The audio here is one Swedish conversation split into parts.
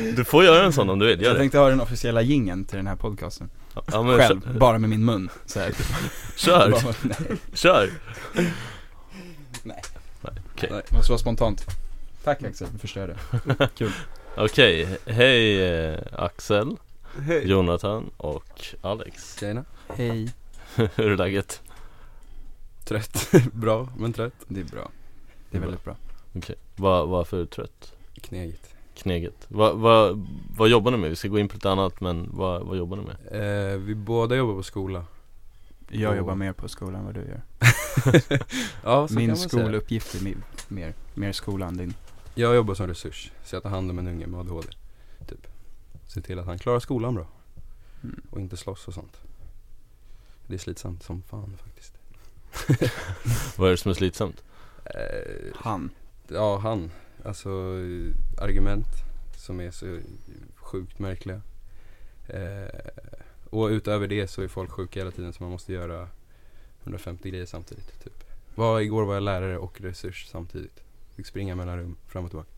Du får göra en sån om du vill, gör Jag det. tänkte ha den officiella gingen till den här podcasten. Ja, men Själv, kör, bara med min mun så här. kör, Bara, nej, kör. Nej, okej. nej, måste vara spontant. Tack Axel, du förstörde Kul. Okej, hej eh, Axel, Hej! Jonathan och Alex. Tjena. Hej. Hur är läget? Trött, bra men trött. Det är bra. Det är väldigt bra. Okej, vad, varför knegigt? Knegigt Kneget vad, vad, vad jobbar ni med? Vi ska gå in på lite annat men vad, vad jobbar ni med? eh, Vi båda jobbar på skola Jag jobbar mer på skolan än vad du gör Ja så Min kan man skoluppgift är mer, mer skola än din Jag jobbar som resurs, så jag tar hand om en unge med ADHD Typ Se till att han klarar skolan bra mm. och inte slåss och sånt Det är slitsamt som fan faktiskt Vad är det som är slitsamt? eh, Han Ja, han. Alltså argument som är så sjukt märkliga. Eh, och utöver det så är folk sjuka hela tiden så man måste göra 150 grejer samtidigt. Typ. Var, igår var jag lärare och resurs samtidigt. Fick springa mellan rum fram och tillbaka.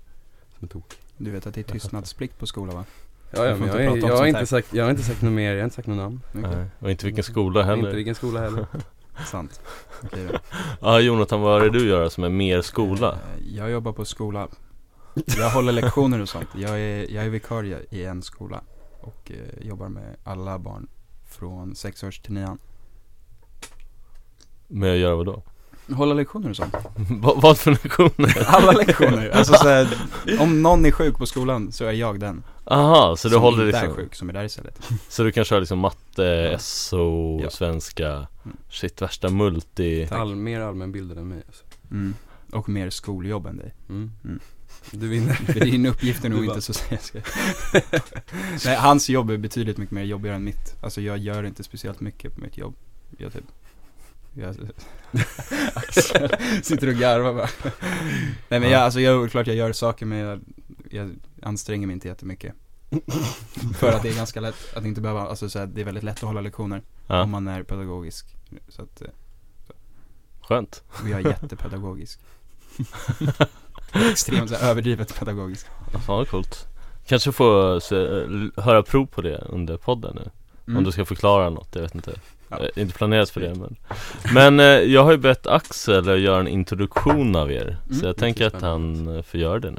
Som en tok. Du vet att det är tystnadsplikt på skolan va? Ja, ja men jag, om jag, har inte sagt, jag har inte sagt något mer, jag har inte sagt något namn. Okej, Nej, och inte vilken skola heller Inte vilken skola heller. sant. Då. Ja Jonathan, vad är det du gör som är mer skola? Eh, Jag jobbar på skola. Jag håller lektioner och sånt. Jag är, jag är vikarie i en skola Och eh, jobbar med alla barn Från sex års till nian. Med att göra vad då? Hålla lektioner och sånt vad, vad för lektioner? Alla lektioner, alltså så här, Om någon är sjuk på skolan så är jag den Aha, så du Som håller inte är liksom, sjuk, som är där istället så du kan köra liksom matte, Ja. SO, Ja. svenska, Mm. shit värsta multi All, mer allmänbildad än mig alltså. mm. Och mer skoljobb än dig Mm. Mm. Du vinner. För din uppgift är nog inte så jag ska. Nej, hans jobb är betydligt mycket mer jobbigare än mitt Alltså jag gör inte speciellt mycket på mitt jobb Jag typ jag, sitter och garvar bara. Nej men jag, alltså jag, klart jag gör saker men jag, jag anstränger mig inte jättemycket. För att det är ganska lätt att inte behöva, alltså så här, det är väldigt lätt att hålla lektioner Ja, om man är pedagogisk. Så att, eh, skönt. och jag är jättepedagogisk. Extremt så här, överdrivet pedagogisk. Ja, Fan vad coolt. Kanske få se, höra prov på det under podden nu. Mm. Om du ska förklara något, jag vet inte Ja. Eh, Inte planerat för det men Men eh, jag har ju bett Axel att göra en introduktion av er Mm. Så jag tänker att han eh, får göra det nu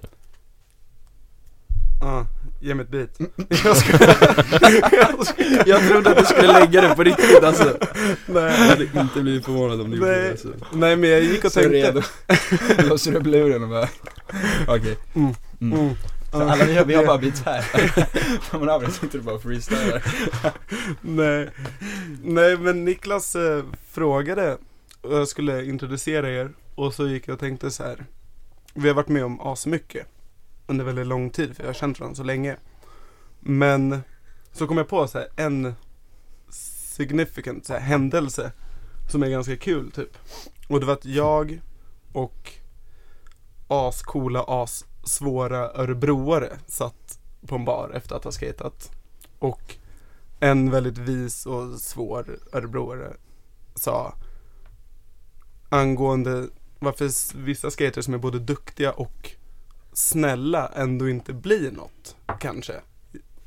Ja, ge mig ett bit Jag ska, jag trodde att du skulle lägga det på riktigt alltså Jag Nej, hade inte blivit förvånad om du gjorde det nej, alltså. nej men jag gick och Så tänkte redo Låser upp luren och bara Okej Mm. mm. Mm. Så alla vi har, vi har bara beats här Man övrigt sitter bara och freestylar Nej, nej men Niklas eh, frågade och jag skulle introducera er och så gick jag och tänkte så här. Vi har varit med om asmycket under väldigt lång tid för jag har känt varandra så länge. Men så kom jag på så här en significant så här, händelse som är ganska kul typ. Och det var att jag och ascoola, assvåra örebroare satt på en bar efter att ha skatat. Och en väldigt vis och svår örebroare sa angående varför vissa skaters som är både duktiga och snälla ändå inte blir något, kanske.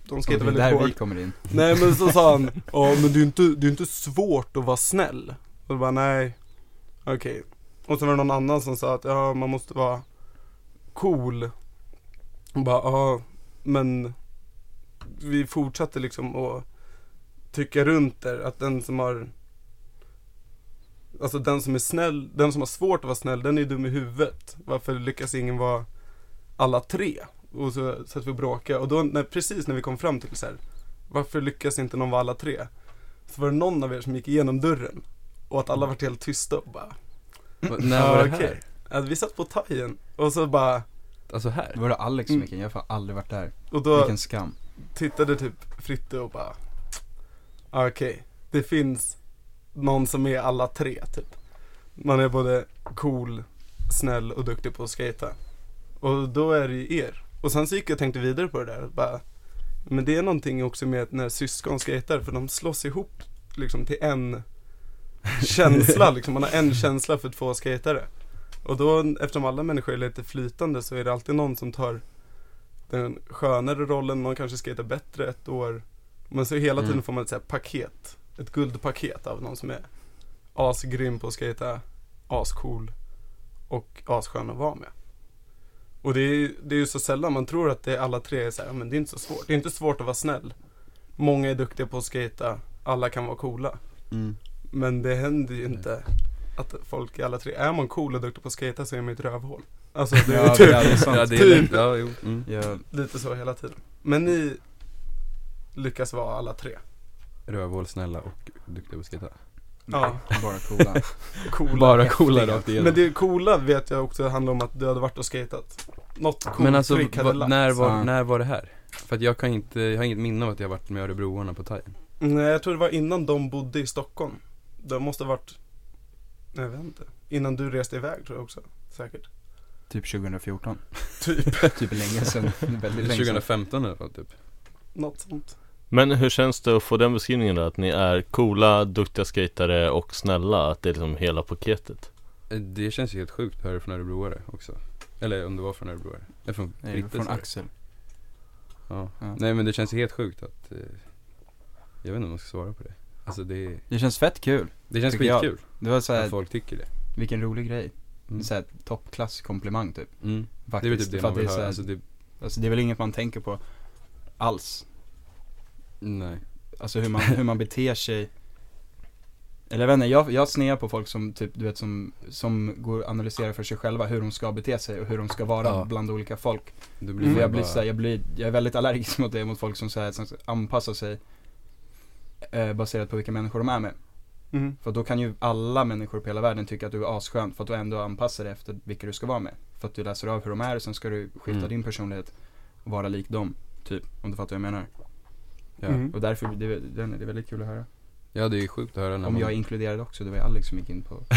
De skater det är väldigt där hårt. vi kommer in Nej men så sa han, ja men det är inte, det är inte svårt att vara snäll. Och då bara nej, okej. Och så var det någon annan som sa att ja man måste vara cool. Och bara ja, men vi fortsatte liksom att trycka runt där, att den som har Alltså den som är snäll, den som har svårt att vara snäll, den är dum i huvudet. Varför lyckas ingen vara alla tre? Och så satt vi och bråkade och då, när, precis när vi kom fram till så här, varför lyckas inte någon vara alla tre? Så var det någon av er som gick igenom dörren och att alla var helt tysta och bara När var det "Ja, okej." Att vi satt på tajen och så bara, Alltså här? Var det Alex som Mm. gick in? Jag har fan aldrig varit där. Och då Vilken skam. tittade typ Fritte och bara "Ah, Okej, det finns någon som är alla tre typ. Man är både cool, snäll och duktig på att skata. Och då är det ju er. Och sen så gick jag och tänkte vidare på det där bara Men det är någonting också med att när syskon skater för de slås ihop liksom till en känsla liksom. Man har en känsla för två skatare Och då, eftersom alla människor är lite flytande så är det alltid någon som tar den skönare rollen, någon kanske skejtar bättre ett år. Men så hela tiden Mm. får man ett så paket, ett guldpaket av någon som är asgrym på att skejta, ascool och asskön att vara med. Och det är, det är ju så sällan man tror att det är alla tre är så här, "Ja, men det är inte så svårt. Det är inte svårt att vara snäll. Många är duktiga på att skejta, alla kan vara coola. Mm. Men det händer ju inte att folk är alla tre, är man cool och duktig på att skejta så är man ju ett rövhål. Alltså det är Ja, typ det är sant. Ja, det är Typ. ja, jo. Mm. Jag, lite så hela tiden. Men ni lyckas vara alla tre. Rövhål, snälla och duktiga på att skejta. Ja. bara coola. Coola. Bara coola rakt igenom. Men det coola vet jag också handlar om att du hade varit och skatat. Något coolt Men alltså, trick hade va, när, var, Ja. när var det här? För att jag kan inte, jag har inget minne av att jag varit med örebroarna på Thai. Nej, jag tror det var innan de bodde i Stockholm. Det måste ha varit, jag vet inte. Innan du reste iväg tror jag också. Säkert. Typ 2014. Typ. Typ länge sedan. Väldigt länge sedan. 2015 i alla fall typ. Något sånt. Men hur känns det att få den beskrivningen då? Att ni är coola, duktiga skatare och snälla? Att det är liksom hela paketet? Eh, Det känns ju helt sjukt det från örebroare också. Eller om det var från örebroare. Eller från Nej, Fritte, från? Axel. Ja. Ja. Nej men det känns ju helt sjukt att, eh, jag vet inte om man ska svara på det. Alltså det, Det känns fett kul. Det känns Tycker jag. skitkul Det var att såhär, folk tycker det. vilken rolig grej. Mm. Såhär toppklass komplimang typ. Mm. Det är Faktiskt. väl typ det man att det vill är höra. såhär- Alltså det, Alltså det är väl inget man tänker på alls. nej. Alltså hur man, hur man beter sig Eller jag vet inte, jag, jag snear på folk som typ, du vet som, som går och analyserar för sig själva hur de ska bete sig och hur de ska vara Ja. bland olika folk. Mm. blir man jag blir såhär, jag blir, jag är väldigt allergisk mot det, mot folk som som anpassar sig eh, baserat på vilka människor de är med. Mm. För då kan ju alla människor på hela världen tycka att du är asskön för att du ändå anpassar dig efter vilka du ska vara med. För att du läser av hur de är och sen ska du skifta Mm. din personlighet och vara lik dem. Typ, om du fattar vad jag menar. ja. Mm. Och därför, det, är- det, är- det är väldigt kul att höra. ja det är sjukt att höra när Om man, jag är inkluderad också, det var ju Alex som gick in på,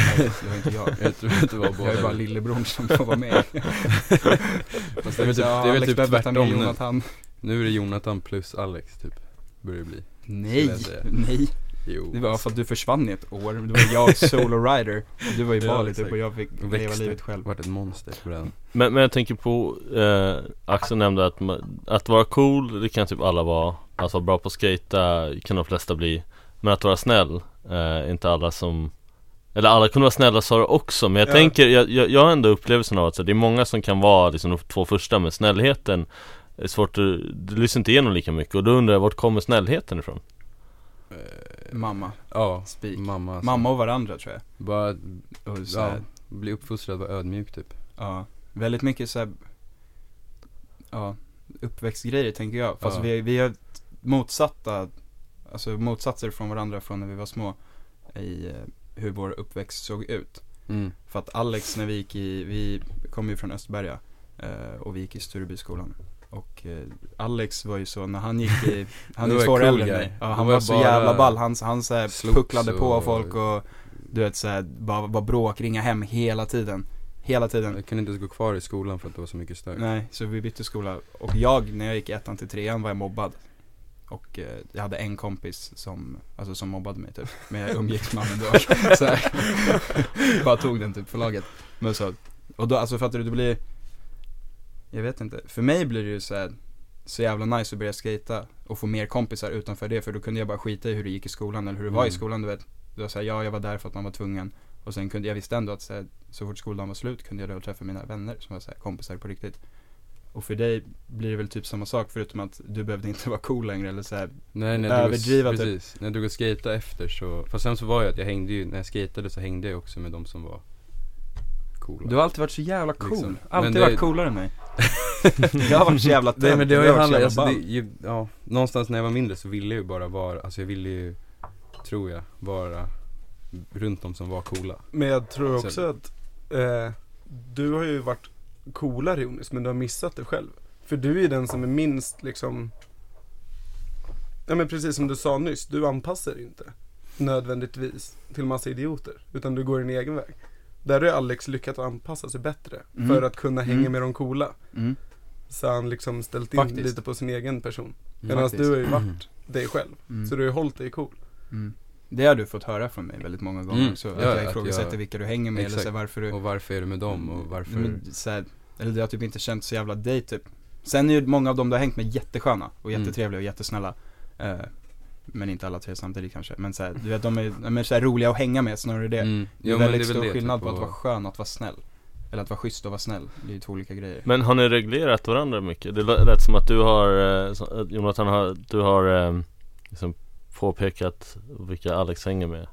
det var inte jag. jag tror att det var båda. Jag är bara lillebror som får vara med. Fast det är väl typ, Ja, det är väl typ tvärtom nu. Jonathan. Nu är det Jonathan plus Alex typ, börjar det bli. Nej, nej. Jo. Det var för att du försvann i ett år. Det var jag solo rider. Och du var i Bali typ och jag fick leva växte. livet själv. Vart ett monster på den. Men, men jag tänker på, eh, Axel nämnde att, att vara cool, det kan typ alla vara Att vara bra på att skata kan de flesta bli Men att vara snäll, eh, inte alla som Eller alla kunde vara snälla sa du också, men jag Ja. tänker, jag, jag, jag har ändå upplevelsen av att så, det är många som kan vara liksom de två första, men snällheten är svårt att, du lyssnar inte igenom lika mycket och då undrar jag, vart kommer snällheten ifrån? Eh, Mamma, Ja, Spik. mamma alltså. mamma och varandra tror jag. Bara, Och så ja, bli uppfostrad, vara ödmjuk typ. ja. Väldigt mycket så här, ja, uppväxtgrejer tänker jag. Fast Ja. vi, vi är motsatta, alltså motsatser från varandra från när vi var små. I eh, hur vår uppväxt såg ut. Mm. För att Alex när vi gick i, vi kom ju från Östberga eh, och vi gick i Sturebyskolan. Och eh, Alex var ju så, när han gick i, han är ju två år äldre än mig. Ja, han var var så bara jävla ball, han, han så här pucklade på folk och du vet såhär, bara var bråk, ringa hem hela tiden. Hela tiden. Jag kunde inte ens gå kvar i skolan för att det var så mycket stök. Nej, så vi bytte skola. Och jag, när jag gick ettan till trean var jag mobbad. Och eh, jag hade en kompis som, alltså som mobbade mig typ. Men jag umgicks med honom ändå. så här. Bara tog den typ för laget. Men så, och då, alltså fattar du, det blir Jag vet inte, för mig blir det ju så här, så jävla nice att börja skata och få mer kompisar utanför det. För då kunde jag bara skita i hur det gick i skolan eller hur det var i Mm. skolan du vet. Det var så här, ja jag var där för att man var tvungen. Och sen kunde jag visste ändå att så, här, så fort skoldagen var slut kunde jag då träffa mina vänner som var så här, kompisar på riktigt. Och för dig blir det väl typ samma sak förutom att du behövde inte vara cool längre eller så här, Nej, när jag drog Överdriva typ. Precis, när jag drog och skata efter så, fast sen så var jag att jag hängde ju, när jag skatade så hängde jag också med de som var coola. Du har alltid varit så jävla cool. Liksom. Alltid det- varit coolare än mig. jag har varit så jävla Nej men det har jag ju så handlat, alltså, det, ju, ja, någonstans när jag var mindre så ville jag ju bara vara, alltså jag ville ju, tror jag, vara runt de som var coola. Men jag tror Så- också att eh, du har ju varit coolare Jonas, men du har missat det själv. För du är den som är minst liksom Ja men precis som du sa nyss, du anpassar dig inte nödvändigtvis till massa idioter. Utan du går din egen väg. Där har Alex lyckats anpassa sig bättre Mm. för att kunna hänga Mm. med de coola. Mm. Så han liksom ställt in Faktiskt. lite på sin egen person. Mm. Medan du har ju varit dig själv. Mm. Så du har ju hållit dig cool. Mm. Det har du fått höra från mig väldigt många gånger Mm. Att Ja, jag att ifrågasätter jag- vilka du hänger med eller Exakt. så här, varför du Och varför är du med dem och varför? men, så här, Eller du har typ inte känt så jävla dig typ Sen är ju många av dem du har hängt med jättesköna och Mm. jättetrevliga och jättesnälla eh, Men inte alla tre samtidigt kanske, men så här, du vet de är, de är så här roliga att hänga med snarare det Mm. Det är Jo, väldigt väl stor det, skillnad typ, på att vara skön och att vara snäll Eller att vara schysst och vara snäll, det är ju två olika grejer Men har ni reglerat varandra mycket? Det lät som att du har, eh, Jonathan har, du har eh, liksom påpekat vilka Alex hänger med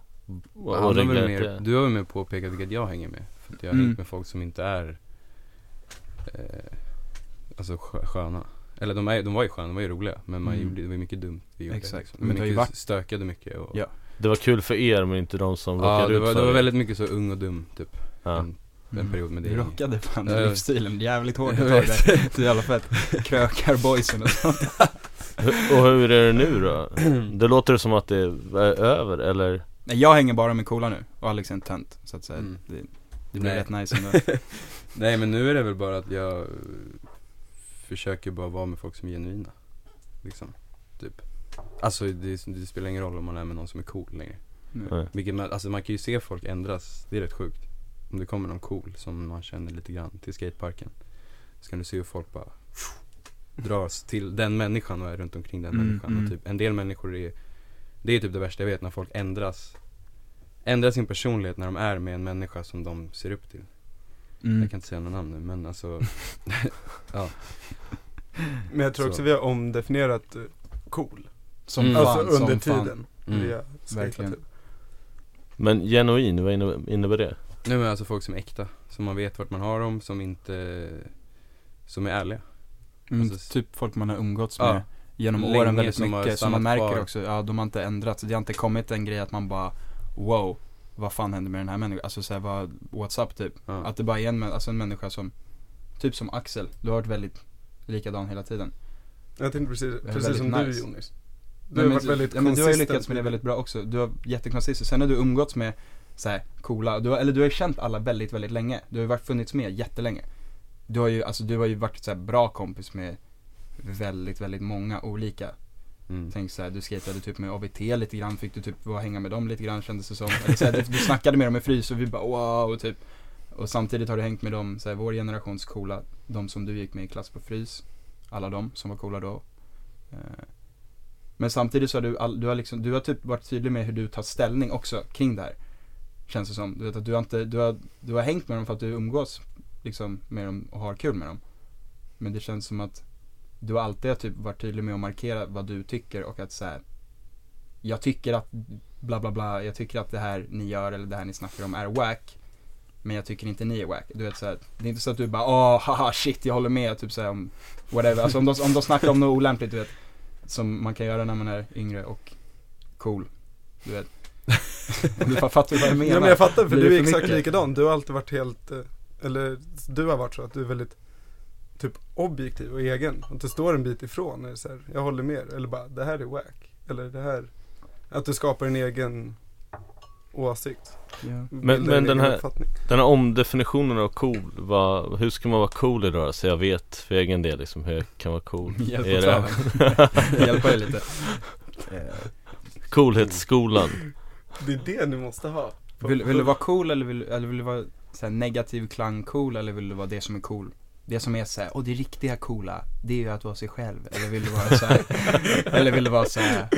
och, och har mer, det du har väl mer påpekat vilket jag hänger med. För att jag har Mm. hängt med folk som inte är eh, Alltså skö- sköna. Eller de, är, de var ju sköna, de var ju roliga. Men man Mm. gjorde, det var ju mycket dumt vi gjorde. Exakt. Liksom. Men det mycket varit- stökade mycket och Ja. Det var kul för er men inte de som Ja, råkade det ut var, för det var väldigt mycket så ung och dum typ. ja. En, en period med det. Du rockade fan Ja. den livsstilen jävligt hårt ett tag där, det är jävla fett Krökarboysen och sånt Och hur är det nu då? Det låter som att det är över eller? Nej jag hänger bara med coola nu, och Alex är inte tönt, så att säga, Mm. det, det blir Nej. rätt nice ändå Nej men nu är det väl bara att jag försöker bara vara med folk som är genuina. Liksom, typ. Alltså det, det spelar ingen roll om man är med någon som är cool längre. Nej. Vilket man, alltså man kan ju se folk ändras, det är rätt sjukt. Om det kommer någon cool som man känner lite grann till skateparken. Så kan du se hur folk bara dras till den människan och är runt omkring den Mm, människan. mm. Och typ, en del människor är, det är typ det värsta jag vet när folk ändras Ändrar sin personlighet när de är med en människa som de ser upp till. Mm. Jag kan inte säga några namn nu men alltså Men jag tror Så. också vi har omdefinierat eh, cool. Som Mm. fan, alltså under som fan. tiden. Mm. Vi har skatat Verkligen. typ. Men genuin, vad inne- innebär det? Nu är alltså folk som är äkta, som man vet vart man har dem, som inte, som är ärliga. Mm, Alltså, typ folk man har umgåtts Ja. med genom Länge åren väldigt som har mycket, som man stannat märker kvar. också, ja de har inte ändrats, det har inte kommit en grej att man bara wow, vad fan hände med den här människan? Alltså såhär, vad, what's up typ? Ja. Att det bara är en, alltså en människa som, typ som Axel, du har varit väldigt likadan hela tiden Jag tänkte precis, precis som nice. du Jonis. Du Nej, har men varit väldigt ja, men du har ju lyckats med det väldigt bra också, du har jättekonsistent, sen har du umgåtts med såhär coola, du har, eller du har ju känt alla väldigt, väldigt länge, du har ju varit, funnits med jättelänge Du har ju, alltså du har ju varit såhär bra kompis med väldigt, väldigt många olika Mm. Tänk såhär, du skejtade typ med AVT lite grann, fick du typ vara hänga med dem lite grann kändes det som. Eller såhär, du, du snackade med dem i frys och vi bara wow typ. Och samtidigt har du hängt med dem, såhär, vår generations coola, de som du gick med i klass på frys. Alla de som var coola då. Eh, men samtidigt så har du, all, du har liksom, du har typ varit tydlig med hur du tar ställning också kring det här Känns det som, du vet att du har inte, du har, du har hängt med dem för att du umgås liksom med dem och har kul med dem. Men det känns som att du har alltid typ varit tydlig med att markera vad du tycker och att så här, Jag tycker att bla bla bla, jag tycker att det här ni gör eller det här ni snackar om är wack Men jag tycker inte ni är wack. Du vet så här, det är inte så att du bara åh haha shit jag håller med typ såhär om whatever. Alltså om de, om de snackar om något olämpligt du vet. Som man kan göra när man är yngre och cool. Du vet. du fa- fattar vad jag menar. Ja men jag fattar för Blir du är exakt mycket? likadan. Du har alltid varit helt, eh, eller du har varit så att du är väldigt typ objektiv och egen. Att du står en bit ifrån. Är det så här, jag håller med. Eller bara, det här är wack. Eller det här. Att du skapar en egen åsikt. Ja. Bildar en men den här- uppfattning. Den här omdefinitionen av cool, vad, hur ska man vara cool idag? Så jag vet för egen del liksom hur jag kan vara cool Hjälp Är det-. Hjälpa dig lite. Eh, Coolhetsskolan Det är det ni måste ha. Vill, vill du vara cool eller vill, eller vill du vara så här, negativ klang cool eller vill du vara det som är cool? Det som är såhär, och det riktiga coola, det är ju att vara sig själv. Eller vill du vara så här, eller vill du vara såhär,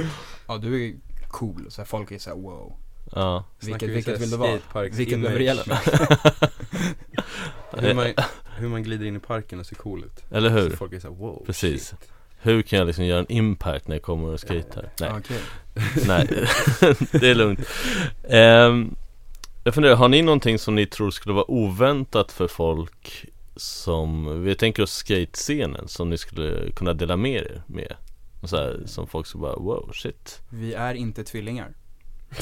ja du är cool, så här, folk är såhär wow. Ja, Snackar Vilket, vi vilket så här vill du vara? Vilket behöver gälla? hur, man, hur man glider in i parken och ser cool ut. eller hur? Så folk är såhär wow, Precis. shit. Hur kan jag liksom göra en impact när jag kommer och skejtar? Nej, Ja, okej. nej, det är lugnt Ehm, Jag funderar, har ni någonting som ni tror skulle vara oväntat för folk som, vi tänker oss skatescenen som ni skulle kunna dela med er med? Och så här, som folk skulle bara wow, shit Vi är inte tvillingar.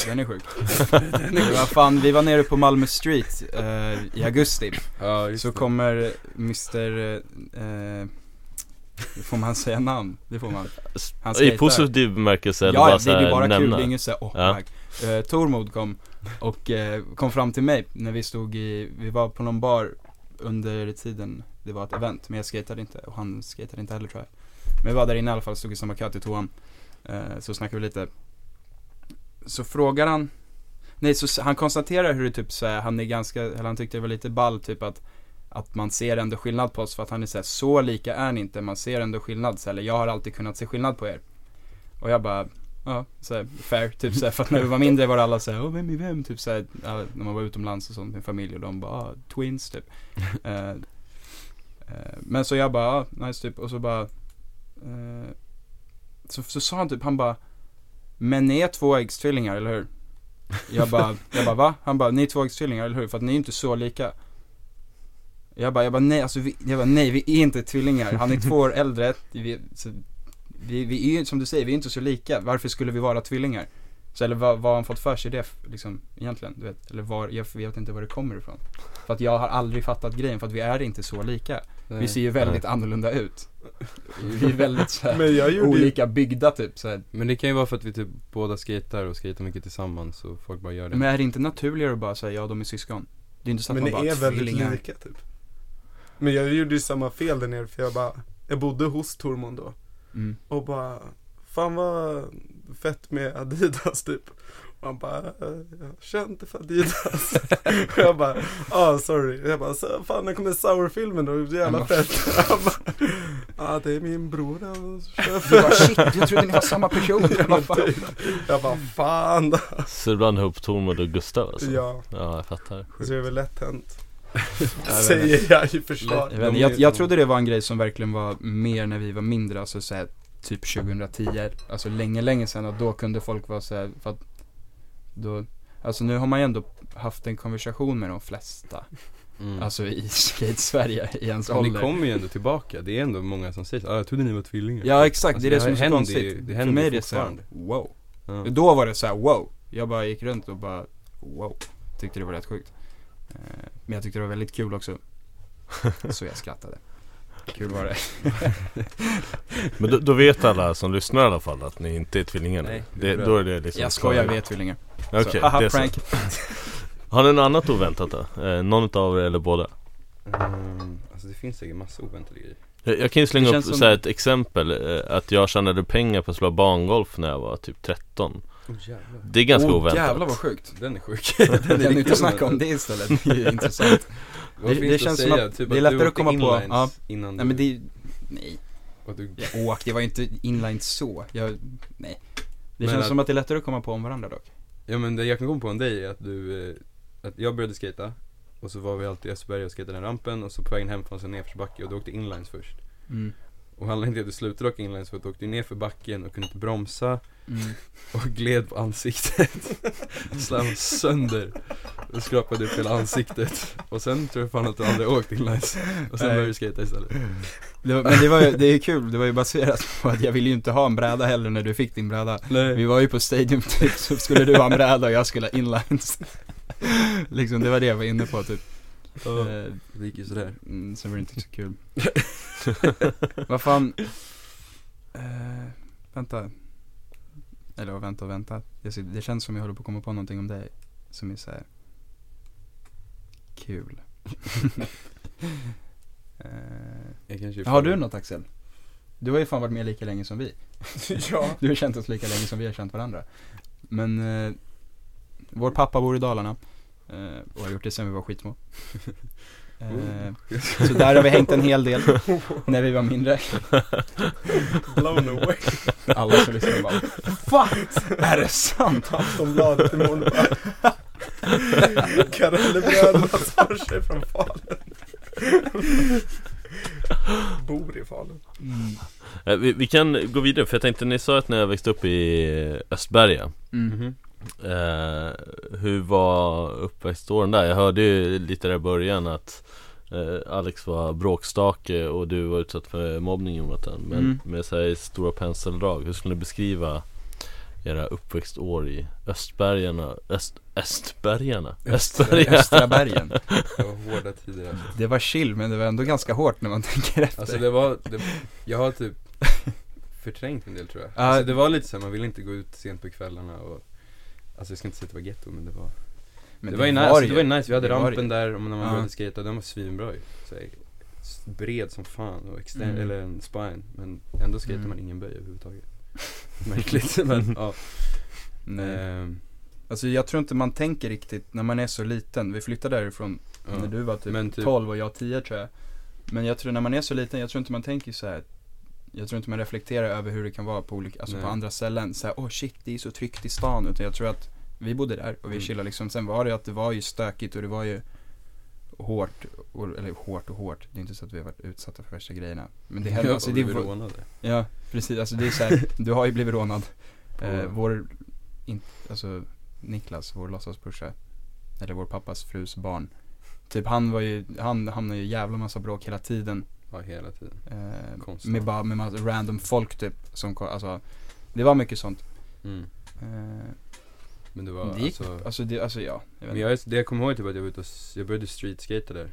Den är sjuk. Det var fan, vi var nere på Malmö Street eh, i augusti. Ja, Så det. kommer Mr, eh, får man säga namn? Det får man. Han I positiv bemärkelse eller Ja, bara det så är ju här, bara kul, nämna? det är inget såhär, åh, Ja. ja. eh, Tormod kom och eh, kom fram till mig när vi stod i, vi var på någon bar under tiden det var ett event, men jag skatade inte och han skatade inte heller tror jag. Men vi var där inne i alla fall, stod i samma kö till toan. Eh, så snackade vi lite. så frågar han, nej så han konstaterar hur det typ så här, han är ganska, eller han tyckte det var lite ball typ att att man ser ändå skillnad på oss för att han är såhär, så lika är ni inte, man ser ändå skillnad så eller jag har alltid kunnat se skillnad på er. Och jag bara, ja, så fair, typ så för att när vi var mindre var alla så här, vem är vem? Typ så när man var utomlands och sånt med familj och de bara, ah, twins typ. Eh, eh, men så jag bara, ja, nice typ, och så bara, eh, så, så sa han typ, han bara, men ni är tvåäggstvillingar, eller hur? Jag bara, jag bara va? Han bara, ni är tvåäggstvillingar, eller hur? För att ni är inte så lika. Jag bara, jag bara nej, alltså vi, jag bara nej, vi är inte tvillingar. Han är två år äldre, vi, så, vi, vi är ju, som du säger, vi är inte så lika. Varför skulle vi vara tvillingar? Så eller vad, vad har han fått för sig det, liksom, egentligen? Du vet, eller var, jag vet inte var det kommer ifrån. För att jag har aldrig fattat grejen, för att vi är inte så lika. Vi ser ju väldigt annorlunda ut. Vi är väldigt så här, Men jag gjorde ju, olika byggda typ så här. Men det kan ju vara för att vi typ båda skater och skater mycket tillsammans och folk bara gör det. Men är det inte naturligare att bara säga ja, de är syskon? Det är inte så att men man bara är väldigt tvillingar. lika typ. Men jag gjorde ju samma fel där nere för jag bara, jag bodde hos Tormod då. Mm. Och bara, fan vad fett med Adidas typ. Och han bara, "Eh, jag kör inte för Adidas. och jag bara, ah sorry. Jag bara, "Så, fan när kommer Sour-filmen då? Det är jävla fett. Han bara, ah det är min bror han kör Du bara shit, jag trodde ni var samma person. Vad fan? typ. Jag bara, fan. Så ibland ihop Tormod och Gustav alltså? Ja, Ja, jag fattar. så det är väl lätt hänt. Säger jag i försvar. Jag, jag, jag trodde det var en grej som verkligen var mer när vi var mindre, alltså så här, typ 2010, alltså länge, länge sedan och då kunde folk vara så här, för att då, alltså nu har man ju ändå haft en konversation med de flesta, Mm. alltså i skate-Sverige, i ens det ålder. kommer ju ändå tillbaka, det är ändå många som säger ah, jag trodde ni var tvillingar Ja exakt, Alltså, det är det, som är så konstigt. ju- det För händer mig är det så här, fortfarande. wow. Ja. Då var det så här, wow. Jag bara gick runt och bara, wow. Tyckte det var rätt sjukt. Eh, Men jag tyckte det var väldigt kul också. Så jag skrattade. Kul var det. Men då, då vet alla som lyssnar i alla fall att ni inte är tvillingar. Nej, det är det, bra. då är det liksom Jag skojar, vi är tvillingar. Okej, haha, det är prank. Har ni något annat oväntat då? Eh, någon av er eller båda? Mm, alltså det finns säkert massa oväntade grejer Jag, jag kan ju slänga upp som- så här ett exempel, eh, att jag tjänade pengar på att slå bangolf när jag var typ 13 oh. Det är ganska oh, oväntat jävlar vad sjukt. Den är sjuk Kan du inte snacka om det istället? Det är intressant. Vad Det- det att känns som att typ det är att lättare du att komma på- ja. innan Nej men det är, nej. och du, Jag åkte, det var ju inte inline så. Jag, nej. Det Men känns att- som att det är lättare att komma på om varandra dock. Ja men det jag kan komma på om dig är att du, eh, att jag började skata och så var vi alltid i Österberg och skejtade den rampen och så på vägen hem fanns en nedförsbacke och du åkte inlines först. Mm. Och anledningen till att du slutade åka inlines för att du åkte ner för backen och kunde inte bromsa Mm. och gled på ansiktet. Slammade sönder och skrapade upp hela ansiktet. Och sen tror jag fan att du aldrig åkt inlines. Och sen började du skata istället. Det var, men det var ju, det är kul, det var ju baserat på att jag ville ju inte ha en bräda heller när du fick din bräda. Nej. Vi var ju på Stadium typ, så skulle du ha en bräda och jag skulle ha inlines. liksom, det var det jag var inne på typ. Eh, det gick ju sådär. mm, sen var det inte så kul. Vad fan. Eh, vänta. Eller och vänta. Jag ser, det känns som jag håller på att komma på någonting om dig. Som är såhär. Kul. kanske har du något Axel? Du har ju fan varit med lika länge som vi. ja. Du har känt oss lika länge som vi har känt varandra. Men eh, vår pappa bor i Dalarna. Eh, och har gjort det sen vi var skitsmå. Eh, så där har vi hängt en hel del. När vi var mindre. Blown away. Alla som lyssnar bara What? Är det sant? Aftonbladet imorgon bara. Karellebröderna tar sig från Falun. Bor i Falun. Mm. Eh, vi, vi kan gå vidare, för jag tänkte, ni sa att ni har växt upp i Östberga Mm. Eh, Hur var uppväxtåren där? Jag hörde ju lite där i början att eh, Alex var bråkstake och du var utsatt för mobbning Jonathan Men Mm. med så här i stora penseldrag, hur skulle ni beskriva era uppväxtår i Östbergarna, Öst, Östbergarna? Östberga? Östra bergen. Det var hårda tider alltså. Det var chill men det var ändå ganska hårt när man tänker efter. Alltså det var, det, jag har typ förträngt en del tror jag. Ja. Alltså det var lite så här, man ville inte gå ut sent på kvällarna och Alltså jag ska inte säga att det var getto men det var Men Det, var ju nice, alltså, det var ju nice, vi hade var rampen där och när man Ja. började skata, den var svinbra ju så här, Bred som fan och extend, Mm. eller en spine Men ändå skater Mm. man ingen böj överhuvudtaget Märkligt men ja Nej. Ehm, Alltså jag tror inte man tänker riktigt när man är så liten. Vi flyttade därifrån ja. när du var typ, typ- 12 och jag 10 tror jag. Men jag tror när man är så liten, jag tror inte man tänker så här. Jag tror inte man reflekterar över hur det kan vara på olika, alltså Nej. på andra ställen. Så här, åh shit det är så tryggt i stan. Utan jag tror att vi bodde där och vi Mm. chillade liksom. Sen var det att det var ju stökigt och det var ju hårt, och, eller hårt och hårt. Det är inte så att vi har varit utsatta för värsta grejerna. Men det händer, Jag alltså det blivit rånade. Ja, precis. Alltså det är så här, du har ju blivit rånad. Eh, vår, in, alltså Niklas, vår låtsasbrorsa, eller vår pappas frus barn. Typ han var ju, han hamnade ju i jävla massa bråk hela tiden. Ja, hela tiden. Eh, Konstant. med bara, med massa random folk typ. Som, alltså, det var mycket sånt. Mm. Eh, Men det var det gick, alltså, alltså, det, alltså ja. Jag vet men jag, det jag kommer ihåg typ att jag var ute och, s- jag började streetskata där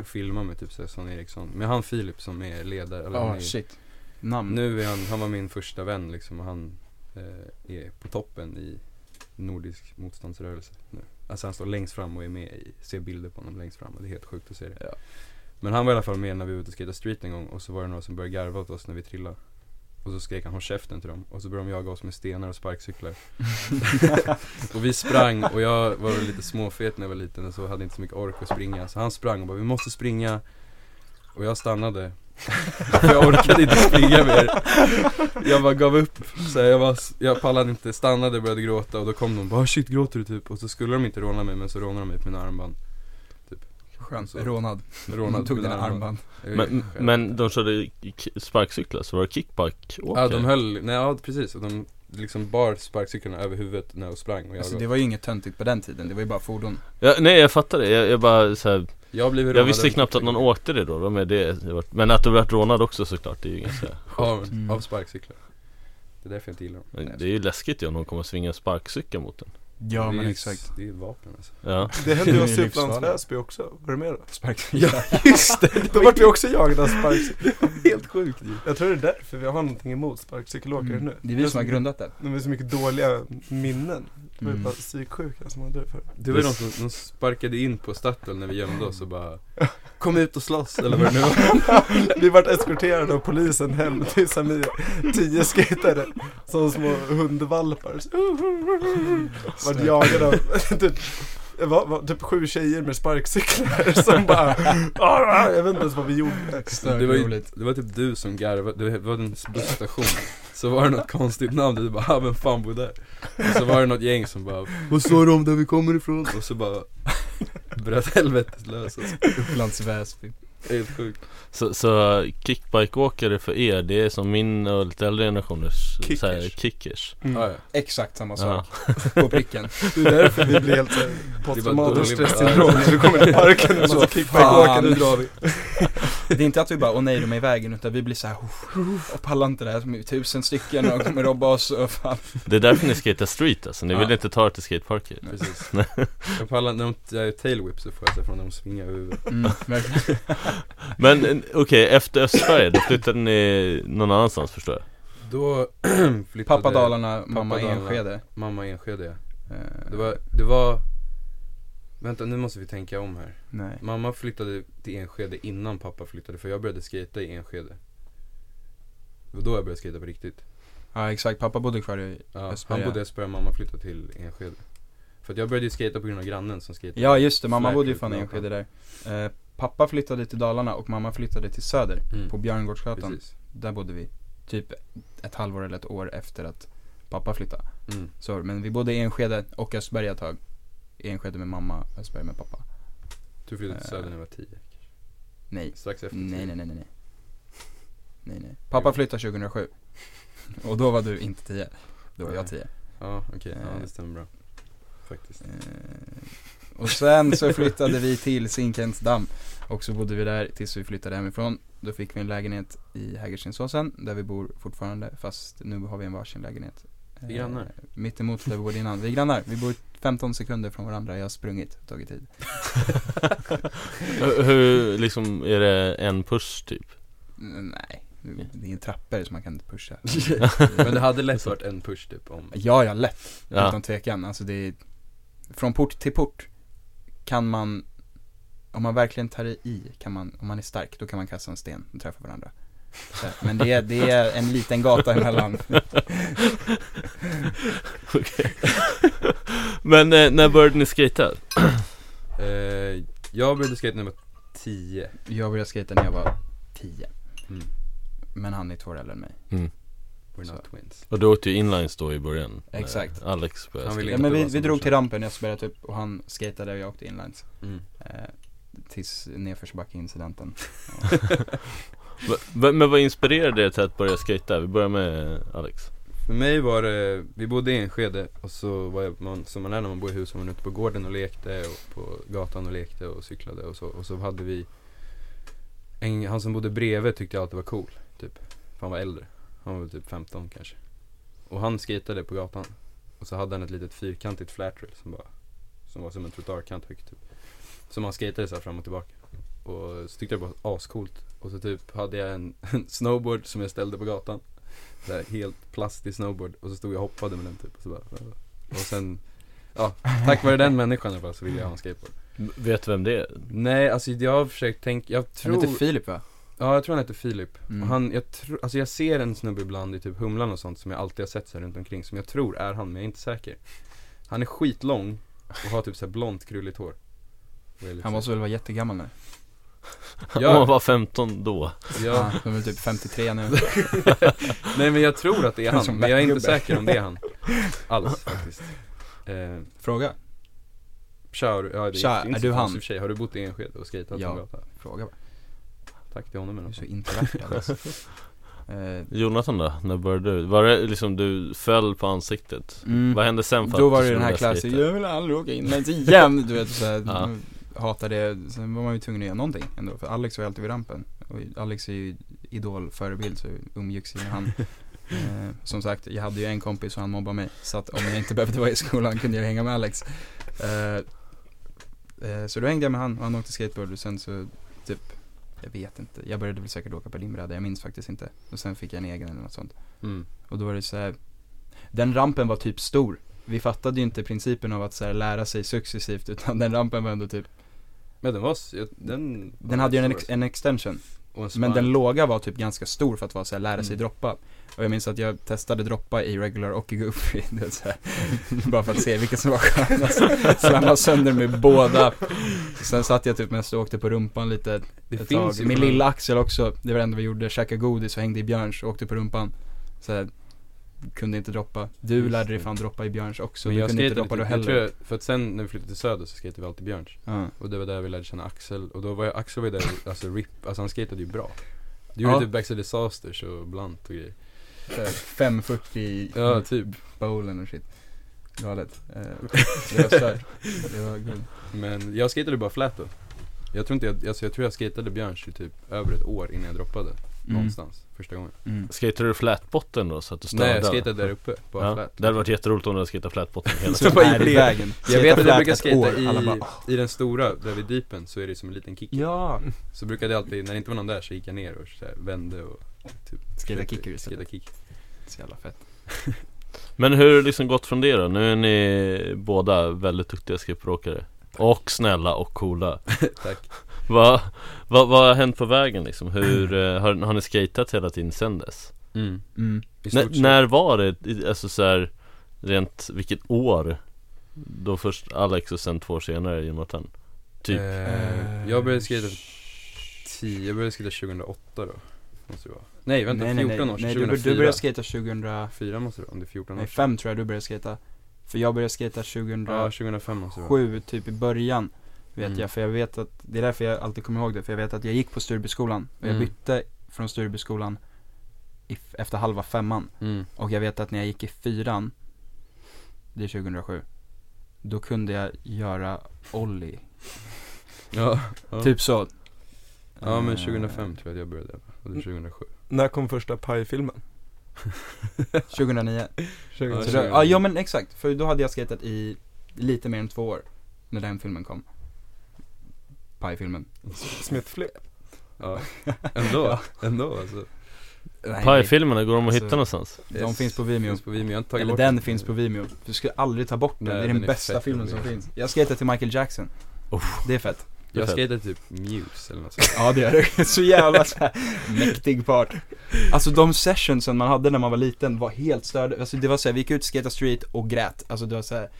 och filma med typ såhär Son Eriksson. Men han Filip som är ledare, eller han Ja, är, shit. Namn. Nu är han, han var min första vän liksom och han eh, är på toppen i nordisk motståndsrörelse nu. Alltså han står längst fram och är med i, ser bilder på honom längst fram och det är helt sjukt att se det. Ja. Men han var i alla fall med när vi var ute och skejtade street en gång och så var det några som började garva åt oss när vi trillade. Och så skrek han håll käften till dem och så började de jaga oss med stenar och sparkcyklar. och vi sprang och jag var väl lite småfet när jag var liten och så hade inte så mycket ork att springa. Så han sprang och bara vi måste springa. Och jag stannade. För jag orkade inte springa mer. Jag bara gav upp. Så jag, var, jag pallade inte, stannade och började gråta och då kom de bara shit gråter du typ? Och så skulle de inte råna mig men så rånade de mig på mina armband. Skönt. Så- Rånad. Rånade Tog dina armband. Men, men de körde sparkcyklar, så var det kickback-åkare? Ja de höll, nej ja precis. De liksom bar sparkcyklarna över huvudet när jag sprang och jag, Alltså det var ju inget töntigt på den tiden. Det var ju bara fordon. ja, Nej jag fattar det, jag, jag bara så här, jag, blev Jag rånad visste knappt att någon åkte det då, då med det, men att du varit rånad också såklart, det är ju ganska Av, Mm. av sparkcyklar. Det är därför jag inte gillar dem. Det är ju läskigt ju om någon kommer svinga en sparkcykel mot en Ja det men är, exakt. Det är ju vapen alltså. Ja, Det hände ju Det oss är i. Upplands Väsby också, var du med då? Sparkcyklar. just det! Då vart vi också jagade av sparkcykel. Helt sjukt ju. Jag tror det är därför vi har någonting emot sparkcykelåkare Mm. nu. Det är vi som har grundat det. De har så mycket dåliga minnen. Det var ju Mm. bara psyksjuka som hade det för. Det var ju de som de sparkade in på Statoil när vi gömde oss och bara Kom ut och slåss eller vad det nu var. Vi vart eskorterade av polisen hem till Samir. Tio skatare. Som små hundvalpar. Vart jagade av typ, var, var typ sju tjejer med sparkcyklar som bara! Jag vet inte ens vad vi gjorde. Det var, ju, det var typ du som garvade, det var en busstation Så var det något konstigt namn, du bara ah, vem fan bor där? Och så var det något gäng som bara Vad sa om där vi kommer ifrån? Och så bara bröt helvetet lös alltså. Upplands Väsby. Helt sjukt så, så kickbike-åkare för er, det är som min och lite äldre generationers Kickers. så här, kickers Mm. ja. Exakt samma Ja. sak. På pricken. Det är därför vi blir helt Det posttraumatiskt stressyndrom när vi kommer till parken och Så, så kickbackåkare, fan. nu drar vi. Det är inte att vi bara, åh nej de är i vägen, utan vi blir så här, "Uff, jag pallar inte det här, som är tusen stycken och kommer robba oss och fan. Det är därför ni skater street alltså, ni Ja. vill inte ta er till skateparker Precis Jag pallar, när de gör tailwhip så får jag se från när de svingar över huvudet Mm, verkligen. Men okej, efter Östsverige, då flyttade ni någon annanstans förstår jag? Då flyttade Pappa Dalarna, mamma Dalarna. Enskede. Mamma Enskede ja. Eh, Det var, det var Vänta nu måste vi tänka om här Nej. Mamma flyttade till Enskede innan pappa flyttade för jag började skata i Enskede Det var då jag började skata på riktigt Ja exakt, pappa bodde kvar i ja, Han Östberga. bodde i Östberga, mamma flyttade till Enskede För att jag började skata på grund av grannen som skatade Ja just det, mamma bodde ju fan i. Enskede där. Eh, pappa flyttade till Dalarna och mamma flyttade till Söder, Mm. på Björngårdsgatan. Precis Där bodde vi. Typ ett halvår eller ett år efter att pappa flyttade. mm. Så, men vi bodde i Enskede och Östberga ett tag. Enskede med mamma, Östberga med pappa. Du flyttade till Eh. Söder när jag var 10 Nej. Strax efter Nej, 10. nej, nej, nej, nej. Nej, nej. Pappa flyttade 2007. Och då var du inte 10. Då var jag 10. Ja okej, ja Eh. det stämmer bra Faktiskt Eh, och sen så flyttade vi till Zinkensdamm. Och så bodde vi där tills vi flyttade hemifrån. Då fick vi en lägenhet i Hägerstensåsen, där vi bor fortfarande. Fast nu har vi en varsin lägenhet. Vi är grannar. Eh, mitt emot där vi bodde innan. Vi är grannar. Vi bor 15 sekunder från varandra. Jag har sprungit, tagit tid. Hur- Hur, liksom, är det en push typ? Mm, Nej, det är en trappor så man kan inte pusha. Men det hade lätt varit en push typ om Ja, ja, lätt. Ja. Utan tvekan. Alltså det är, från port till port kan man, om man verkligen tar det i, kan man, om man är stark, då kan man kasta en sten och träffa varandra. Så, Men det är, det är en liten gata emellan. Men eh, när började ni skata? Eh, jag började skate när jag var 10. Jag började skata när jag var 10. Mm. Men han är två år äldre än mig. Mm. We're Så. not twins. Och du åkte ju inlines då i början Exakt. Alex började Han ville Ja, men vi, vi drog till rampen, jag spelade typ och han skatade och jag åkte inlines. Mm. Eh, tills nedförsbacke-incidenten. Men vad inspirerade dig till att börja skata? Vi börjar med Alex För mig var det, vi bodde i Enskede och så var jag, man, som man är när man bor i hus, var man ute på gården och lekte och på gatan och lekte och cyklade och så. Och så hade vi, en, han som bodde bredvid tyckte jag alltid var cool, typ. För han var äldre. Han var väl typ 15 kanske. Och han skatade på gatan. Och så hade han ett litet fyrkantigt flat rail som bara, som var som en trottoarkant högt typ. Som han skatade så här fram och tillbaka. Och så tyckte jag det var ascoolt. Och så typ hade jag en, en snowboard som jag ställde på gatan. Så här, helt plastig snowboard och så stod jag och hoppade med den typ och så bara, Och sen, ja, tack vare den människan i alla fall så ville jag ha en skateboard Vet du vem det är? Nej, alltså jag har försökt tänka, jag Han tror heter Filip va? Ja, jag tror han heter Filip Mm. och han, jag tror, alltså jag ser en snubbe ibland i typ Humlan och sånt som jag alltid har sett så här runt omkring som jag tror är han men jag är inte säker Han är skitlång och har typ så här blont krulligt hår Han måste väl vara jättegammal nu? Om Ja. han var 15 då Ja, Han är typ 53 nu. nej men jag tror att det är han, men jag är inte säker om det är han Alls faktiskt eh, Fråga. Tja, har du- ja, det Tja, är du han? Har du bott i Enskede och skejtat Ja. på gatan? Fråga bara. Tack till honom i Du är alla så introvert alltså. eh, Jonathan då? När började du? Var det liksom du föll på ansiktet? mm, Vad hände sen för Då var du det den här klassen, jag vill aldrig åka in men igen, du vet såhär, Ja. hatar det, sen var man ju tvungen att göra någonting ändå, för Alex var ju alltid vid rampen. Och Alex är ju idolförebild så umgicks ju med han. Eh, som sagt, jag hade ju en kompis och han mobbade mig, så att om jag inte behövde vara i skolan kunde jag hänga med Alex. Eh, eh, så då hängde jag med han och han åkte skateboard och sen så, typ, jag vet inte, jag började väl säkert åka på limbräda, jag minns faktiskt inte. Och sen fick jag en egen eller något sånt. Mm. Och då var det så här. Den rampen var typ stor. Vi fattade ju inte principen av att så här, lära sig successivt utan den rampen var ändå typ Men den var, den Den hade ju en, ex- en extension Men den låga var typ ganska stor för att vara så här, lära sig Mm. droppa. Och jag minns att jag testade droppa i regular och i goofy. Det så här, Bara för att se vilket som var skönast Slamma sönder med båda. Sen satt jag typ mest och åkte på rumpan lite Det ett finns tag Min lilla Axel också, det var det enda vi gjorde, käkade godis och hängde i Björns och åkte på rumpan. Så här, kunde inte droppa. Du Just lärde dig fan droppa i Björns också, Men du jag kunde inte droppa då jag tror heller. jag, för att sen när vi flyttade till Söder så skatade vi alltid Björns. Ja. Och det var där vi lärde känna Axel. Och då var jag, Axel var ju där, alltså RIP, alltså han skatade ju bra. Du Ja. gjorde typ Backside Disasters och Blunt och grejer. Så här, 540 i Ja, typ. bowlen och shit. Galet, eh, det var stört, det var guld Men jag skatade bara flat då. Jag tror inte jag, alltså jag tror jag skatade Björns i typ över ett år innan jag droppade Någonstans, första gången. Mm. Skatade du flatbotten då så att du störde? Nej jag skatade där uppe, bara ja, flat Det hade varit jätteroligt om du hade skatat flatbotten hela Så tiden bara i vägen. Jag vet att jag brukar alla i, i den stora, där vid deepen så är det som en liten kick Ja, Så brukade jag alltid, när det inte var någon där så gick jag ner och så här, vände och typ skata kicker istället, kick. Så jävla fett. Men hur har det liksom gått från det då? Nu är ni båda väldigt duktiga skateboardåkare Och snälla och coola. Tack Vad vad vad har hänt på vägen liksom? Hur, eh, har, har ni skatat hela tiden sen dess? mm. mm. När var det, alltså så här, rent, vilket år? Då först Alex och sen två år senare Jonathan Typ Eh, jag började skata 10, jag började skata 2008 då Måste det vara Nej vänta, nej, nej, 14 år nej, sedan, nej du, 2004 du började skata 2000, 4 måste det vara, om det är 14 år nej sedan 5 tror jag du började skata För jag började skata 2007 Ja 2005 måste det vara typ i början Vet Mm. jag, för jag vet att, det är därför jag alltid kommer ihåg det, för jag vet att jag gick på Sturebyskolan och jag Mm. bytte från Sturebyskolan i, efter halva femman mm. Och jag vet att när jag gick i fyran, det är 2007 Då kunde jag göra Ollie, Ja, ja. typ så ja men Eh, 2005 tror jag att jag började och det är 2007 När kom första pajfilmen? 2009 Ja, Så då, 2009. ja, ja men exakt, för då hade jag skatat i lite mer än två år När den filmen kom Pie-filmen Smithflip? Ja, ändå, ändå alltså. Pie-filmerna, går de att hitta Alltså, någonstans? De Yes. finns på Vimeo. Finns på Vimeo, jag Eller bort den finns på Vimeo, du skulle aldrig ta bort den, Nej, det är den den är bästa filmen som finns. Jag skejtade till Michael Jackson. Uff. Det är fett. Jag skejtade typ Muse eller något sånt. Ja det är det, så jävla så här, mäktig part. Alltså de sessionsen man hade när man var liten var helt störda, alltså det var såhär, vi gick ut skata street och grät, alltså det var såhär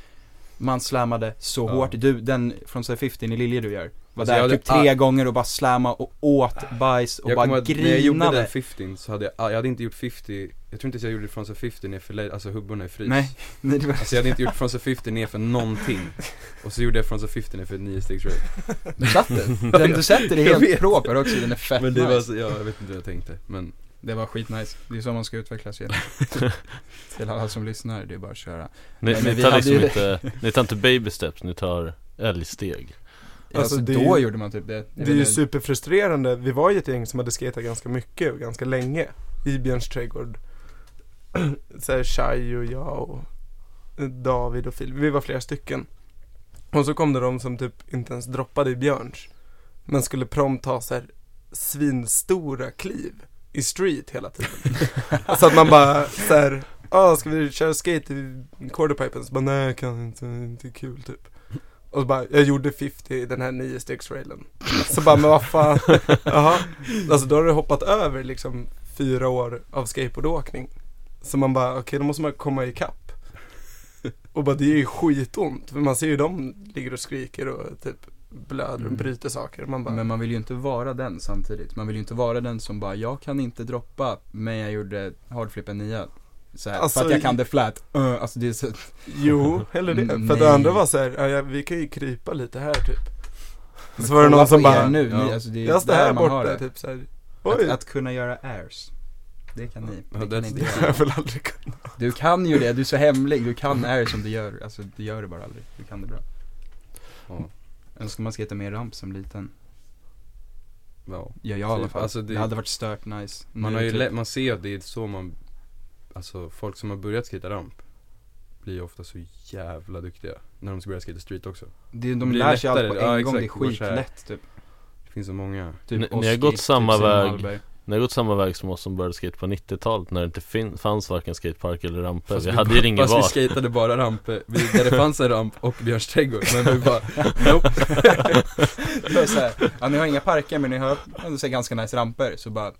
Man slammade så hårt, du, den från 15 i Lilje du gör Var Alltså, där jag typ tre all- gånger och bara slamma och åt bajs och jag bara att när jag gjorde grinade. den 15 så hade jag, jag hade inte gjort 50 Jag tror inte ens jag gjorde från så 50 ner för, le- alltså hubborna i frys. Nej, nej det var Alltså jag hade inte gjort från så 50 ner för någonting. Och så gjorde jag från så 50 ner för ett 9 stegs rate Du satt den, den du sätter är helt proper också, den är fett Men det nice. var så, ja, jag vet inte vad jag tänkte men Det var skitnice, det är så man ska utvecklas igen Till alla som lyssnar, det är bara att köra. Ni, men ni tar liksom ju- inte, ni tar inte baby steps, ni tar älgsteg Alltså, Alltså, det är då ju- gjorde man typ det. Det är ju superfrustrerande, vi var ju ett gäng som hade skatat ganska mycket och ganska länge i Björns trädgård. Såhär Shai och jag och David och Filip, vi var flera stycken. Och så kom det de som typ inte ens droppade i Björns Men skulle prompt ta såhär svinstora kliv i street hela tiden. Så att man bara såhär, ah ska vi köra skate i quarterpipen? Så bara nej jag kan inte, det är inte kul typ. Och så bara, jag gjorde 50 i den här 9 railen Så bara, men vad fan, jaha. Alltså då har du hoppat över liksom fyra år av skateboardåkning. Så man bara, okej då måste man komma ikapp. Och bara, det är ju skitont För man ser ju de ligger och skriker och typ blöder och Mm. bryter saker Man bara, Men man vill ju inte vara den samtidigt. Man vill ju inte vara den som bara, jag kan inte droppa, men jag gjorde hardflippen 9. Så här, Alltså, för att jag kan det flat. Uh, alltså det är så, jo, eller det Mm, För att det andra var så här, ja, vi kan ju krypa lite här typ Men Så var det någon som bara, nu, ja. ni, alltså det är jag står där här borta det. typ så här. Att, Oj, att kunna göra airs. Det kan ni. Ja, Det det- kan inte det jag. har jag väl aldrig kunnat Du kan ju det, du är så hemlig. Du kan airs som du gör. Alltså du gör det bara aldrig. Du kan det bra. ja, Önskar man skata mer ramp som liten. ja. Gör jag i alla Typ, fall. alltså det... det- hade varit stört nice. Man Nu har ju typ- lä- man ser ju att det är så man Alltså folk som har börjat skata ramp Blir ju ofta så jävla duktiga När de ska börja skata street också det, de blir lär sig allt på en Ja, gång, är exakt. Det här. skitlätt typ. Det finns så många typ Ni- ni har gått typ samma Simon väg. Ni har gått samma väg som oss som började skate på 90-talet när det inte fanns varken skatepark eller ramper. Vi vi hade bara- ju ingen Fast vi var skatade bara ramper, vi, där det fanns en ramp och Björns trädgård Men vi bara, nope. Det här, ja ni har inga parker men ni har ändå så här ganska nice ramper, så bara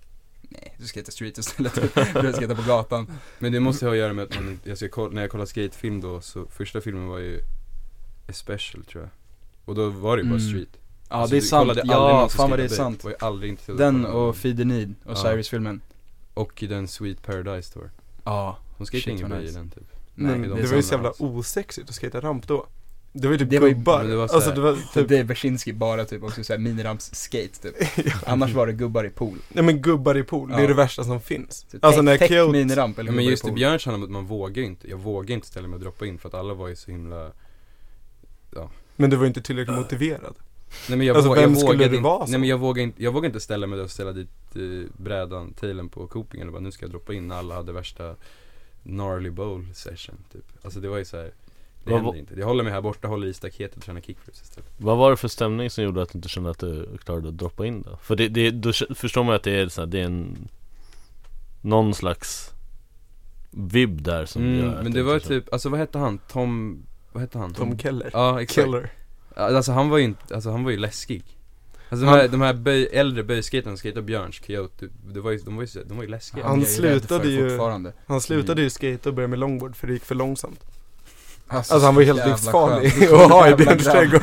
Nej, du skejtar street istället, du skejtar på gatan. Men det måste ha att göra med att man, jag ska kolla, när jag kollade skatefilm då så första filmen var ju A Special tror jag. Och då var det ju bara Mm. Ja Alltså, det är sant, ja fan vad det är sant. Var ju aldrig intresserad av Den och Feed the Need och Ja. Cyrus-filmen. Och i den Sweet Paradise Tour. Ja, Hon skejtade ingen böj i nice. den typ. Nej de Det det, var ju så jävla osexigt att skata ramp då. Det var ju typ Det var gubbar, men det var så alltså det var typ, det är Bersinski bara typ också såhär miniramps-skate typ. Annars var det gubbar i pool. Nej men gubbar i pool, det är Ja. det värsta som finns. Så Alltså när Kyoto, miniramp eller Ja, men just i Björns handlar om att man vågar inte, jag vågar inte ställa mig och droppa in för att alla var ju så himla men du var ju inte tillräckligt motiverad Nej men jag, Alltså, vem jag skulle vågade du inte, vara så? nej men jag vågade inte, jag vågade inte ställa mig där och ställa dit eh, brädan, tailen på Coopingen och bara nu ska jag droppa in när alla hade värsta gnarly bowl session typ Alltså det var ju så här. det Vad hände inte. Jag håller mig här borta, håller i staketet och tränar kickflips istället Vad var det för stämning som gjorde att du inte kände att du klarade att droppa in då? För det, det, då förstår man att det är så här, det är en Någon slags Vibb där som gör mm, att Men det var typ, alltså vad hette han? Tom, vad hette han? Tom Keller Ja exakt Killer Alltså han var ju inte, alltså han var ju läskig. Alltså de Han- här, de här böj, äldre böjskaterna som skejtade Björns, Kyoto, det var ju, de var ju, de var ju läskiga. Han slutade ju- fortfarande. Han slutade Mm. ju skate och började med longboard för det gick för långsamt. Alltså, Alltså han var ju helt livsfarlig att ha i Björns trädgård.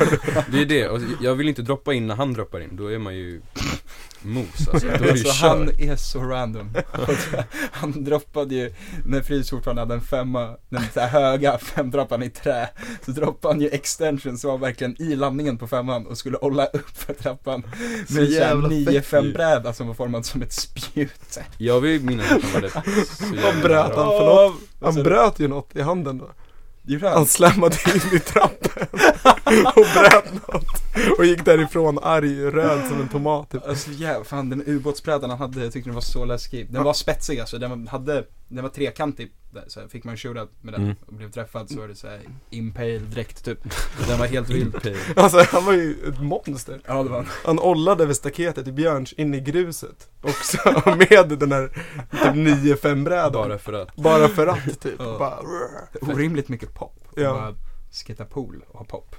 Det är det, och jag vill inte droppa in när han droppar in, då är man ju mos alltså, då är det Alltså han är så random. Han droppade ju, när Frys fortfarande hade en femma, den så här höga femdroppan i trä Så droppade han ju extension som var verkligen i landningen på femman och skulle hålla upp för trappan Med en jävla sån här fett 9 5 ju. bräda som var formad som ett spjut Jag vill minnas att han var så jävla bröt han för något? Han Alltså, bröt ju något i handen då. Han? Han? slammade in i trappen och bröt något och gick därifrån arg, röd som en tomat typ. Alltså jävlar, fan den ubåtsbrädan han hade, jag tyckte den var så läskig Den var spetsig alltså, den var, hade, den var trekantig så här, Fick man shootout med den Mm. och blev träffad så var det såhär impale direkt typ Den var helt vild Alltså han var ju ett monster. Ja det var han Han ollade över staketet i Björns in i gruset också med den här typ 9-5 brädan. Bara för att Bara för att typ. Ja. Bara, Orimligt mycket pop. Ja. bara skata pool och ha pop.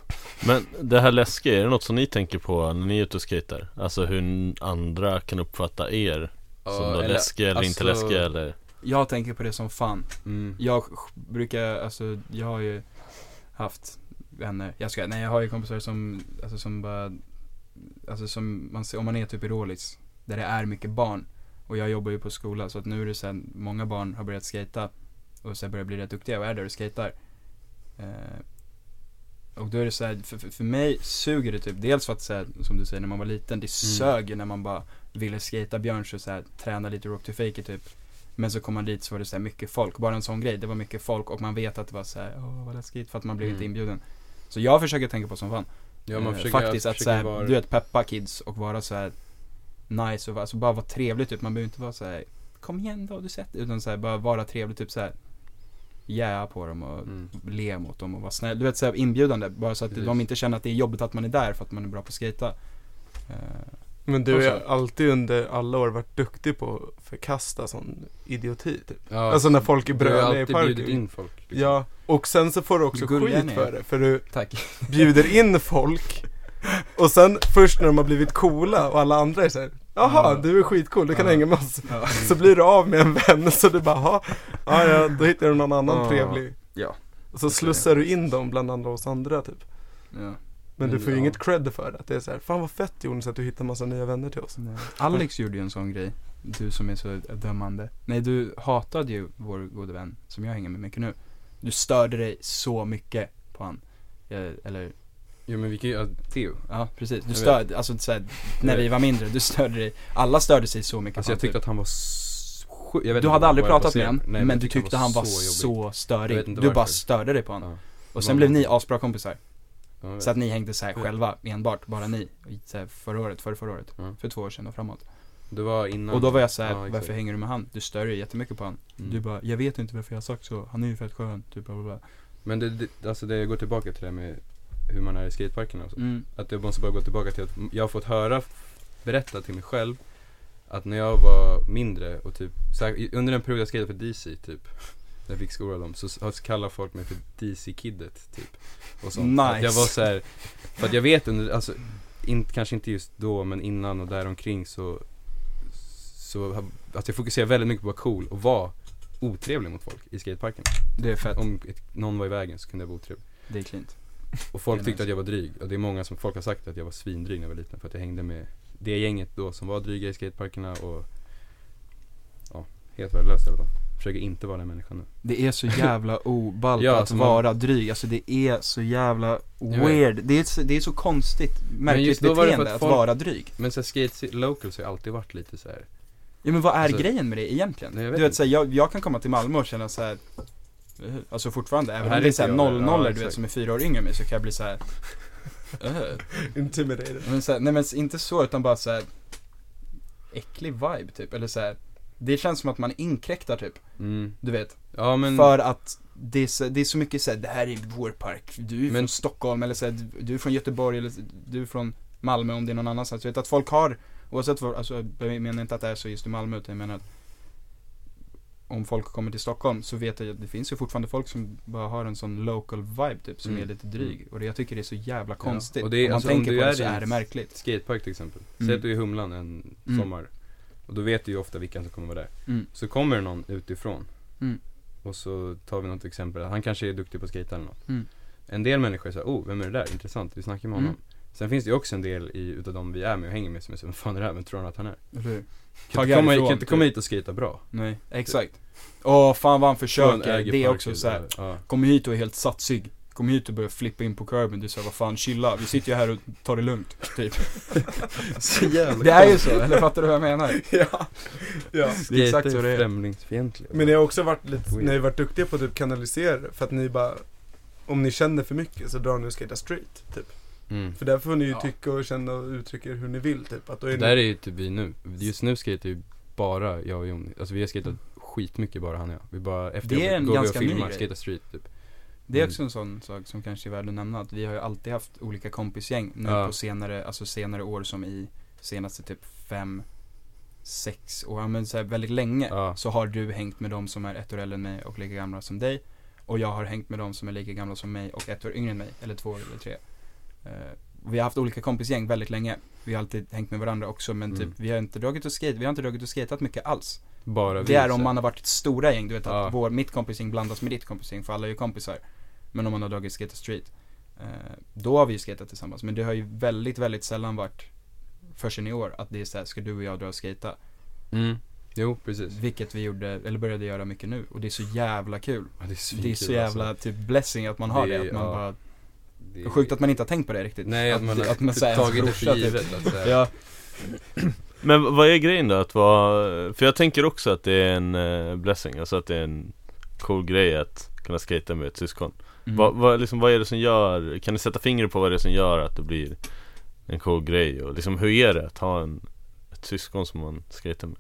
Men det här läskiga, är det något som ni tänker på när ni är ute och skejtar? Alltså hur andra kan uppfatta er? som då eller- läskiga eller inte alltså- läskiga eller? Jag tänker på det som fan. Mm. Jag brukar, alltså jag har ju haft vänner, jag ska, nej jag har ju kompisar som, alltså som bara, alltså som man ser, om man är typ i Rålis, där det är mycket barn. Och jag jobbar ju på skola så att nu är det sen, många barn har börjat skata och så börjar bli rätt duktiga och är där och skater. Eh, och då är det så här, för, för, mig suger det typ, dels för att så här, som du säger när man var liten, det sög ju när man bara ville skata Björns och så här, träna lite rock to fake typ. Men så kom man dit så var det så här mycket folk, bara en sån grej, det var mycket folk och man vet att det var så här, åh vad läskigt för att man blev inte Mm. inbjuden. Så jag försöker tänka på som fan. Ja man Eh, försöker Faktiskt att såhär, vara- du vet peppa kids och vara så här nice och alltså bara vara trevlig typ. Man behöver inte vara så här kom igen då, du sett Utan så här, bara vara trevlig typ så här jäa på dem och Mm. le mot dem och vara snäll. Du vet såhär inbjudande, bara så att Precis. de inte känner att det är jobbigt att man är där för att man är bra på att skata. Eh, Men du har alltid under alla år varit duktig på att förkasta sån idioti typ. Ja, Alltså när folk är du har ju bröliga i alltid parken. bjudit in folk liksom. Ja, och sen så får du också Gulliga skit för det. För du tack. bjuder in folk och sen först när de har blivit coola och alla andra är såhär Jaha, Ja. du är skitcool, du kan Ja. hänga med oss. Ja. Så blir du av med en vän så du bara, "Jaha, ja ja, då hittar du någon annan Ja. trevlig. Ja. Och så slussar du in dem bland andra oss andra typ. Ja. Men du får ju inget cred för det. Att det är så här, fan vad fett Jonas att du hittar massa nya vänner till oss. Nej. Alex gjorde ju en sån grej, du som är så dömande. Nej, du hatade ju vår gode vän, som jag hänger med mycket nu. Du störde dig så mycket på han. Eh, Eller, Jo men vi kan ju, ja, Theo ja precis. Du Jag störde, alltså såhär, när vi var mindre, du störde dig. Alla störde sig så mycket Alltså jag tyckte att han var s- sju- jag vet Du hade aldrig jag pratat med honom, men jag du tyckte han var så. Jag störig. Du bara störde dig på honom. Ja. Och sen blev ni asbra kompisar. Ja, jag. Så att ni hängde så här Ja. själva, enbart, bara ni. Så här, förra året, förra, förra året. För två år sedan och framåt. Det var innan Och då var jag så här, Ja, varför hänger du med han? Du stör dig jättemycket på han. Mm. Du bara, jag vet inte varför jag har sagt så, han är ju fett skön, typ bla bla bla. Men det, det, alltså det går tillbaka till det med hur man är i skateparkerna och så. Mm. Att jag måste bara gå tillbaka till att jag har fått höra, berätta till mig själv Att när jag var mindre och typ, under en period jag skejtade för DC typ När jag fick skola dem, så, kallar folk mig för DC-kiddet typ och sånt. Nice. Att jag var så här, för att jag vet under, alltså in, kanske inte just då men innan och däromkring så Så, har- alltså jag fokuserar väldigt mycket på att vara cool och vara otrevlig mot folk i skateparken Det är fett, Om ett, någon var i vägen så kunde jag vara otrevlig det är cleant. Och folk tyckte att jag var dryg. Och det är många som, folk har sagt att jag var svindryg när jag var liten för att jag hängde med det gänget då som var dryga i skateparkerna och Ja, helt värdelöst i alla fall. Försöker inte vara den människan nu. Det är så jävla oballt Ja, att alltså man- vara dryg, alltså det är så jävla weird. Det är, så, det är så konstigt, märkligt då var beteende att att, folk- vara dryg. Men så här, skate locals har alltid varit lite så här. Ja men vad är Alltså- grejen med det egentligen? Nej, jag du vet inte. såhär, jag, jag kan komma till Malmö och känna såhär Alltså fortfarande, även om det är är såhär inte jag, 0 ja, 0 du vet som är fyra år yngre än mig så kan jag bli såhär uh. Intimidated. men så här, Nej men inte så utan bara såhär Äcklig vibe typ, eller såhär Det känns som att man inkräktar typ, Mm. du vet Ja men, För att det är, så, det är så mycket såhär, det här är vår park, du är Men- från Stockholm eller såhär, du är från Göteborg eller du är från Malmö om det är någon annanstans. Jag vet att folk har, oavsett var, alltså jag menar inte att det är så just i Malmö utan jag menar att om folk kommer till Stockholm så vet jag att det finns ju fortfarande folk som bara har en sån local vibe typ som Mm. är lite dryg. Och det, jag tycker det är så jävla konstigt. och det är- om man alltså, om tänker du på det så är det märkligt. skatepark till exempel. Mm. Säg att du är i Humlan en Mm. sommar. Och då vet du ju ofta vilka som kommer vara där. Mm. Så kommer det någon utifrån. Mm. Och så tar vi något exempel, han kanske är duktig på att skata eller något. Mm. En del människor såhär, oh vem är det där? Intressant, vi snackar med Mm. honom. Sen finns det ju också en del i, utav de vi är med och hänger med som är så, vem fan är det här? Vem tror han att han är? Eller hur? Kan inte komma, härifrån, kan inte typ. komma hit och skata bra. Nej, exakt. Åh, fan vad han försöker. Det är också så här. Ja. Kommer hit och är helt satsig. Kommer hit och börjar flippa in på curben. Du säger vad fan chilla. Vi sitter ju här och tar det lugnt. Typ. Så jävla Det är ju så, eller fattar du vad jag menar? Ja. ja. Det är exakt så det är. främlingsfientliga. Men ni har också varit lite, ni har varit duktiga på att typ kanalisera för att ni bara Om ni känner för mycket så drar ni och skejtar street, typ. Mm. För där får ni ju Ja. tycka och känna och uttrycka er hur ni vill, typ. Att då är Det ni, där är ju typ vi nu. Just nu skater ju bara jag och Jon. Alltså vi har skatat skitmycket bara han och jag. Vi bara, efter Det är en går vi och ganska ny filmar, grej. skatar street typ. Det är Mm. också en sån sak som kanske är värd att nämna. Att vi har ju alltid haft olika kompisgäng nu Ja. på senare, alltså senare år som i senaste typ fem, sex år. Men så här, väldigt länge Ja. så har du hängt med de som är ett år äldre än mig och lika gamla som dig. Och jag har hängt med de som är lika gamla som mig och ett år yngre än mig. Eller två eller tre. Eh, vi har haft olika kompisgäng väldigt länge. Vi har alltid hängt med varandra också men Mm. typ vi har inte dragit och skate, vi har inte dragit och skatat mycket alls. Bara Det är om man har varit ett stora gäng, du vet att Ja. vår, mitt kompisgäng blandas med ditt kompisgäng för alla är ju kompisar. Men om man har dragit skate street. Eh, då har vi ju skatat tillsammans men det har ju väldigt, väldigt sällan varit förrän i år att det är såhär, ska du och jag dra och skata? Mm. Jo, precis. Vilket vi gjorde, eller började göra mycket nu och det är så jävla kul. Ja, det är, Det är så jävla alltså. typ blessing att man har det, Det att man ja. bara, Det sjukt att man inte har tänkt på det riktigt. Nej, att man har att man typ tagit det för typ. givet. Att, så här, Ja, Men vad är grejen då? Att vara, för jag tänker också att det är en eh, blessing, alltså att det är en cool grej att kunna skata med ett syskon. mm. Vad, vad, liksom, vad är det som gör, kan ni sätta fingret på vad det är som gör att det blir en cool grej? Och liksom, hur är det att ha en, ett syskon som man skater med?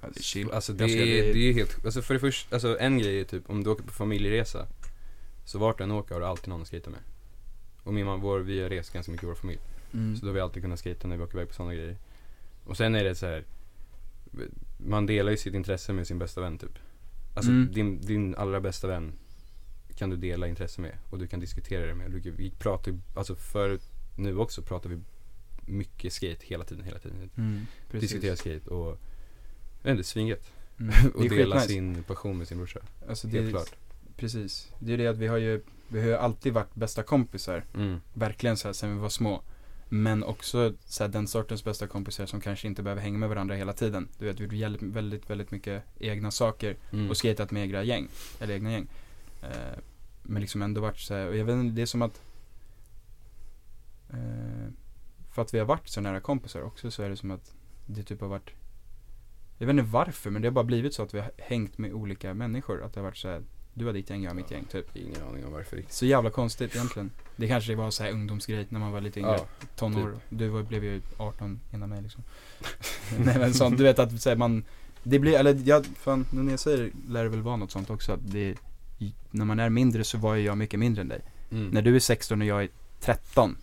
Ja, det är chill. Alltså det är, det är helt, alltså för det första, alltså en grej är typ om du åker på familjeresa Så vart du än åker har du alltid någon att skejta med Och min mamma, vår, vi har rest ganska mycket i vår familj Mm. Så då har vi alltid kunnat skejta när vi åker iväg på sådana grejer Och sen är det så här. Man delar ju sitt intresse med sin bästa vän typ Alltså Mm. din, din allra bästa vän Kan du dela intresse med och du kan diskutera det med. Du, vi pratar ju, alltså förut, nu också pratar vi mycket skate hela tiden, hela tiden Mm. Diskutera skate och, jag vet inte, svingött Mm. och Det dela sin passion med sin brorsa. Alltså det Helt är, klart. Precis. Det är det att vi har ju, vi har ju alltid varit bästa kompisar. Mm. Verkligen så här sen vi var små. Men också så här, den sortens bästa kompisar som kanske inte behöver hänga med varandra hela tiden. Du vet, vi har väldigt, väldigt, väldigt mycket egna saker Mm. och skatat med egna gäng. Eller egna gäng. Eh, men liksom ändå varit så här, och jag vet inte, det är som att eh, för att vi har varit så nära kompisar också så är det som att det typ har varit jag vet inte varför men det har bara blivit så att vi har hängt med olika människor. Att det har varit så här, du har ditt gäng, jag har mitt gäng typ. Ingen aning om varför. Så jävla konstigt egentligen. Det kanske var så här ungdomsgrej när man var lite yngre. Ja, tonår. typ. Du var, blev ju 18 innan mig liksom. Nej men sånt, du vet att så här, man Det blir, eller jag, fan nu när jag säger lär det väl vara något sånt också att det När man är mindre så var ju jag mycket mindre än dig. mm. När du är 16 och jag är 13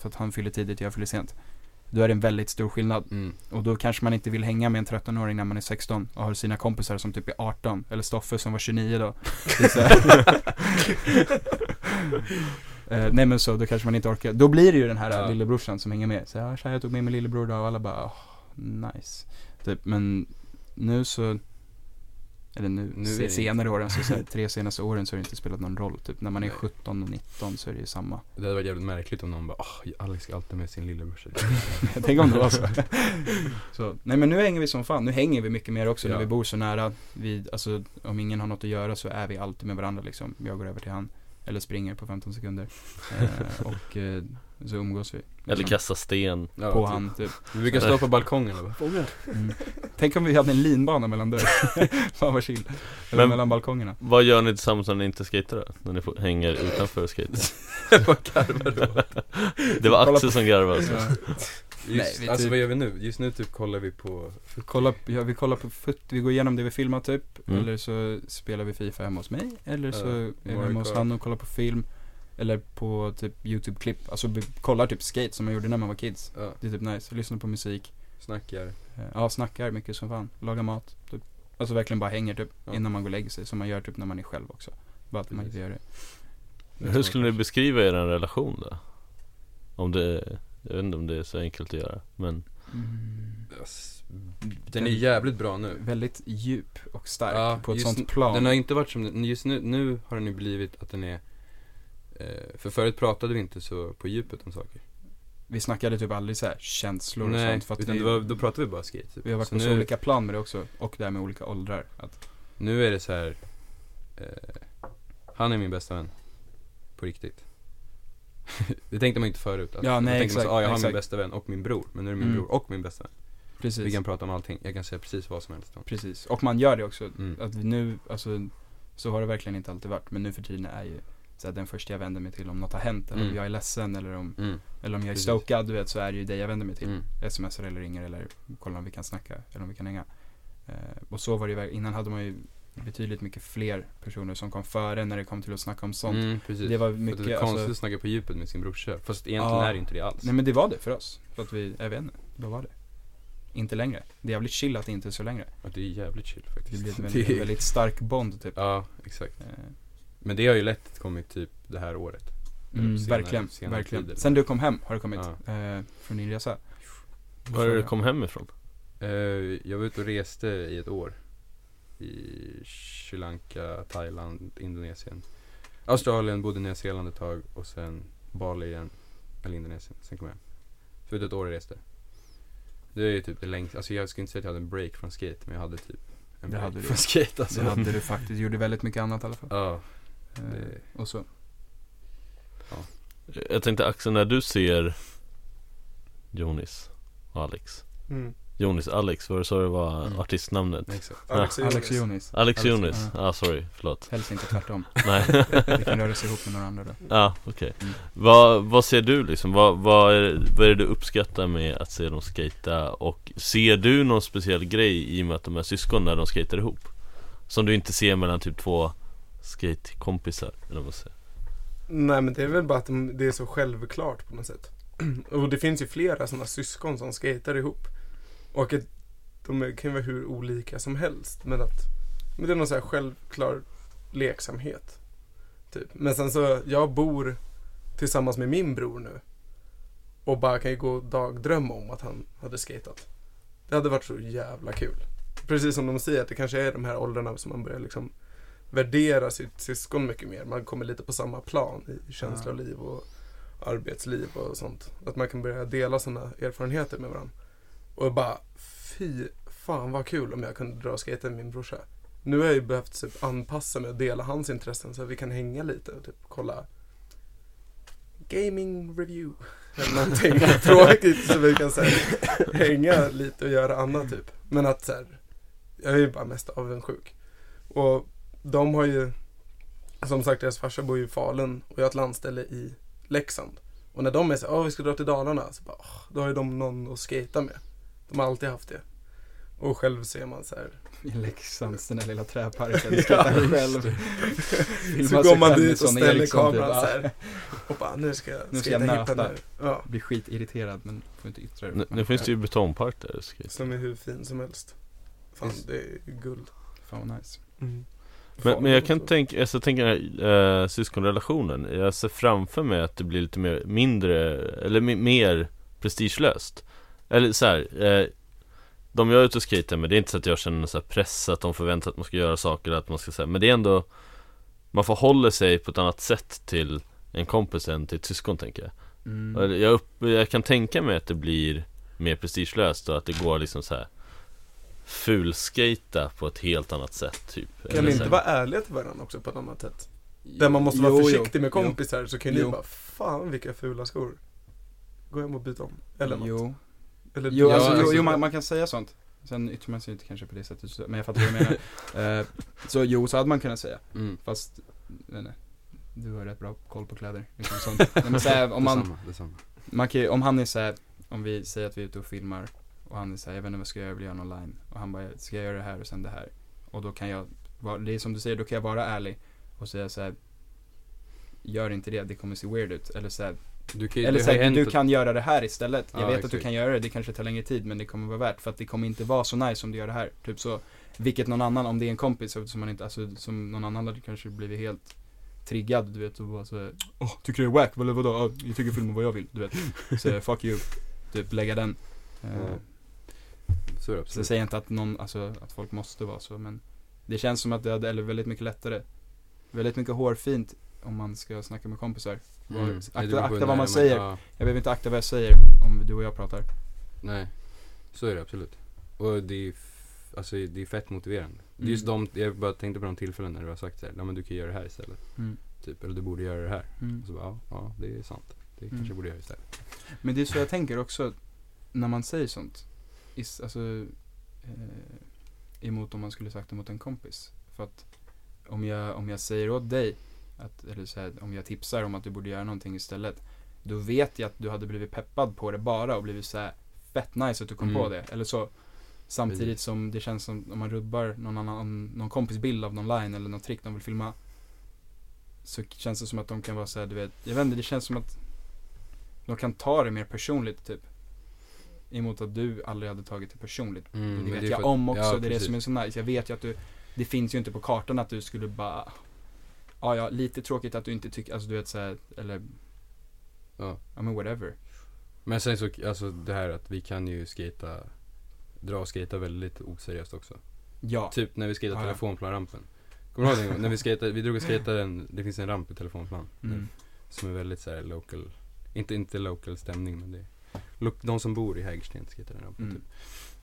För att han fyller tidigt och jag fyller sent Då är det en väldigt stor skillnad Mm. och då kanske man inte vill hänga med en 13-åring när man är 16 och har sina kompisar som typ är 18 Eller Stoffe som var 29 då här. Eh, Nej men så, då kanske man inte orkar Då blir det ju den här Ja. lillebrorsan som hänger med Så ja, tja, jag tog med min lillebror då och alla bara oh, Nice Typ, men nu så Eller nu, Nu se, senare åren, så, så här, tre senaste åren så har det inte spelat någon roll Typ när man är Nej. 17 och 19 så är det ju samma Det hade varit jävligt märkligt om någon bara åh, Alex ska alltid med sin lillebrorsa. Tänk om det var så. så. Nej men nu hänger vi som fan, nu hänger vi mycket mer också Ja. när vi bor så nära. Vi, alltså om ingen har något att göra så är vi alltid med varandra liksom. Jag går över till han, eller springer på 15 sekunder. Eh, och eh, så umgås vi. Eller Liksom, kasta sten Ja, På typ. han typ. Vi brukar stå på balkongen och bara Mm. Tänk om vi hade en linbana mellan dörr. fan vad chill. Eller Men- mellan balkongerna. Vad gör ni tillsammans när ni inte skater då? När ni får, hänger utanför skate? Vad garvar du åt? Det var Axel på- som garvade alltså. Ja. Just, Nej, alltså typ- vad gör vi nu? Just nu typ kollar vi på Kolla, ja, vi kollar på fut, vi går igenom det vi filmar typ. Mm. Eller så spelar vi Fifa hemma hos mig. Eller så Ja, är vi hemma hos han och kollar på film. Eller på typ YouTube-klipp. Alltså vi kollar typ skate som man gjorde när man var kids. ja, Det är typ nice. Lyssnar på musik. snackar. Eh, Ja, snackar mycket som fan. Lagar mat. Typ. Alltså verkligen bara hänger typ. Ja. Innan man går och lägger sig. Som man gör typ när man är själv också. Bara att man inte gör det. Hur skulle ni beskriva er relation då? Om det, jag vet inte om det är så enkelt att göra men Mm. Yes. Den är jävligt bra nu. Väldigt djup och stark Ja, på ett sånt plan. Den har inte varit som just nu, nu har den ju blivit att den är För förut pratade vi inte så på djupet om saker Vi snackade typ aldrig så här känslor och Nej, sånt. För att utan det var, då pratade vi bara skate typ. vi har varit så på så nu, olika plan med det också. Och där med olika åldrar. Att, nu är det så här. Eh, Han är min bästa vän På riktigt Det tänkte man inte förut att, Ja, då nej, tänkte man exakt, så, ah, jag har exakt. min bästa vän och min bror Men nu är det min Mm. bror och min bästa vän precis. Vi kan prata om allting, jag kan säga precis vad som helst om Precis, och man gör det också. mm. Att nu, alltså, så har det verkligen inte alltid varit. Men nu för tiden är ju så här, den första jag vänder mig till om något har hänt. Eller om Mm. jag är ledsen eller om, Mm. eller om jag är Precis. stokad, du vet, så är det ju dig jag vänder mig till. Mm. Smsar eller ringer eller kollar om vi kan snacka eller om vi kan hänga. Eh, och så var det ju, innan hade man ju betydligt mycket fler personer som kom före när det kom till att snacka om sånt. Mm. Det var mycket, det är konstigt alltså, att snacka på djupet med sin brorsa Fast egentligen Ja. är det inte det alls nej men det var det för oss. För att vi, jag vet inte, vad var det? Inte längre. Det är jävligt chill att det inte är så längre. Att det är jävligt chill Det faktiskt blir en väldigt, Det väldigt stark bond typ. Ja, exakt Eh, Men det har ju lätt kommit typ det här året Mm, senare- verkligen, senare verkligen. tider. Sen du kom hem har du kommit, Ja. eh, från din resa. Var är det du kom hem ifrån? Eh, jag var ute och reste i ett år. I Sri Lanka, Thailand, Indonesien. Australien, bodde i Nya Zeeland ett tag och sen Bali igen. Eller Indonesien, sen kom jag hem. Så ut ett år och reste. Det är ju typ det längsta, alltså jag skulle inte säga att jag hade en break från skate men jag hade typ en Det break hade du. från skate alltså. Det hade du faktiskt, du gjorde väldigt mycket annat i alla fall. Ja, det- och så. Jag tänkte Axel, när du ser Jonis och Alex Mm. Jonis Alex, var det så det var Mm. artistnamnet? exakt. Alex Jonas. Jonis. Alex Alex, Jonis, ja. ah sorry, förlåt Helst inte tvärtom. Nej, Vi kan röra sig ihop med några andra då. ja okej Mm. vad, vad ser du liksom? Vad, vad, är, vad är det du uppskattar med att se dem skata Och ser du någon speciell grej i och med att de är syskon när de skater ihop? Som du inte ser mellan typ två skatekompisar, eller vad man säger Nej men det är väl bara att de, det är så självklart på något sätt. Och det finns ju flera sådana syskon som skater ihop. Och att de kan ju vara hur olika som helst. Men att men det är någon så här självklar leksamhet. Typ. Men sen så, jag bor tillsammans med min bror nu. Och bara kan ju gå och dagdrömma om att han hade skatat. Det hade varit så jävla kul. Precis som de säger att det kanske är de här åldrarna som man börjar liksom värdera sitt syskon mycket mer. Man kommer lite på samma plan i känsloliv och arbetsliv och sånt. Att man kan börja dela sådana erfarenheter med varandra. Och bara, fy fan vad kul om jag kunde dra och skejta med min brorsa. Nu har jag ju behövt typ anpassa mig och dela hans intressen så att vi kan hänga lite och typ kolla Gaming review eller någonting tråkigt så vi kan så här, hänga lite och göra annat typ. Men att så här, jag är ju bara mest avundsjuk. Och de har ju, som sagt deras farsa bor ju i Falun och jag har ett landställe i Leksand. Och när de är så här, åh vi ska dra till Dalarna, så bara, åh, då har ju de någon att skata med. De har alltid haft det. Och själv ser man så här, I Leksands, den där lilla träparken. Skrattar själv. Så går man dit och ställer Eriksson, typ. kameran så Ja. här. Och bara, nu ska jag Nu ska jag nöta. nu. Ja, Blir skitirriterad men får inte yttra det. Nu, nu finns det ju betongpark där skate. som är hur fin som helst. Fan, det är guld. Fan vad nice. Men, men jag kan tänka, alltså, jag tänker den här, eh, syskonrelationen. Jag ser framför mig att det blir lite mer, mindre, eller mer prestigelöst. Eller så här, eh, De jag är ute och skejtar med, det är inte så att jag känner så press att de förväntar sig att man ska göra saker, att man ska säga Men det är ändå Man förhåller sig på ett annat sätt till en kompis än till ett syskon tänker jag. Mm. Jag, upp, jag kan tänka mig att det blir mer prestigelöst och att det går liksom så här fulskata på ett helt annat sätt typ Kan Eller ni inte vara ärliga till varandra också på ett annat sätt? Där man måste vara Jo, jo, försiktig med jo. kompisar så kan ni Jo. bara, fan vilka fula skor. Gå hem och byta om. Eller något. Jo, Eller jo, alltså, alltså- jo, jo man, man kan säga sånt. Sen yttrar man sig inte kanske på det sättet, så- men jag fattar vad du menar. Eh, så jo, så hade man kunnat säga. Mm. Fast, nej, nej. Du har rätt bra koll på kläder. Liksom sånt. Men så här, om man, Detsamma, detsamma. man kan om han är såhär, om vi säger att vi är ute och filmar och han är såhär, jag vet inte vad ska jag göra, jag vill göra någon online. Och han bara, ska jag göra det här och sen det här? Och då kan jag, det är som du säger, då kan jag vara ärlig och säga såhär, gör inte det, det kommer se weird ut. Eller såhär, Du kan, eller såhär, hänt du kan göra det här istället. Jag Ja, vet att du exakt. kan göra det, det kanske tar längre tid men det kommer vara värt. För att det kommer inte vara så nice om du gör det här. Typ så, vilket någon annan, om det är en kompis som man inte, alltså som någon annan hade kanske blivit helt triggad, du vet, och bara såhär, åh, tycker du är wack? Eller vadå? Ja, jag tycker filma vad jag vill, du vet. Så fuck you, typ lägga den. Ja. Så det Så absolut. säger jag inte att någon, alltså att folk måste vara så men Det känns som att det hade, eller väldigt mycket lättare Väldigt mycket hårfint om man ska snacka med kompisar Mm. Akta, akta när vad man säger ja. Jag behöver inte akta vad jag säger om du och jag pratar Nej, så är det absolut. Och det är, alltså, det är fett motiverande. Det är Mm. just de, jag bara tänkte på de tillfällen när du har sagt såhär, ja men du kan göra det här istället. mm. Typ, eller du borde göra det här. Mm. Och så bara, ja, ja det är sant. Det Mm. kanske jag borde göra istället. Men det är så jag tänker också När man säger sånt is, Alltså eh, Emot om man skulle sagt det mot en kompis För att Om jag, om jag säger åt dig att, Eller så här, om jag tipsar om att du borde göra någonting istället Då vet jag att du hade blivit peppad på det bara och blivit så här Fett nice att du kom Mm. på det Eller så Samtidigt som det känns som om man rubbar någon annan, någon kompis bild av någon line eller någon trick de vill filma Så känns det som att de kan vara så här, du vet, jag vet inte, det känns som att de kan ta det mer personligt typ. Emot att du aldrig hade tagit det personligt. Mm, det vet är jag för- om också, ja, det är det som är så nice. Jag vet ju att du, det finns ju inte på kartan att du skulle bara Ja, ja, lite tråkigt att du inte tycker, alltså du vet såhär, eller, Ja. ja men whatever. Men sen så, alltså det här att vi kan ju skata dra och skata väldigt oseriöst också. Ja. Typ när vi skejtade Ja, telefonplanrampen. Kommer du ihåg det en gång? När vi skejtade, vi drog och skejtade en, det finns en ramp i telefonplan. Mm. Som är väldigt så här local, inte, inte local stämning men det de som bor i Hägersten skejtar den rampen Mm. typ.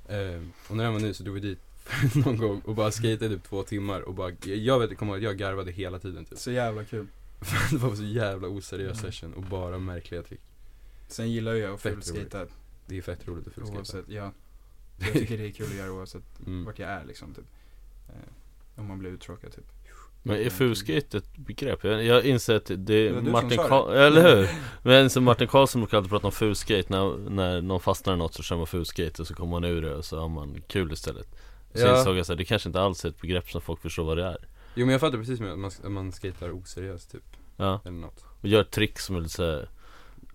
Ehm, och när den var ny så drog vi dit någon gång och bara skejtade typ två timmar och bara, jag vet, kommer ihåg jag garvade hela tiden typ. Så jävla kul. det var så jävla oseriös Mm. session och bara märkliga trick. Sen gillar jag att Fett fulskata Det är fett roligt att fullskejta. oavsett, ja. Jag tycker det är kul att göra oavsett Mm. vart jag är liksom typ. Eh, om man blir uttråkad typ. Men är fuskate ett begrepp? Jag, inser att det Det är du Martin som sa Karl, det. eller hur? Men så Martin Karlsson brukar alltid prata om fuskate när, när någon fastnar i något så kör man fuskate och så kommer man ur det och så har man kul istället Så Ja. insåg jag här, det kanske inte alls är ett begrepp som folk förstår vad det är Jo men jag fattar precis med att man, att man skejtar oseriöst typ, Ja, eller något. och gör ett trick som är lite så här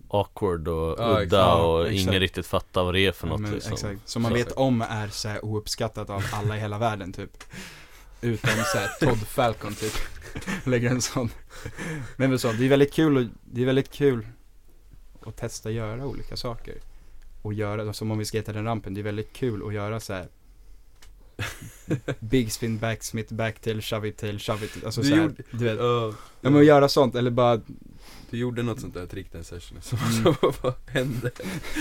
awkward och Ja, udda exakt. och exakt. ingen riktigt fattar vad det är för Ja, något men, liksom. Exakt. Som man Så- vet om är så här ouppskattat av alla i hela världen typ. Utom så här Todd Falcon typ. Lägger en sån. Men men så, det är väldigt kul och, det är väldigt kul att testa göra olika saker. Och göra, som om vi skejtar den rampen, det är väldigt kul att göra så här. Big spin back, smith back till, shove it till, shove it. Alltså Du så här, gjorde- du vet. Ja, Ja men att göra sånt, eller bara, du gjorde något sånt där trick den sessionen, så, Mm. så vad hände?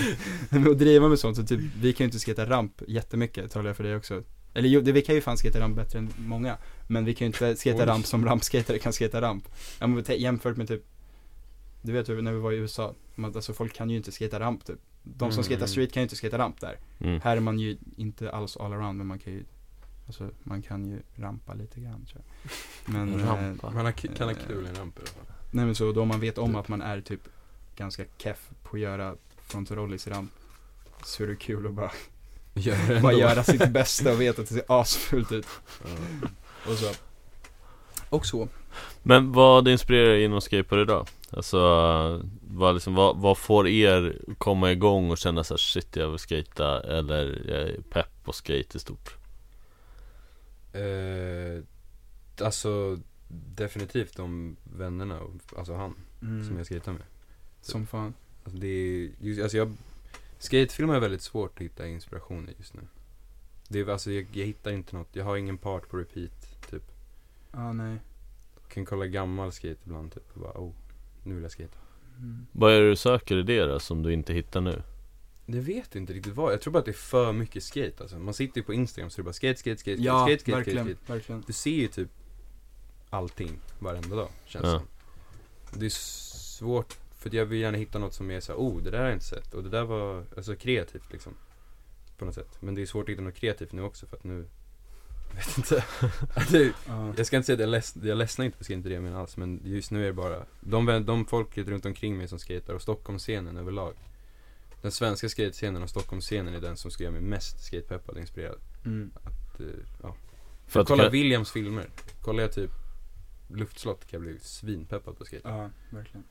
men att driva med sånt, så typ, vi kan ju inte skejta ramp jättemycket, talar jag för dig också. Eller jo, det, vi kan ju fan skejta ramp bättre än många. Men vi kan ju inte skejta ramp som rampskejtare kan skejta ramp. Ja, men te- jämfört med typ, du vet ju när vi var i USA, man, alltså folk kan ju inte skejta ramp typ. De som Mm. skejtar street kan ju inte skejta ramp där. Mm. Här är man ju inte alls all around, men man kan ju, alltså man kan ju rampa lite grann tror jag. Men, eh, Rampa. Man har, k- kan ha kul i en ramp i alla fall. nej men så då man vet om att man är typ ganska keff på att göra frontrollis i ramp. Så är det kul att bara Gör det bara göra sitt bästa och veta att det ser asfult ut. Ja. Och så. Och så. Men vad inspirerar er inom skateboard idag? Alltså, vad, liksom, vad, vad får er komma igång och känna så här, shit jag vill skata eller jag är pepp på skate i stort? Eh, alltså definitivt de vännerna, alltså han Mm. som jag skejtar med. Som fan. Alltså det är, just, alltså jag, skatefilmer är väldigt svårt att hitta inspiration i just nu. Det är, alltså jag, jag hittar inte något, jag har ingen part på repeat, typ. Ja, nej. Kan kolla gammal skate ibland, typ, och bara oh, nu vill jag skata. Mm. Vad är det du söker i det då, som du inte hittar nu? Det vet inte riktigt vad, jag tror bara att det är för mycket skate alltså. Man sitter ju på Instagram så det är bara skate, skate, skate, Ja, skate, skate, verkligen, skate, skate. verkligen. Du ser ju typ allting varenda dag, känns Ja. som. Det är svårt, för att jag vill gärna hitta något som är så här, oh det där har jag inte sett och det där var, alltså kreativt liksom. På något sätt. Men det är svårt att hitta något kreativt nu också för att nu, jag vet inte. det, Ja. jag ska inte säga att jag, leds, jag ledsnar inte på skate, inte det jag menar alls. Men just nu är det bara, de, de folket runt omkring mig som skater och Stockholmsscenen överlag. Den svenska skatescenen och Stockholmsscenen är den som ska göra mig mest skatepeppad och inspirerad. Mm. Att, eh, ja. För att Kolla kan- Williams filmer. Kollar jag typ Luftslott kan jag bli svinpeppad på skate. Ja, verkligen.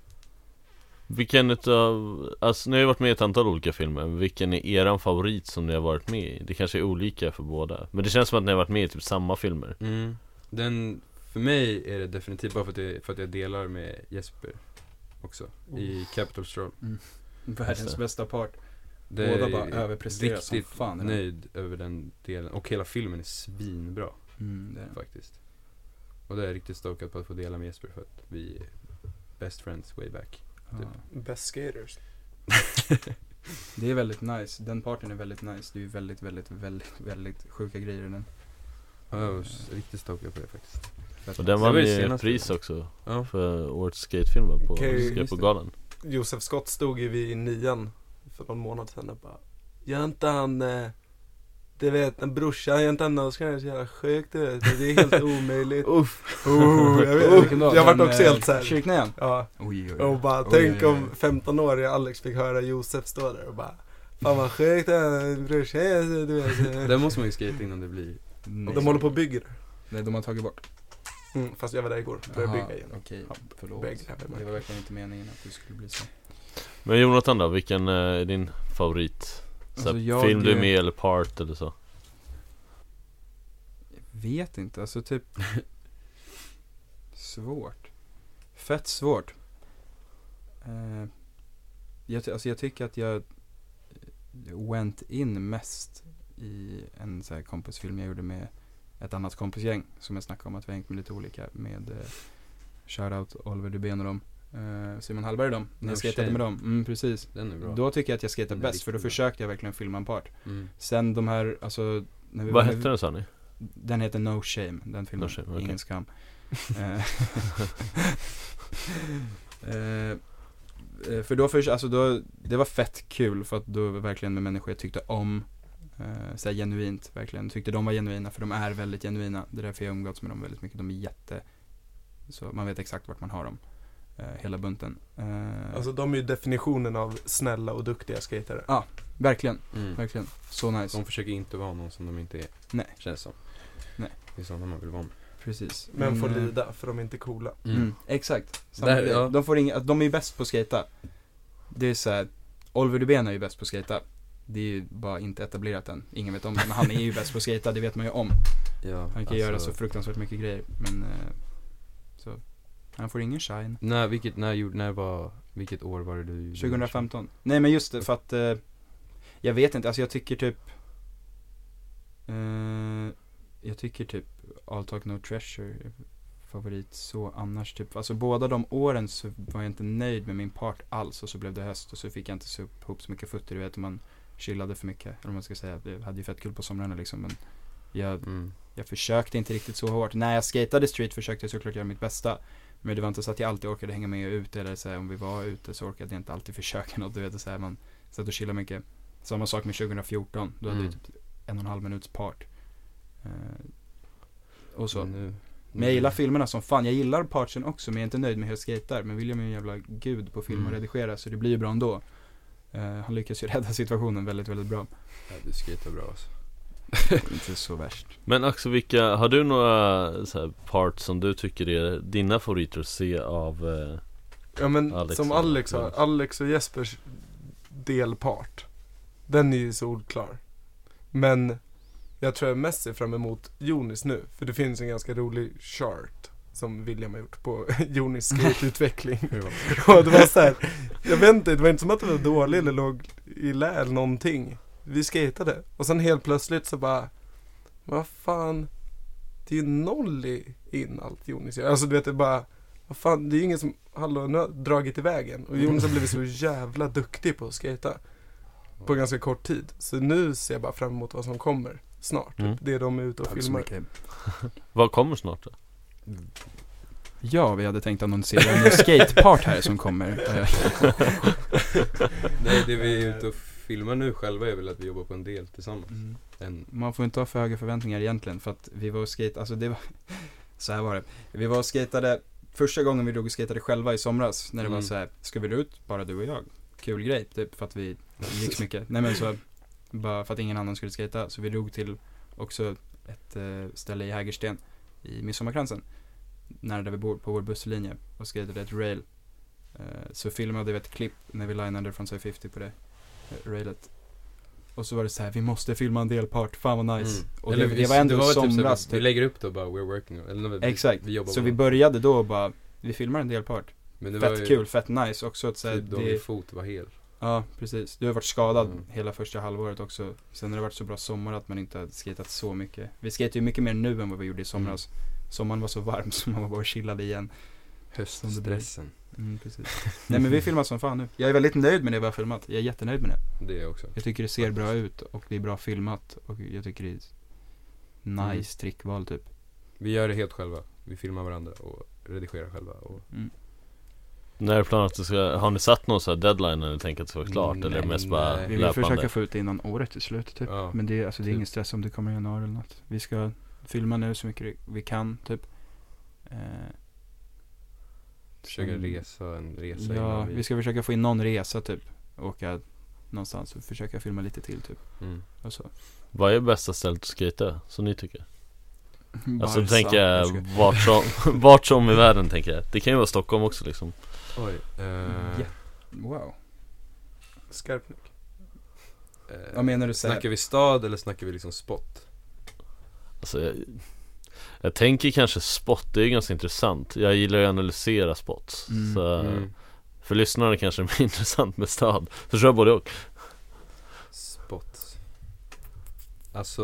Vilken utav, alltså ni har ju varit med i ett antal olika filmer, vilken är eran favorit som ni har varit med i? Det kanske är olika för båda, men det känns som att ni har varit med i typ samma filmer Mm. Den, för mig är det definitivt bara för att, det, för att jag delar med Jesper också. I Capital Stroll. Världens Just det. bästa part. Det Båda bara överpresterar som riktigt fan den. nöjd över den delen. Och hela filmen är svinbra Mm, det är faktiskt. Och det är jag riktigt stokad på att få dela med Jesper för att vi är best friends way back. Typ. Best skaters. Det är väldigt nice. Den parten är väldigt nice. Det är ju väldigt, väldigt, väldigt, väldigt sjuka grejer i den. Ja, jag var riktigt stokad på det faktiskt. Fett Och den vann ju pris också Ja. för årets skatefilm på det. Skateboardgalan Josef Scott stod ju vid nian för någon månad sedan och bara Gör inte han, eh, du vet en brorsa, något så är det så jävla sjukt du vet. Det är helt omöjligt. Uff. oh, jag vet, Vilken jag vart också helt såhär. Kyrknäan? Ja, Oj, oj, oj. och bara Oj, tänk oj, oj. om 15-åriga Alex fick höra Josef stå där och bara Fan vad sjukt det är, brorsa, du vet. Den måste man ju skata innan det blir. Nej. De håller på och bygger. Nej, de har tagit bort. Mm, fast jag var där igår, började Jaha, bygga igen. Okej, Ja, förlåt. Det var verkligen inte meningen att du skulle bli så. Men Jonathan då, vilken eh, är din favorit? Så Alltså, jag- film du med eller part eller så? Vet inte, alltså typ svårt. Fett svårt. Eh, jag, alltså jag tycker att jag went in mest i en så här kompisfilm jag gjorde med ett annat kompisgäng som jag snackade om att vi hängt med lite olika med eh, Shoutout Oliver Dubén och dem. Eh, Simon Hallberg och dem. När No jag shame. med dem. Mm, precis. Den är bra. Då tycker jag att jag är bäst för då försökte jag verkligen filma en part. Mm. Sen de här, alltså när vi Vad hette den sa ni? Den heter No Shame, den filmen. No Shame, okej. Ingen skam. Eh, för då, för, alltså då, det var fett kul för att då verkligen med människor jag tyckte om. Eh, såhär genuint, verkligen. Tyckte de var genuina, för de är väldigt genuina. Det är därför jag umgåtts med dem väldigt mycket. De är jätte, så man vet exakt vart man har dem. Eh, hela bunten. Eh, Alltså de är ju definitionen av snälla och duktiga skatare. verkligen, Mm. verkligen. Så nice. De försöker inte vara någon som de inte är. Nej. Känns som. Nej. Det är sådana man vill vara med. Precis. Men får eh, lida för de är inte coola. Mm, exakt. Samma Där, ja. De får inga, de är ju bäst på att skata. Det är såhär, Oliver Dubén är ju bäst på att skata. Det är ju bara inte etablerat än. Ingen vet om det, men han är ju bäst på att skata, det vet man ju om. Ja, Han kan göra så fruktansvärt mycket grejer, men eh. Han får ingen shine. När, vilket, när, gjorde- när var, vilket år var det du gjorde 2015. Nej men just det, för att eh, jag vet inte, alltså jag tycker typ eh, Jag tycker typ All Talk No Treasure är favorit så annars typ, alltså båda de åren så var jag inte nöjd med min part alls och så blev det höst och så fick jag inte upp- ihop så mycket fötter, du vet man chillade för mycket, eller vad man ska säga, jag hade ju fett kul på somrarna liksom men jag, Mm. jag försökte inte riktigt så hårt. När jag skatade street försökte jag såklart göra mitt bästa. Men det var inte så att jag alltid orkade hänga med ut eller så här, om vi var ute så orkade jag inte alltid försöka något. Du vet, så här, man satt och chillade mycket. Samma sak med 2014. Då hade vi Mm. typ en och en halv minuts part. Eh, och så. Men nu, Men jag gillar filmerna som fan. Jag gillar partsen också men jag är inte nöjd med hur jag skatar. Men William är en jävla gud på att filma och Mm. redigera så det blir ju bra ändå. Eh, han lyckas ju rädda situationen väldigt, väldigt bra. Ja, du skater bra alltså. inte så värst. Men Axel, vilka, har du några så här, parts som du tycker är dina favoriter att se av eh, Ja men Alex som Alex har. Alex och Jespers delpart. Den är ju solklar. Men jag tror jag mest ser fram emot Jonis nu. För det finns en ganska rolig chart som William har gjort på Jonis skateutveckling. Och det var så här, jag vet inte, det var inte som att det var dåligt eller låg i lä eller någonting. Vi skatade och sen helt plötsligt så bara, vad fan, det är ju noll i in allt Jonis gör. Alltså du vet det är bara, vad fan, det är ju ingen som, hallå nu har jag dragit i vägen. Och Jonas har blivit så jävla duktig på att skata på ganska kort tid. Så nu ser jag bara fram emot vad som kommer snart. Mm. Det de är ute och Tack filmar. Vad kommer snart då? Ja, vi hade tänkt annonsera en skatepart här som kommer. Eh, Nej, det vi är ute och filmar nu själva är väl att vi jobbar på en del tillsammans. Mm. En, Man får inte ha för höga förväntningar egentligen för att vi var och skate, alltså det var, så här var det. Vi var och skatade, första gången vi drog och skatade själva i somras när det var Mm. så här, ska vi ut bara du och jag? Kul grej, typ för att vi gick så mycket. Nej men så, bara för att ingen annan skulle skata Så vi drog till också ett eh, ställe i Hägersten i Midsommarkransen. Nära där vi bor, på vår busslinje och skatade ett rail. Eh, så filmade vi ett klipp när vi linade från 50 på det railet. Och så var det så här, vi måste filma en delpart, fan vad nice. Mm. Och Eller det, vi- det var ändå typ så här, somras Vi typ. lägger upp då bara, we're working eller vi, Exakt. vi Så vi började då och bara, vi filmar en delpart. Men det var Fett ju kul, fett nice också att säga typ då min det, fot var hel. Ja, precis. Du har varit skadad Mm. hela första halvåret också. Sen har det varit så bra sommar att man inte har skatat så mycket. Vi skatar ju mycket mer nu än vad vi gjorde i somras. Sommaren var så varm så man var bara och chillade igen. Höststressen. Mm, precis. Nej men vi filmar som fan nu. Jag är väldigt nöjd med det vi har filmat. Jag är jättenöjd med det. Det är jag också. Jag tycker det ser bra ut och det är bra filmat. Och jag tycker det är nice Mm. trickval typ. Vi gör det helt själva. Vi filmar varandra och redigerar själva. Och Mm. När är planen att ska, har ni satt någon så här deadline eller tänker att det ska vara klart? eller Nej, mest bara nej. Vi vill löpande? försöka få ut det innan året är slut typ. Ja, Men det, är- alltså, det är typ. ingen stress om det kommer i januari eller något. Vi ska filma nu så mycket vi kan typ. Eh, försöka Mm. resa en resa ja, vi ska försöka få in någon resa typ. Åka någonstans och försöka filma lite till typ. Mm. Och så. Vad är bästa stället att skata, som ni tycker? Alltså Barca, tänker jag vart som, vart som i världen tänker jag Det kan ju vara Stockholm också liksom Oj. eh, Ja. Wow. Skarpnäck. eh, Vad menar du? Snackar vi stad eller snackar vi liksom spot? Alltså jag, Jag tänker kanske spot, det är ganska intressant Jag gillar ju att analysera spots Mm. så, Mm. För lyssnarna kanske det är mer intressant med stad Så kör både och Spots. Alltså,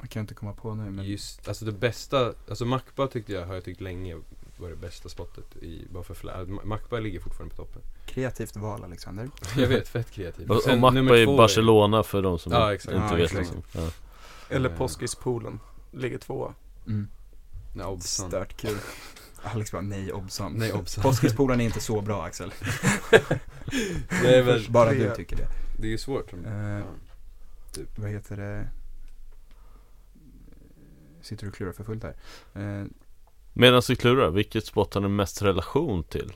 Jag kan inte komma på nu men just, alltså det bästa, alltså Macba tyckte jag, har jag tyckt länge var det bästa spottet i, bara för flä, Ma- Macba ligger fortfarande på toppen. kreativt val Alexander. Jag vet, fett kreativ. Och, och Macba två Barcelona för de som Ja, exakt. inte Ja, vet exakt. liksom. ja. Eller Eh. Påskispoolen, ligger tvåa. Mm. Nej. Stört kul. Alex bara nej Obsan. Nej, Obsan. Påskispolen är inte så bra Axel. Det är väl, Bara du tycker det. det är ju svårt. Som, Eh, ja. Vad heter det? Sitter du och klurar för fullt här? Eh, Medan du klurar, vilket spot har ni mest relation till?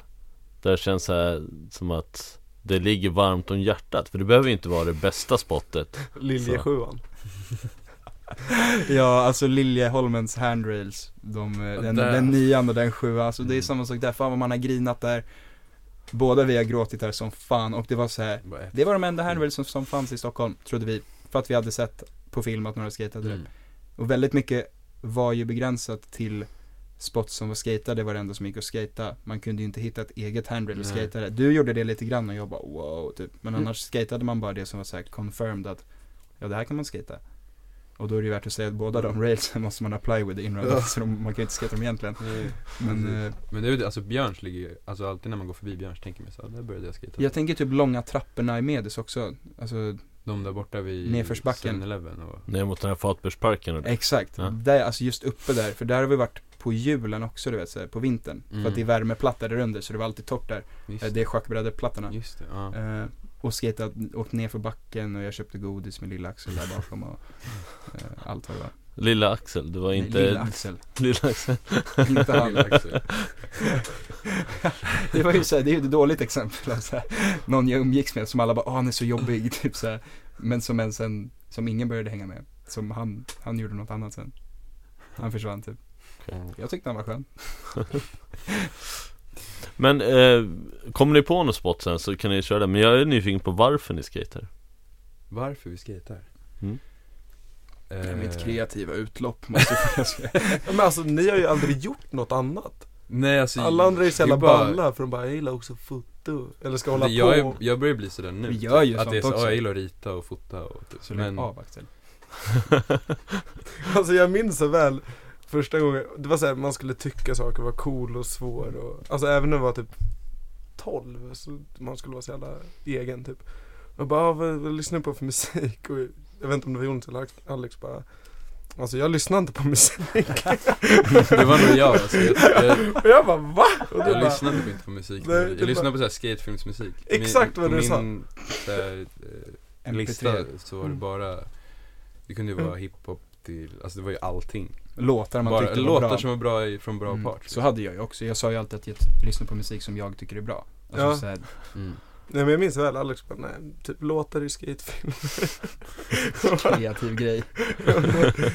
Där det känns här, som att det ligger varmt om hjärtat För det behöver ju inte vara det bästa spottet Liljesjuan. ja, alltså Liljeholmens handrails. De, eh, den, där. den nian och den sjuan. Alltså det är Mm. samma sak där. Fan vad man har grinat där. Båda vi har gråtit där som fan och det var så här. Det var de enda handrails som, som fanns i Stockholm, trodde vi. För att vi hade sett på film att några skatade det. Mm. Och väldigt mycket var ju begränsat till spots som var skatade, det var det enda som gick att skata. Man kunde ju inte hitta ett eget handrail och skata det. Du gjorde det lite grann och jag bara wow, typ. Men Mm. annars skatade man bara det som var så här confirmed att ja, det här kan man skata. Och då är det ju värt att säga att båda de railsen måste man apply with inrun, Ja. så de, man kan ju inte skata dem egentligen. Nej. Men eh, Men det är ju det, alltså Björns ligger ju, alltså alltid när man går förbi Björns tänker man så här, där började jag skata. jag tänker typ långa trapporna i Medis också. Alltså, De där borta vid Nedförsbacken. 7-Eleven och Ner mot den här Fatbergsparken och exakt. Ja. Där, alltså just uppe där, för där har vi varit på julen också du vet, så här, på vintern. För Mm. att det är värmeplatta där under, så det var alltid torrt där. Just, Eh, Det är schackbrädeplattorna. just det, ja. Eh, och skatat, åkt ner för backen och jag köpte godis med lilla Axel där bakom och eh, allt vad det var. Lilla Axel, det var Nej, inte Lilla Axel, Lilla Axel inte han. Axel. det var ju såhär, det är ju ett dåligt exempel av så här, någon jag umgicks med som alla bara, åh han är så jobbig, typ så här. Men som en sen, som ingen började hänga med. Som han, han gjorde något annat sen. Han försvann typ. Jag tyckte han var skön. Men eh, kommer ni på något spot sen så kan ni köra det Men jag är nyfiken på varför ni skater Varför vi skater? Mm. Eh, Mitt kreativa utlopp måste jag säga. Men alltså ni har ju aldrig gjort något annat. Nej alltså Alla andra är så jävla bara- balla för de bara, jag gillar också foto. Eller ska hålla jag, på. är, jag börjar bli sådär nu Vi gör ju Att det är så, också. ja, jag gillar att rita och fota och typ. Så Men, av Axel. Alltså jag minns så väl första gången, det var såhär man skulle tycka saker var cool och svår och Alltså även när man var typ 12 så man skulle vara så jävla egen typ Och bara, ah, vad, vad lyssnar du på för musik? Och jag vet inte om det var Jonas eller Alex- bara Alltså jag lyssnar inte på musik det var nog jag alltså, jag, jag, Och jag bara va? Och jag bara, lyssnade typ inte på musik Nej, Jag bara- lyssnade på såhär skatefilmsmusik Exakt vad Min- du på sa. min såhär, eh, lista MP3. så var det Mm. bara Det kunde ju vara hiphop till, alltså det var ju allting Låtar man Bara tyckte var låtar bra. som var bra i, från bra Mm, parts Så hade jag ju också. Jag sa ju alltid att jag lyssnar på musik som jag tycker är bra. Alltså Ja. så här, mm. Nej men jag minns väl Alex bara, nej typ låtar i skatefilm kreativ grej.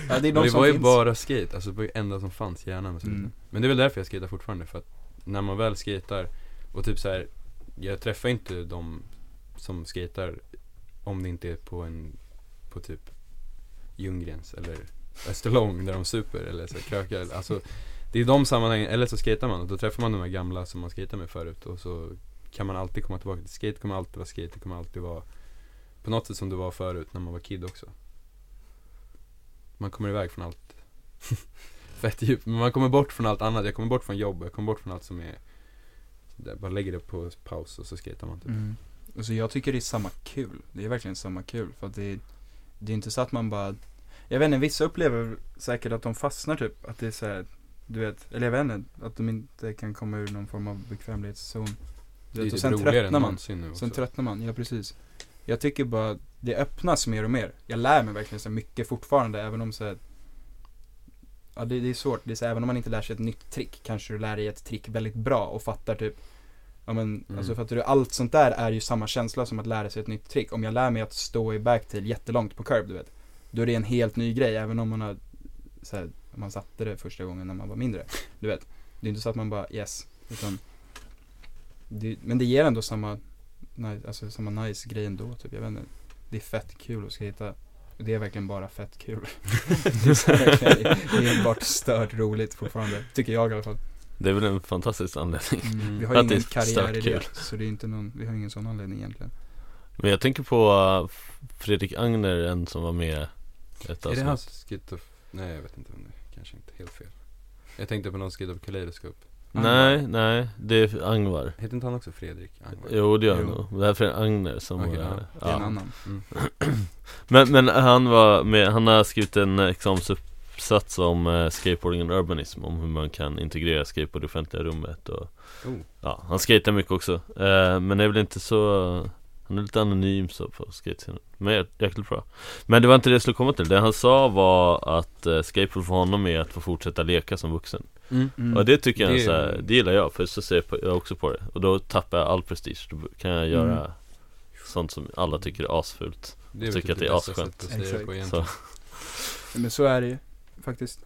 ja, det är de det som var ju finns. bara skate, alltså det var ju enda som fanns i hjärnan med Mm. Men det är väl därför jag skater fortfarande, för att när man väl skater och typ så här, jag träffar inte de som skater om det inte är på en, på typ Ljunggrens eller Österlång där de super eller så krökar, alltså det är de sammanhangen, eller så skater man och då träffar man de här gamla som man skater med förut och så kan man alltid komma tillbaka till skate, kommer alltid vara skate, det kommer alltid vara på något sätt som det var förut när man var kid också. Man kommer iväg från allt fett djupt, men man kommer bort från allt annat. Jag kommer bort från jobb, jag kommer bort från allt som är där, bara lägger det på paus och så skejtar man typ. Mm. Alltså jag tycker det är samma kul. Det är verkligen samma kul. För att det är, det är inte så att man bara, jag vet inte, vissa upplever säkert att de fastnar typ. Att det är så här, du vet, eller jag vet inte, att de inte kan komma ur någon form av bekvämlighetszon. Du vet, och typ sen tröttnar man. Sen tröttnar man, ja precis. Jag tycker bara, det öppnas mer och mer. Jag lär mig verkligen så mycket fortfarande, även om så här, Ja det, det är svårt, det är så, även om man inte lär sig ett nytt trick kanske du lär dig ett trick väldigt bra och fattar typ Ja men, Mm. alltså fattar du, allt sånt där är ju samma känsla som att lära sig ett nytt trick. Om jag lär mig att stå i backtail jättelångt på curb, du vet. Då är det en helt ny grej, även om man har så här, man satte det första gången när man var mindre. Du vet. Det är inte så att man bara yes, utan det, Men det ger ändå samma, nej, alltså samma nice grej ändå typ, jag vet inte. Det är fett kul att. Och det är verkligen bara fett kul. det är enbart stört roligt fortfarande, tycker jag i alla fall. Det är väl en fantastisk anledning. Mm. Vi har ingen är karriär i det, så det är inte någon, vi har ingen sån anledning egentligen. Men jag tänker på uh, Fredrik Agner, en som var med ett Är det hans Skit Nej jag vet inte om det är kanske inte helt fel. Jag tänkte på någon Skit of Kaleidoscope. Nej, nej, det är Angvar. Heter inte han också Fredrik? Angvar? Jo det gör han nog. Det här är Fredrik Agner som Okej, var, ja. Det är en ja. annan. Mm. Men, men han var med, han har skrivit en examensuppsats om eh, skateboarding och urbanism Om hur man kan integrera skateboard i offentliga rummet och Oh. Ja, han skater mycket också eh, Men det är väl inte så Han är lite anonym så på skatescenen Men jä- jäkligt bra Men det var inte det jag skulle komma till Det han sa var att eh, skateboard för honom är att få fortsätta leka som vuxen Mm. Mm. Och det tycker jag Det- så här, det gillar jag för så ser jag, på, jag också på det Och då tappar jag all prestige, då kan jag göra Mm. Sånt som alla tycker är asfult Det är Tycker typ att det är asskönt. Så. Men så är det ju, faktiskt.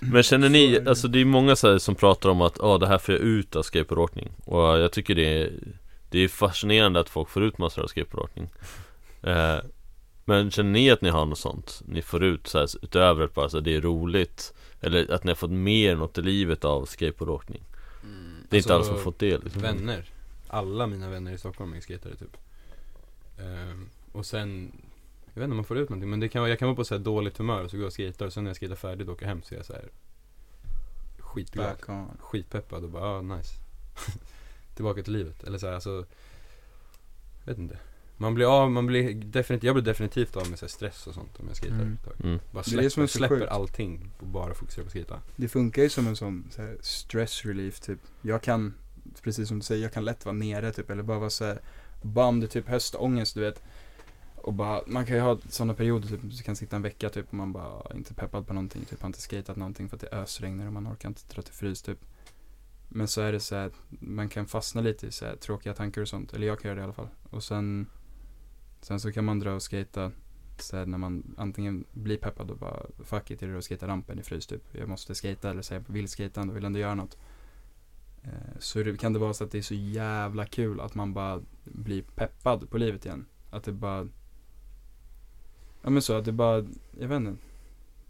Men känner ni, alltså det är många så här som pratar om att ah, det här får jag ut av skateboardåkning Och jag tycker det är Det är fascinerande att folk får ut massor av skateboardåkning eh, Men känner ni att ni har något sånt? Ni får ut så här, utöver att bara så här, det är roligt Eller att ni har fått mer något i livet av skateboardåkning Det är inte alla som har fått det liksom. Alltså, Vänner. Alla mina vänner i Stockholm är skatare typ. Ehm, och sen, jag vet inte om man får ut någonting men det kan jag kan vara på så här dåligt humör och så går jag och skejtar och sen när jag skejtar färdigt och åker hem så är jag så här skitglad. Skitpeppad och bara, ah, nice. Tillbaka till livet. Eller så här, alltså, vet inte. Man blir av, man blir definitivt, jag blir definitivt av med så här stress och sånt om jag skejtar Mm. ett tag. mm. Bara Det är släpper, det som är släpper sjukt. allting och bara fokuserar på att skejta. Det funkar ju som en sån så här, stress relief typ. Jag kan, precis som du säger, jag kan lätt vara nere typ. Eller bara vara såhär bummed, typ höstångest du vet. Och bara, man kan ju ha sådana perioder typ, du kan sitta en vecka typ och man bara inte är peppad på någonting. Typ har inte skatat någonting för att det ösregnar och man orkar inte dra till frys typ. Men så är det så här, man kan fastna lite i så här, tråkiga tankar och sånt. Eller jag kan göra det i alla fall. Och sen, sen så kan man dra och skata så här, när man antingen blir peppad och bara fuck it, är det att skata rampen i frys typ. Jag måste skata eller säga vill skata ändå, vill ändå göra något. Eh, Så det, kan det vara så att det är så jävla kul att man bara blir peppad på livet igen. Att det bara Ja men så att det bara, jag vet inte.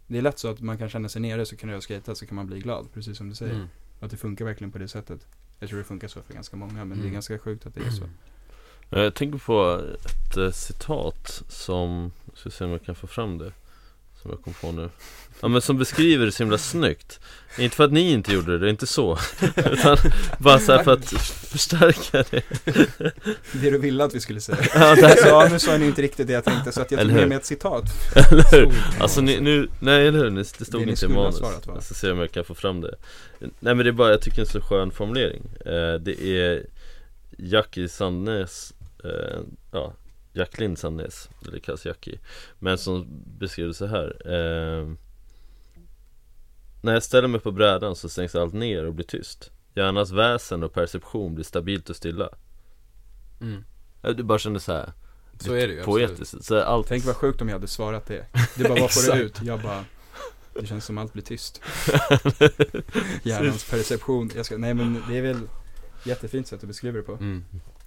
Det är lätt så att man kan känna sig nere så kan jag skata så kan man bli glad, precis som du säger. Mm. Att det funkar verkligen på det sättet. Jag tror det funkar så för ganska många men det är Mm. ganska sjukt att det är så. Jag tänker på ett eh, citat som, jag ska se om jag kan få fram det Som jag kom på nu. Ja men som beskriver det så himla snyggt. Inte för att ni inte gjorde det, det är inte så. Utan bara så här för att förstärka det. Det du ville att vi skulle säga. Ja, det här, Så nu sa ni inte riktigt det jag tänkte så att jag tog med mig ett citat. eller hur? Alltså ni, nu, nej eller hur, det stod Det inte i manus. svarat, va? Jag ska se om jag kan få fram det. Nej men det är bara, jag tycker det är en så skön formulering. Eh, Det är Jackie Sandnes eh, Ja, Jacqueline Sandnes, eller kallas Jackie Men som beskrev det så här eh, När jag ställer mig på brädan så stängs allt ner och blir tyst Hjärnans väsen och perception blir stabilt och stilla Mm. Jag bara kände så här Så är det ju poetiskt så allt Tänk vad sjukt om jag hade svarat det. Du bara, vad får du ut? Jag bara, det känns som allt blir tyst. Hjärnans perception. Jag ska, nej men det är väl jättefint sätt att beskriva det på. Mm.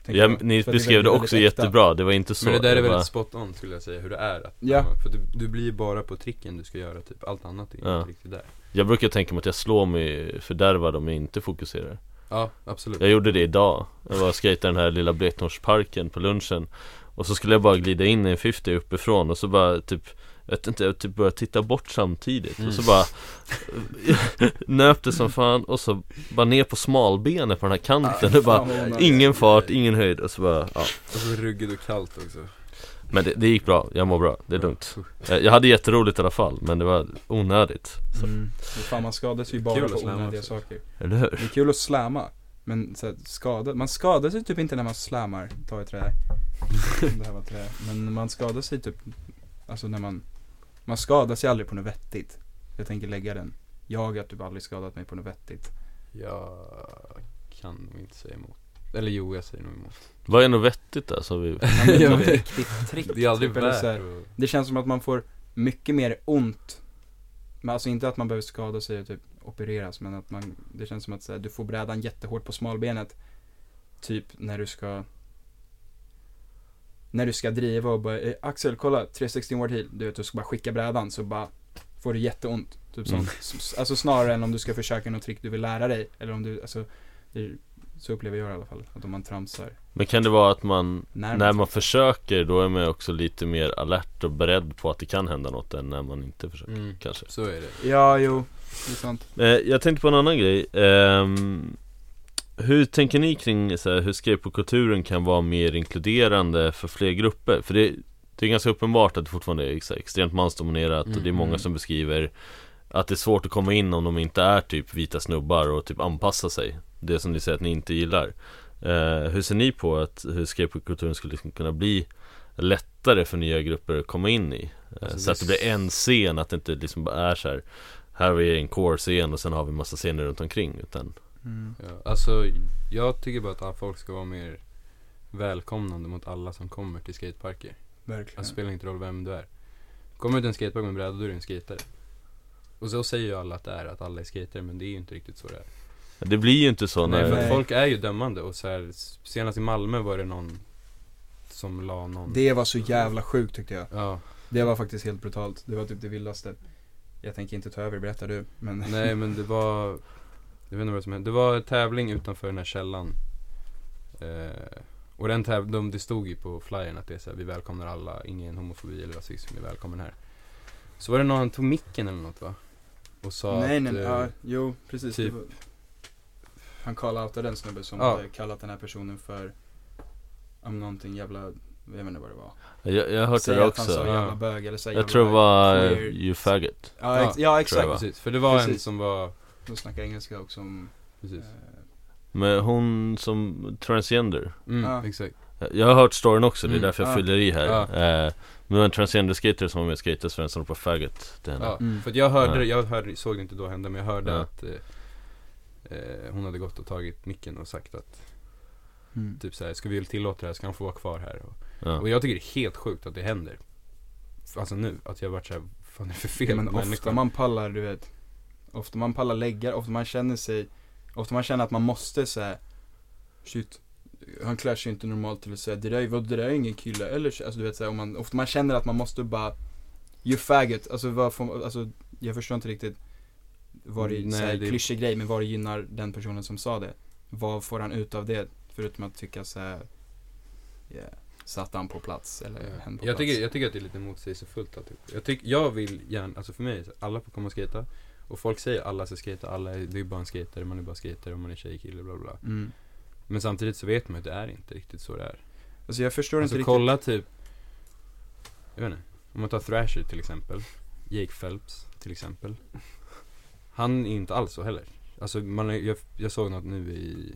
Ja, ni För beskrev det väldigt också jättebra, det var inte så Men det där är väldigt bara- spot on skulle jag säga, hur det är att, Ja. För du, du blir ju bara på tricken du ska göra typ, allt annat är Ja. inte riktigt där. Jag brukar tänka mig att jag slår mig fördärvad om jag inte fokuserar. Ja, absolut. Jag gjorde det idag. Jag var och den här lilla Blektornsparken på lunchen. Och så skulle jag bara glida in i en 50 uppifrån och så bara typ vet inte, jag typ började titta bort samtidigt och så Mm. bara Nöp det som fan och så bara ner på smalbenet på den här kanten Det bara Fan, vad Ingen fart, ingen höjd och så bara ja. Och så ruggigt och kallt också Men det, det gick bra, jag mår bra, det är lugnt jag, hade jätteroligt i alla fall, men det var onödigt så, Mm. Fan man skadas ju bara på onödiga saker. Eller hur? Det är kul att slamma. Men så här, skada, man skadar sig typ inte när man slammar, ta ett trä. Det här var trä. Men man skadar sig typ, alltså när man, man skadar sig aldrig på något vettigt. Jag tänker lägga den. Jag har typ aldrig skadat mig på något vettigt. Jag kan nog inte säga emot Eller jo, jag säger nog emot Vad är något vettigt där? Så vi... Ja, något riktigt trick. Det är aldrig typ, värt att- Det känns som att man får mycket mer ont. Men alltså inte att man behöver skada sig och typ opereras men att man, det känns som att så här, du får brädan jättehårt på smalbenet. Typ när du ska när du ska driva och bara, eh, Axel kolla 360 more till, du vet du ska bara skicka brädan så bara får du jätteont. Typ Mm. sånt. S- Alltså snarare än om du ska försöka något trick du vill lära dig. Eller om du, alltså, så upplever jag i alla fall. Att om man tramsar. Men kan det vara att man När, När man försöker då är man också lite mer alert och beredd på att det kan hända något än när man inte försöker Mm, kanske så är det. Ja, jo. Det är sant. eh, Jag tänkte på en annan grej Ehm, Hur tänker ni kring så här, hur skateboardkulturen kan vara mer inkluderande för fler grupper? För det, det är ganska uppenbart att det fortfarande är här, extremt mansdominerat och det är Mm, många mm. som beskriver att det är svårt att komma in om de inte är typ vita snubbar och typ anpassa sig Det som ni säger att ni inte gillar eh, Hur ser ni på att hur skateboardkulturen skulle liksom kunna bli lättare för nya grupper att komma in i? Eh, Alltså, så att det det- blir en scen, att det inte liksom bara är så här Här har vi en core-scen och sen har vi massa scener runt omkring utan Mm. Ja, alltså jag tycker bara att folk ska vara mer välkomnande mot alla som kommer till skateparker. Verkligen. Alltså spelar inte roll vem du är. Kommer du till en skatepark med en bräda, då är du en skatare. Och så säger ju alla att det är, att alla är skatare, men det är ju inte riktigt så det är. Det blir ju inte så Nej, när för att Nej. folk är ju dömande och så här, senast i Malmö var det någon som la någon Det var så jävla sjukt tyckte jag. Ja, Det var faktiskt helt brutalt. Det var typ det vildaste. Jag tänker inte ta över, berätta du. Men nej men det var Jag vet inte vad som hände, det var en tävling utanför den här källan eh, Och den täv- de, det stod ju på flyern att det är så här, vi välkomnar alla, ingen homofobi eller rasism, vi är välkommen här Så var det någon, han tog micken eller något va? Och sa nej, att, nej, nej, eh, ja, jo, precis. typ- var, han callade outade den snubbe som Ja. hade kallat den här personen för, om någonting jävla, jag vet inte vad det var. Jag, jag har hört Säg det att han sa också jävla Ja. bög eller säg Jag jävla tror det var uh, You Faggot Ja, ex- Ja, exakt. jag? Precis, för det var en Precis. som var, De snackar engelska också om, precis eh, Men hon som transgender mm, Ja. exakt Jag har hört storyn också, det är Mm, därför jag ja. fyller i här Ja. eh, Men en transgender skater som var med i Skatersvensson som ropade faggot till henne Ja, Mm. för att jag hörde jag hörde, såg det inte då hända men jag hörde Ja. att eh, eh, Hon hade gått och tagit micken och sagt att mm. Typ såhär, ska vi tillåta det här? Ska han få vara kvar här? Och, ja. och jag tycker det är helt sjukt att det händer Alltså nu, att jag varit såhär, vad fan är det för fel men på ofta man pallar, du vet Ofta man pallar läggar, ofta man känner sig Ofta man känner att man måste säga Shit Han klär sig inte normalt till att säga det där, är- vad, det där är ingen kille eller så- alltså du vet såhär, man, ofta man känner att man måste bara You faggot, alltså vad får, alltså jag förstår inte riktigt Vad det, Nej, såhär, det- klyschig grej, men vad det gynnar den personen som sa det Vad får han ut av det? Förutom att tycka såhär Yeah, satt han på plats eller Ja. hen på jag, plats tycker, jag tycker att det är lite motsägelsefullt att, jag, tyck, jag vill gärna, alltså för mig, alla får komma och skata Och folk säger alla ska skata, alla är, det är bara en skatare, man är bara skatare om man är tjej, kille, bla bla. Mm. Men samtidigt så vet man att det är inte riktigt så det är. Alltså jag förstår Alltså inte riktigt kolla typ Jag vet inte, om man tar Thrasher till exempel. Jake Phelps till exempel. Han är inte alls så heller. Alltså man, jag, jag såg något nu i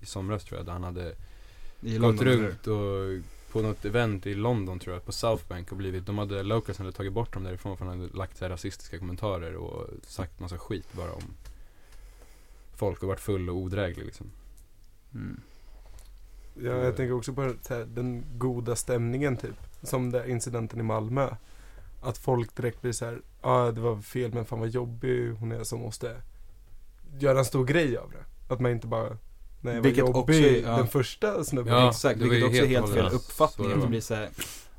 I somras tror jag, där han hade i gått London, runt och på något event i London tror jag, på South Bank och blivit, de hade, Locals hade tagit bort dem därifrån för han hade lagt så här rasistiska kommentarer och sagt massa skit bara om folk och varit full och odräglig liksom. Mm. Ja, jag tänker också på här, den goda stämningen typ. Som den incidenten i Malmö. Att folk direkt blir så här, ja ah, det var fel men fan vad jobbig hon är som måste göra en stor grej av det. Att man inte bara, nej Vilket jobbig också är- ja. den första snubben. Ja, Exakt, vilket också är helt helt fel uppfattning. så Att, det blir så här,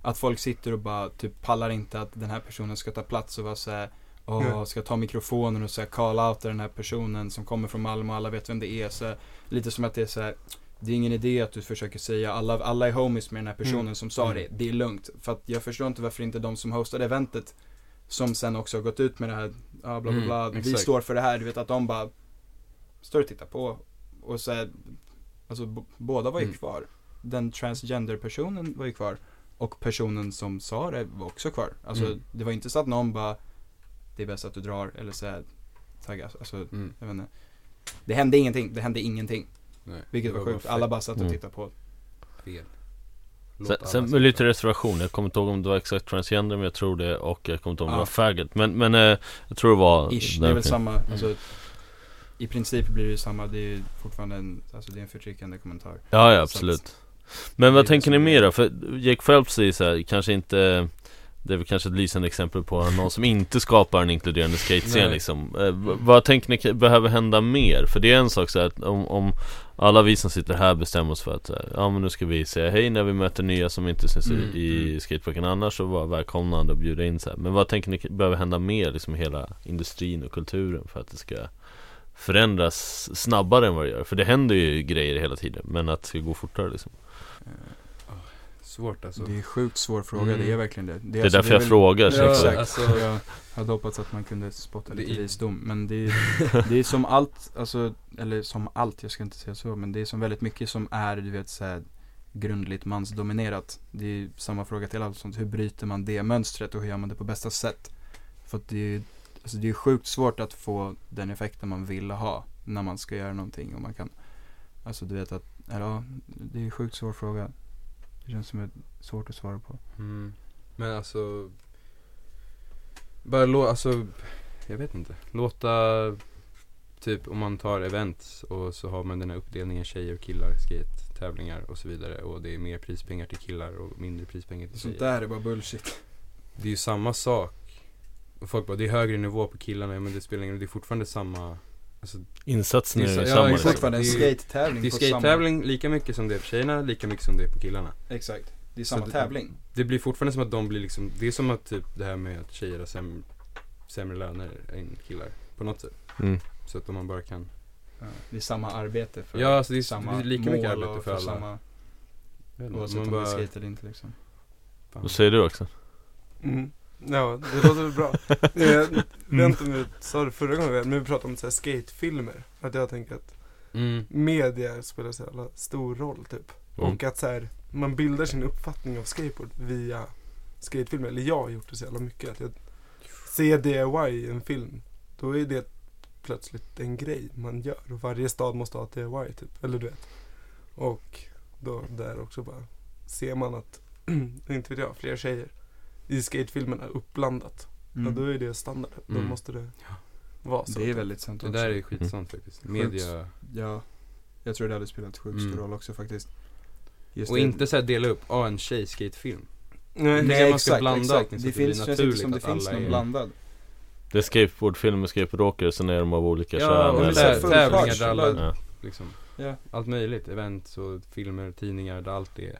att folk sitter och bara typ pallar inte att den här personen ska ta plats och vara såhär Åh, Mm. ska ta mikrofonen och så här call outa den här personen som kommer från Malmö och alla vet vem det är. Så här, lite som att det är så här. Det är ingen idé att du försöker säga alla, alla är homies med den här personen Mm. som sa Mm. det. Det är lugnt. För att jag förstår inte varför inte de som hostade eventet som sen också har gått ut med det här, ja bla bla Mm, bla, vi exakt. står för det här, du vet att de bara står och tittar på och så här, alltså båda var ju Mm. kvar. Den transgender personen var ju kvar och personen som sa det var också kvar. Alltså Mm. det var inte så att någon bara det är bäst att du drar eller så här, tagga, alltså Mm. jag vet inte. Det hände ingenting, det hände ingenting. Nej, Vilket det var bara sjukt, alla bara satt och Mm. tittade på. fel. Låt Sen, sen med lite det. reservation, jag kommer inte ihåg om det var exakt transgender men jag tror det och jag kommer inte ihåg om det Ja. var faggot Men, men eh, jag tror det var Ish, det är väl samma, Mm. alltså i princip blir det ju samma, det är ju fortfarande en, alltså det är en förtryckande kommentar. Ja, ja absolut att- Men vad tänker ni mer då? För Jake Phelps är så här, kanske inte Det är väl kanske ett lysande exempel på någon som inte skapar en inkluderande skatescen liksom eh, Vad tänker ni behöver hända mer? För det är en sak så att om, om alla vi som sitter här bestämmer oss för att här, Ja men nu ska vi säga hej när vi möter nya som inte syns i- Mm, i skateparken annars så vara välkomnande och bjuda in så här. Men vad tänker ni behöver hända mer liksom i hela industrin och kulturen för att det ska förändras snabbare än vad det gör? För det händer ju grejer hela tiden men att det ska gå fortare liksom Svårt alltså. Det är en sjukt svår fråga, Mm. det är verkligen det. Det är alltså- därför jag väl- frågar så Ja, exakt. alltså- Jag hade hoppats att man kunde spotta Det lite är- visdom, men det är, det är som allt, alltså, eller som allt, jag ska inte säga så, men det är som väldigt mycket som är, du vet så här, grundligt mansdominerat. Det är samma fråga till allt sånt, hur bryter man det mönstret och hur gör man det på bästa sätt? För att det är, alltså det är sjukt svårt att få den effekten man vill ha när man ska göra någonting och man kan, alltså du vet att, eller, ja, det är en sjukt svår fråga. Det känns som ett svårt att svara på. Mm. Men alltså Bara lå, alltså Jag vet inte Låta Typ om man tar events och så har man den här uppdelningen tjejer och killar, skate, tävlingar och så vidare och det är mer prispengar till killar och mindre prispengar till Sånt tjejer. där är bara bullshit. Det är ju samma sak. Folk bara, det är högre nivå på killarna, men det spelar ingen roll, det är fortfarande samma Alltså, Insatsen är Det är så- ja, samma liksom. Fortfarande en Det skate-tävling det är skate-tävling lika mycket som det är på tjejerna, lika mycket som det är på killarna. Exakt. Det är Så samma det- tävling. Det blir fortfarande som att de blir liksom, det är som att typ det här med att tjejer har sämre, sämre löner än killar. På något sätt. Mm. Så att om man bara kan Ja, det är samma arbete för Ja, alltså det är, samma det är lika mycket arbete och för alla. samma, oavsett man om det är bara, skate eller inte liksom. fan. Vad säger du också? Mm. Ja, det låter väl bra. Jag vet inte om jag sa det förra gången, men vi pratade om så här skatefilmer. Att jag tänker att Mm. media spelar så jävla stor roll typ. Mm. Och att så här, man bildar sin uppfattning av skateboard via skatefilmer. Eller jag har gjort det så jävla mycket. Att jag ser DIY i en film, då är det plötsligt en grej man gör. Och varje stad måste ha ett DIY typ. Eller du vet. Och då där också bara ser man att, inte vet jag, fler tjejer i skatefilmerna uppblandat. Ja, då är det standard. Då Mm. måste det vara så. Det är väldigt sant Det också. där är skitsant faktiskt. Media, Ja, jag tror det hade spelat sjukt stor Mm. roll också faktiskt. Just och det. inte så här dela upp, ah en tjej-skatefilm. Nej, Nej man ska exakt, blanda exakt. allting så Det det blir finns, inte naturligt som det att finns alla någon är- blandad. Det är skateboardfilmer, skateboardåkare, sen är de av olika Ja, kön och eller- tävlingar där alla, Ja. liksom, Ja. allt möjligt. Events och filmer, tidningar, där allt är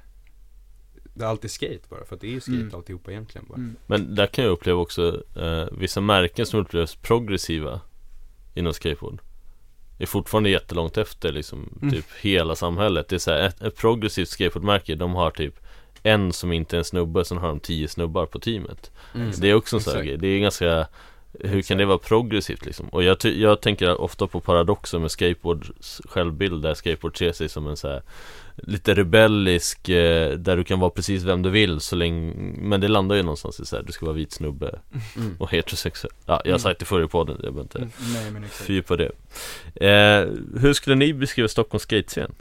Det är alltid skate bara, för att det är ju skate Mm. alltihopa egentligen bara. Mm. Men där kan jag uppleva också eh, vissa märken som upplevs progressiva inom skateboard är fortfarande jättelångt efter liksom Mm. typ hela samhället. Det är så här, ett, ett progressivt skateboardmärke, de har typ en som inte är en snubbe, sen har de tio snubbar på teamet. Mm. Det är också en sån här grej, det är ganska hur kan det vara progressivt liksom? Och jag, jag tänker ofta på paradoxer med skateboards självbild där skateboard ser sig som en så här Lite rebellisk, eh, där du kan vara precis vem du vill så länge Men det landar ju någonstans i så här, du ska vara vit snubbe Mm. och heterosexuell Ja, jag har Mm. sagt det förr i podden, jag behöver inte Mm. Nej men exakt. fördjupa det eh, Hur skulle ni beskriva Stockholms skatescen?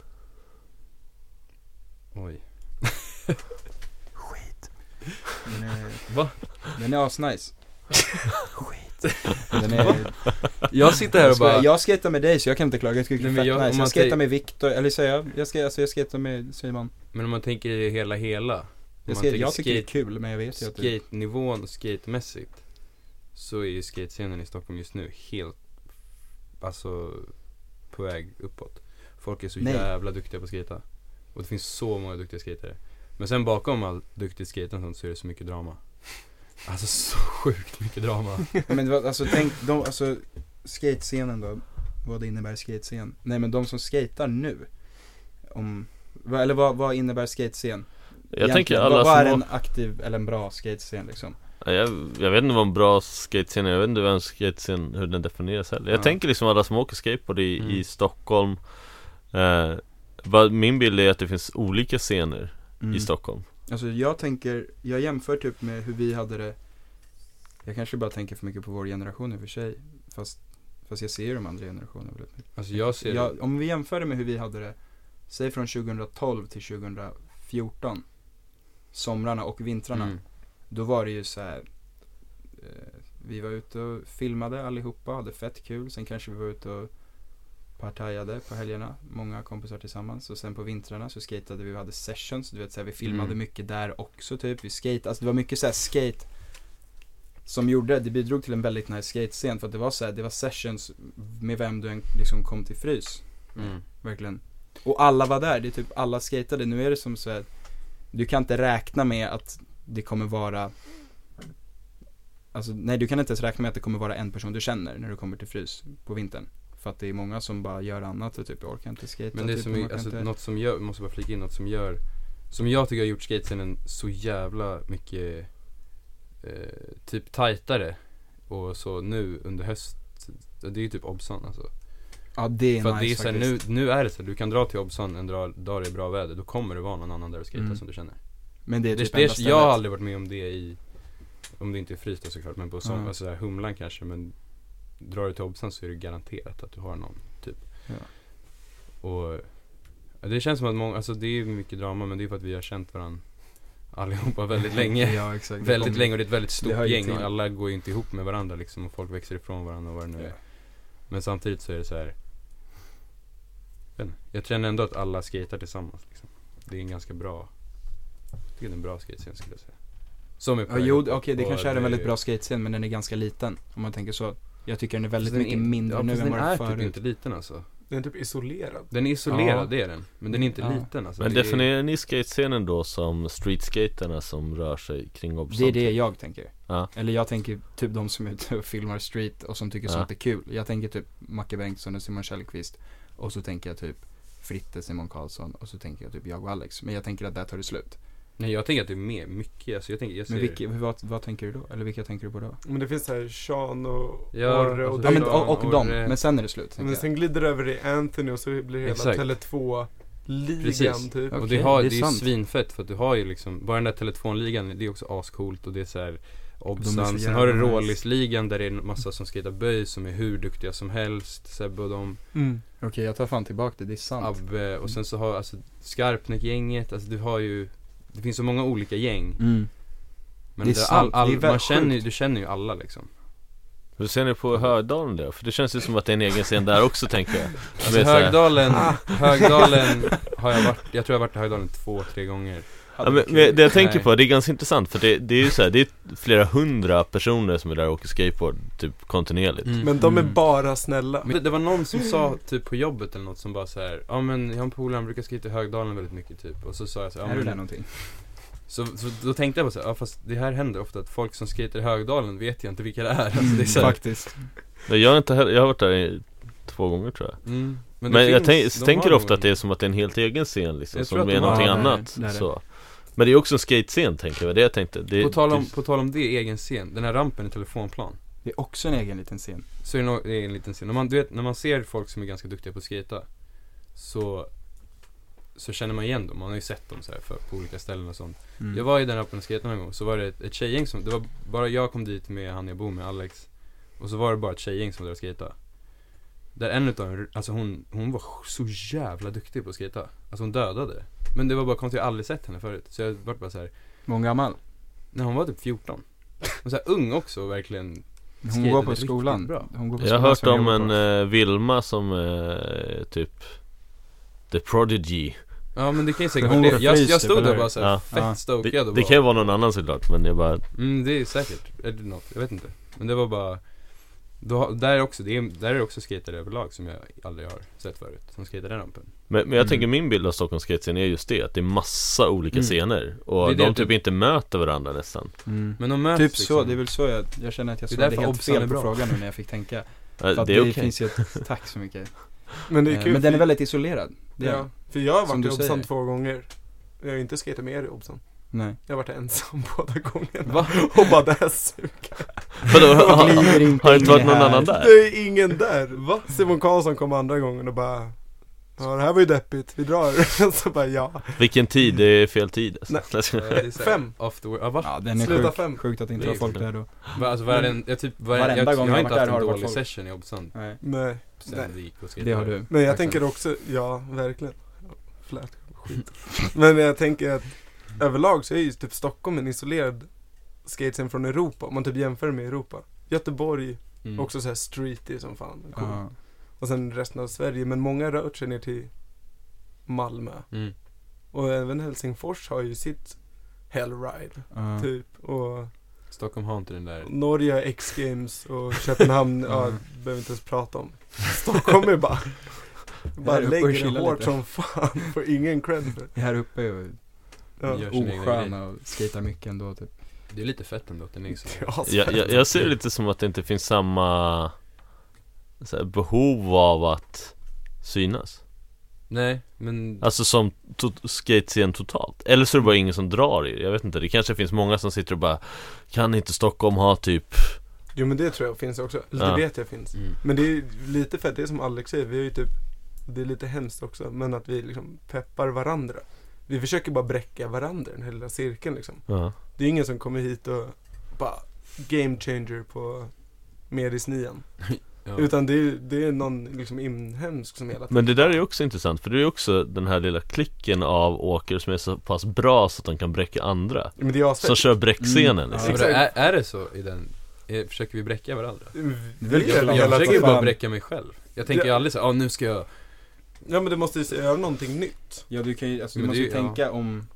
Oj. Den är, Va? den är asnice. Skit. Den är, Jag sitter här och bara, jag skater med dig så jag kan inte klaga, jag tycker det Nej, är jag- om nice. man Jag tänk- med Viktor, eller säger jag, jag, ska, alltså jag skater med Simon. men om man tänker i hela hela. Jag, man ska, tänker jag tycker det är skate- kul men jag vet ju att det, Skate-nivån och skatemässigt Så är ju skatescenen i Stockholm just nu helt Alltså På väg uppåt Folk är så Nej. jävla duktiga på att skata Och det finns så många duktiga skatare Men sen bakom all duktig skate och sånt så är det så mycket drama Alltså så sjukt mycket drama men det var, alltså tänk, de, alltså skatescenen då, vad innebär skatescen? Nej men de som skater nu, om, eller vad, vad innebär skatescen? Jag Egentligen, tänker alla vad, vad är en aktiv eller en bra skatescen liksom? Ja, Jag, jag vet inte vad en bra skatescen är, jag vet inte vad en skatescen, hur den definieras heller Jag Ja. tänker liksom alla som åker skateboard i, Mm. i Stockholm eh, vad, Min bild är att det finns olika scener Mm. i Stockholm Alltså jag tänker, jag jämför typ med hur vi hade det Jag kanske bara tänker för mycket på vår generation i och för sig Fast, fast jag ser de andra generationerna väldigt mycket Alltså jag ser jag, Om vi jämför det med hur vi hade det Säg från 2012 till 2014 Somrarna och vintrarna mm. Då var det ju så här. Eh, vi var ute och filmade allihopa, hade fett kul. Sen kanske vi var ute och partajade på helgerna. Många kompisar tillsammans. Och sen på vintrarna så skatade vi och hade sessions. Du vet så här, vi filmade Mm. mycket där också typ. Vi skate, alltså det var mycket så här skate Som gjorde, det bidrog till en väldigt nice skatescen för att det var så här, det var sessions med vem du än liksom kom till frys. Mm. Verkligen. Och alla var där, det är typ alla skatade. Nu är det som så här, du kan inte räkna med att det kommer vara Alltså nej du kan inte ens räkna med att det kommer vara en person du känner när du kommer till frys på vintern. För att det är många som bara gör annat och typ jag orkar inte skata Men det är typ, som, är- alltså, inte... något som gör, måste bara flika in, något som gör Som jag tycker har gjort skatescenen så jävla mycket eh, Typ tajtare Och så nu under höst. Det är ju typ Obsan alltså. Ja det är För nice det är så här, nu, nu är det så du kan dra till Obsan en dag, dag det är bra väder Då kommer det vara någon annan där och skejtar Mm. som du känner. Men det är det, typ det, enda Jag har aldrig varit med om det i Om det inte är fryst då såklart men på som, Ja. alltså, Humlan kanske men Drar du till Obsan så är det garanterat att du har någon typ Ja. Och Det känns som att många, alltså det är mycket drama men det är för att vi har känt varandra Allihopa väldigt länge ja exakt. Det Väldigt länge och det är ett väldigt Det stort gäng och alla går ju inte ihop med varandra liksom och folk växer ifrån varandra och vad det nu är. Men samtidigt så är det så här. Jag, känner ändå att alla skater tillsammans liksom. Det är en ganska bra Jag tycker det är en bra skatescen skulle jag säga Som är på Ja, jo, okej det Och kanske är en väldigt bra skatescen men den är ganska liten. Om man tänker så. Jag tycker den är väldigt den mycket är- mindre ja, nu än den vad den är typ förut. inte liten alltså Den är typ isolerad. Den är isolerad, Ja. det är den Men den är inte Ja. liten alltså Men definierar ni skatescenen då som streetskaterna som rör sig kring Obsan? Det är det jag tänker. Ja. Eller jag tänker typ de som är ute och filmar street och som tycker Ja. sånt är kul. Jag tänker typ Macke Bengtsson och Simon Källqvist. Och så tänker jag typ Fritte Simon Karlsson och så tänker jag typ jag och Alex. Men jag tänker att där tar det slut. Nej jag tänker att det är mer, mycket alltså jag tänker, jag ser Men vilka, vad, vad tänker du då? Eller vilka tänker du på då? Men det finns såhär Sean och Ja, Orre och alltså, Ja men och, och dem, men sen är det slut Men jag. sen glider det över i Anthony och så blir det hela Exakt. Tele2 ligan Precis. typ. Ja. Och det, har, det är det är ju sant. svinfett för att du har ju liksom, bara den där telefonligan, det är också ascoolt och det är så här De är Obsan, så sen har du. Rålisligan där det är en massa som skejtar böj som är hur duktiga som helst, Sebbe och dem, Mm. Okej jag tar fan tillbaka det, det är sant. Abbe och sen så har alltså Skarpnäck-gänget, alltså du har ju Det finns så många olika gäng. Mm. Men Det är sant, all, all, det är man känner, ju- du känner ju alla liksom. Hur ser ni på Högdalen då? För det känns ju som att det är en egen scen där också tänker jag. Alltså Det Högdalen, Högdalen har jag varit, jag tror jag har varit i Högdalen två, tre gånger Ja, men, men det jag tänker Nej. på, det är ganska intressant för det, det är ju så här, det är flera hundra personer som är där och åker skateboard typ kontinuerligt Mm. Men de är Mm. bara snälla. Men det, det var någon som sa typ på jobbet eller något som bara så här, ja men jag har en polare, han brukar skejta i Högdalen väldigt mycket typ Och så sa jag så här, är ja, du där men, någonting? så, så då tänkte jag bara så här, ja fast det här händer ofta att folk som skejtar i Högdalen vet jag inte vilka det är alltså, det är så här, Faktiskt. Nej, Jag har inte heller, jag har varit där i två gånger tror jag mm, Men, det jag tänk, tänker ofta att det är som att det är en helt egen scen liksom, som är någonting det det. annat Det det. så Men det är också en skatescen tänker jag, det jag tänkte det, på, tal om, det, på tal om det, egen scen, den här rampen i telefonplan. Det är också en egen liten scen. Så är det, nog, det är en liten scen, när man, du vet, när man ser folk som är ganska duktiga på att skejta Så Så känner man igen dem, man har ju sett dem så här för, på olika ställen och sånt. Mm. Jag var i den rampen och skejtade någon gång, så var det ett, ett tjejgäng som, det var bara jag kom dit med han jag bor med, Alex. Och så var det bara ett tjejgäng som var där och skejtade Där en utav dem, alltså hon, hon var så jävla duktig på att skejta Alltså hon dödade Men det var bara konstigt, jag har aldrig sett henne förut Så jag vart bara så här, Många gammal. när hon var typ 14 Och så här ung också verkligen Hon går på skolan. bra. Hon går på Jag har hört om en eh, Vilma som eh, typ The Prodigy Ja men det kan ju säkert Hon vara det. Jag, jag stod där eller? och bara såhär Ja. fett Ja. stokad Det, och det bara, kan ju vara någon annan såklart men jag bara Mm det är säkert, är det något? Jag vet inte Men det var bara då, där, är också, det är, där är det också skatare överlag som jag aldrig har sett förut Som skater den rampen Men, men jag Mm. tänker min bild av Stockholms skatescen är just det, att det är massa olika Mm. scener Och Det det de att typ du- inte möter varandra nästan Mm. Men de möts Typ liksom. så, det är väl så jag, jag känner att jag Det svarade helt fel är på bra. frågan nu när jag fick tänka. Eh, För att Det det, är okej finns ju ett, tack så mycket. Men det är Eh, kul Men den är väldigt isolerad. Det Ja, för jag har varit i Obsan två gånger. Jag har inte skatat med er i Obsan. Nej. Jag har varit ensam båda gångerna. Va? Och bara det här suger. Vadå, har, inte har det inte varit någon här. annan där? Det är ingen där. Va? Simon Karlsson kom andra gången och bara Ja det här var ju deppigt, vi drar. så bara ja. Vilken tid? Det är fel tid Nej. alltså. Ja, det är så här Fem. After ja, va? Ja den är Sluta sjuk. fem. Sjukt att det inte var folk där då. Va, Alltså varenda, jag typ, varenda, Varenda jag, gång jag har jag inte haft en dålig folk. session i Obsan Nej. Nej. Sen Nej. Det har du. Men jag tänker också, ja verkligen. Flät skit. Men jag tänker att överlag så är ju typ Stockholm en isolerad skatescen från Europa. Om man typ jämför med Europa. Göteborg, mm. också så här streety som fan. Cool. Ja. Och sen resten av Sverige. Men många har rört sig ner till Malmö. mm. Och även Helsingfors har ju sitt Hellride, Ja. typ. Och Stockholm har inte den där Norge, X-games och Köpenhamn, ja, Mm. behöver inte ens prata om. Stockholm är bara, bara lägger det hårt lite. som fan, får ingen cred för. Här uppe är Ja. Osköna och skejtar mycket ändå typ. Det är lite fett ändå att den är så Det är asfett. jag, jag, jag ser det lite som att det inte finns samma här, behov av att synas Nej, men Alltså som to- skatescen totalt Eller så är det bara ingen som drar i det, jag vet inte Det kanske finns många som sitter och bara Kan inte Stockholm ha typ Jo men det tror jag finns också, eller Ja. det vet jag finns. mm. Men det är lite fett, det är som Alex säger, vi har ju typ Det är lite hemskt också, men att vi liksom peppar varandra. Vi försöker bara bräcka varandra, den här lilla cirkeln liksom. ja. Det är ingen som kommer hit och bara game changer på Medis-nian. ja. Utan det är, det är någon liksom inhemsk som hela tiden. Men det där är ju också intressant för det är ju också den här lilla klicken av åkare som är så pass bra så att de kan bräcka andra Men det är. Som kör bräckscenen Mm, liksom. Ja, är, är det så i den, är, försöker vi bräcka varandra? Vi gör det klart. Jag hela försöker ju bara bräcka mig själv Jag tänker ju Ja. aldrig så, ja nu ska jag Ja men du måste ju göra någonting nytt. Ja du kan ju, alltså, du Men måste ju tänka om,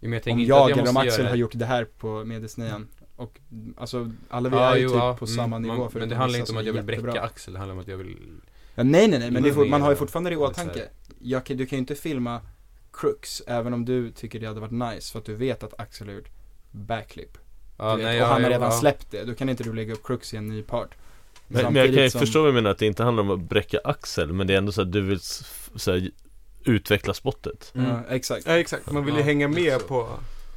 Ja, men jag om jag jag eller om Axel göra har gjort det här på Medisnian Och alltså alla vi Ja, är ju jo, typ ja, på mm, samma nivå man, för Men det handlar inte om att jag vill bräcka jättebra. Axel, det handlar om att jag vill ja, Nej nej nej men det får, man har ju fortfarande det i åtanke. jag, Du kan ju inte filma Crooks även om du tycker det hade varit nice för att du vet att Axel har gjort backflip. Du vet, nej, och ja, han har ja, redan ja. släppt det, då kan inte du lägga upp Crooks i en ny part. Men, men jag kan ju som- förstå vad jag menar att det inte handlar om att bräcka Axel Men det är ändå så att du vill så här, utveckla spottet. Mm. Ja, exakt. Ja exakt, man vill ju Ja, hänga med på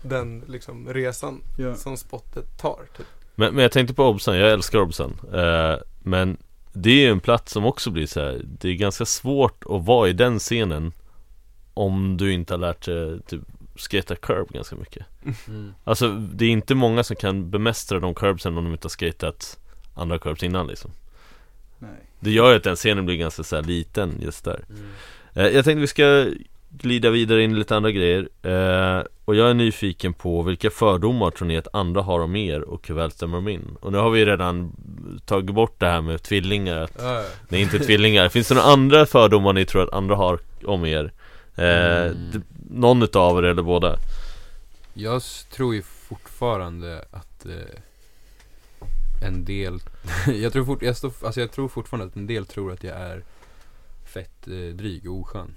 den liksom resan ja. som spottet tar typ. men, men jag tänkte på Obsan, jag älskar Obsan eh, Men det är ju en plats som också blir så här. Det är ganska svårt att vara i den scenen Om du inte har lärt dig typ skata curb ganska mycket Mm. Alltså det är inte många som kan bemästra de curbsen om de inte har skatat andra curbs innan liksom Nej. Det gör ju att den scenen blir ganska så här liten just där Mm. Eh, Jag tänkte vi ska glida vidare in i lite andra grejer eh, Och jag är nyfiken på vilka fördomar tror ni att andra har om er och hur väl stämmer de in? Och nu har vi redan tagit bort det här med tvillingar, att ja. ni är inte tvillingar Finns det några andra fördomar ni tror att andra har om er? Eh, Mm. någon utav er eller båda? Jag tror ju fortfarande att eh, en del, jag tror, fort, jag, står, alltså jag tror fortfarande att en del tror att jag är fett eh, dryg och oskön.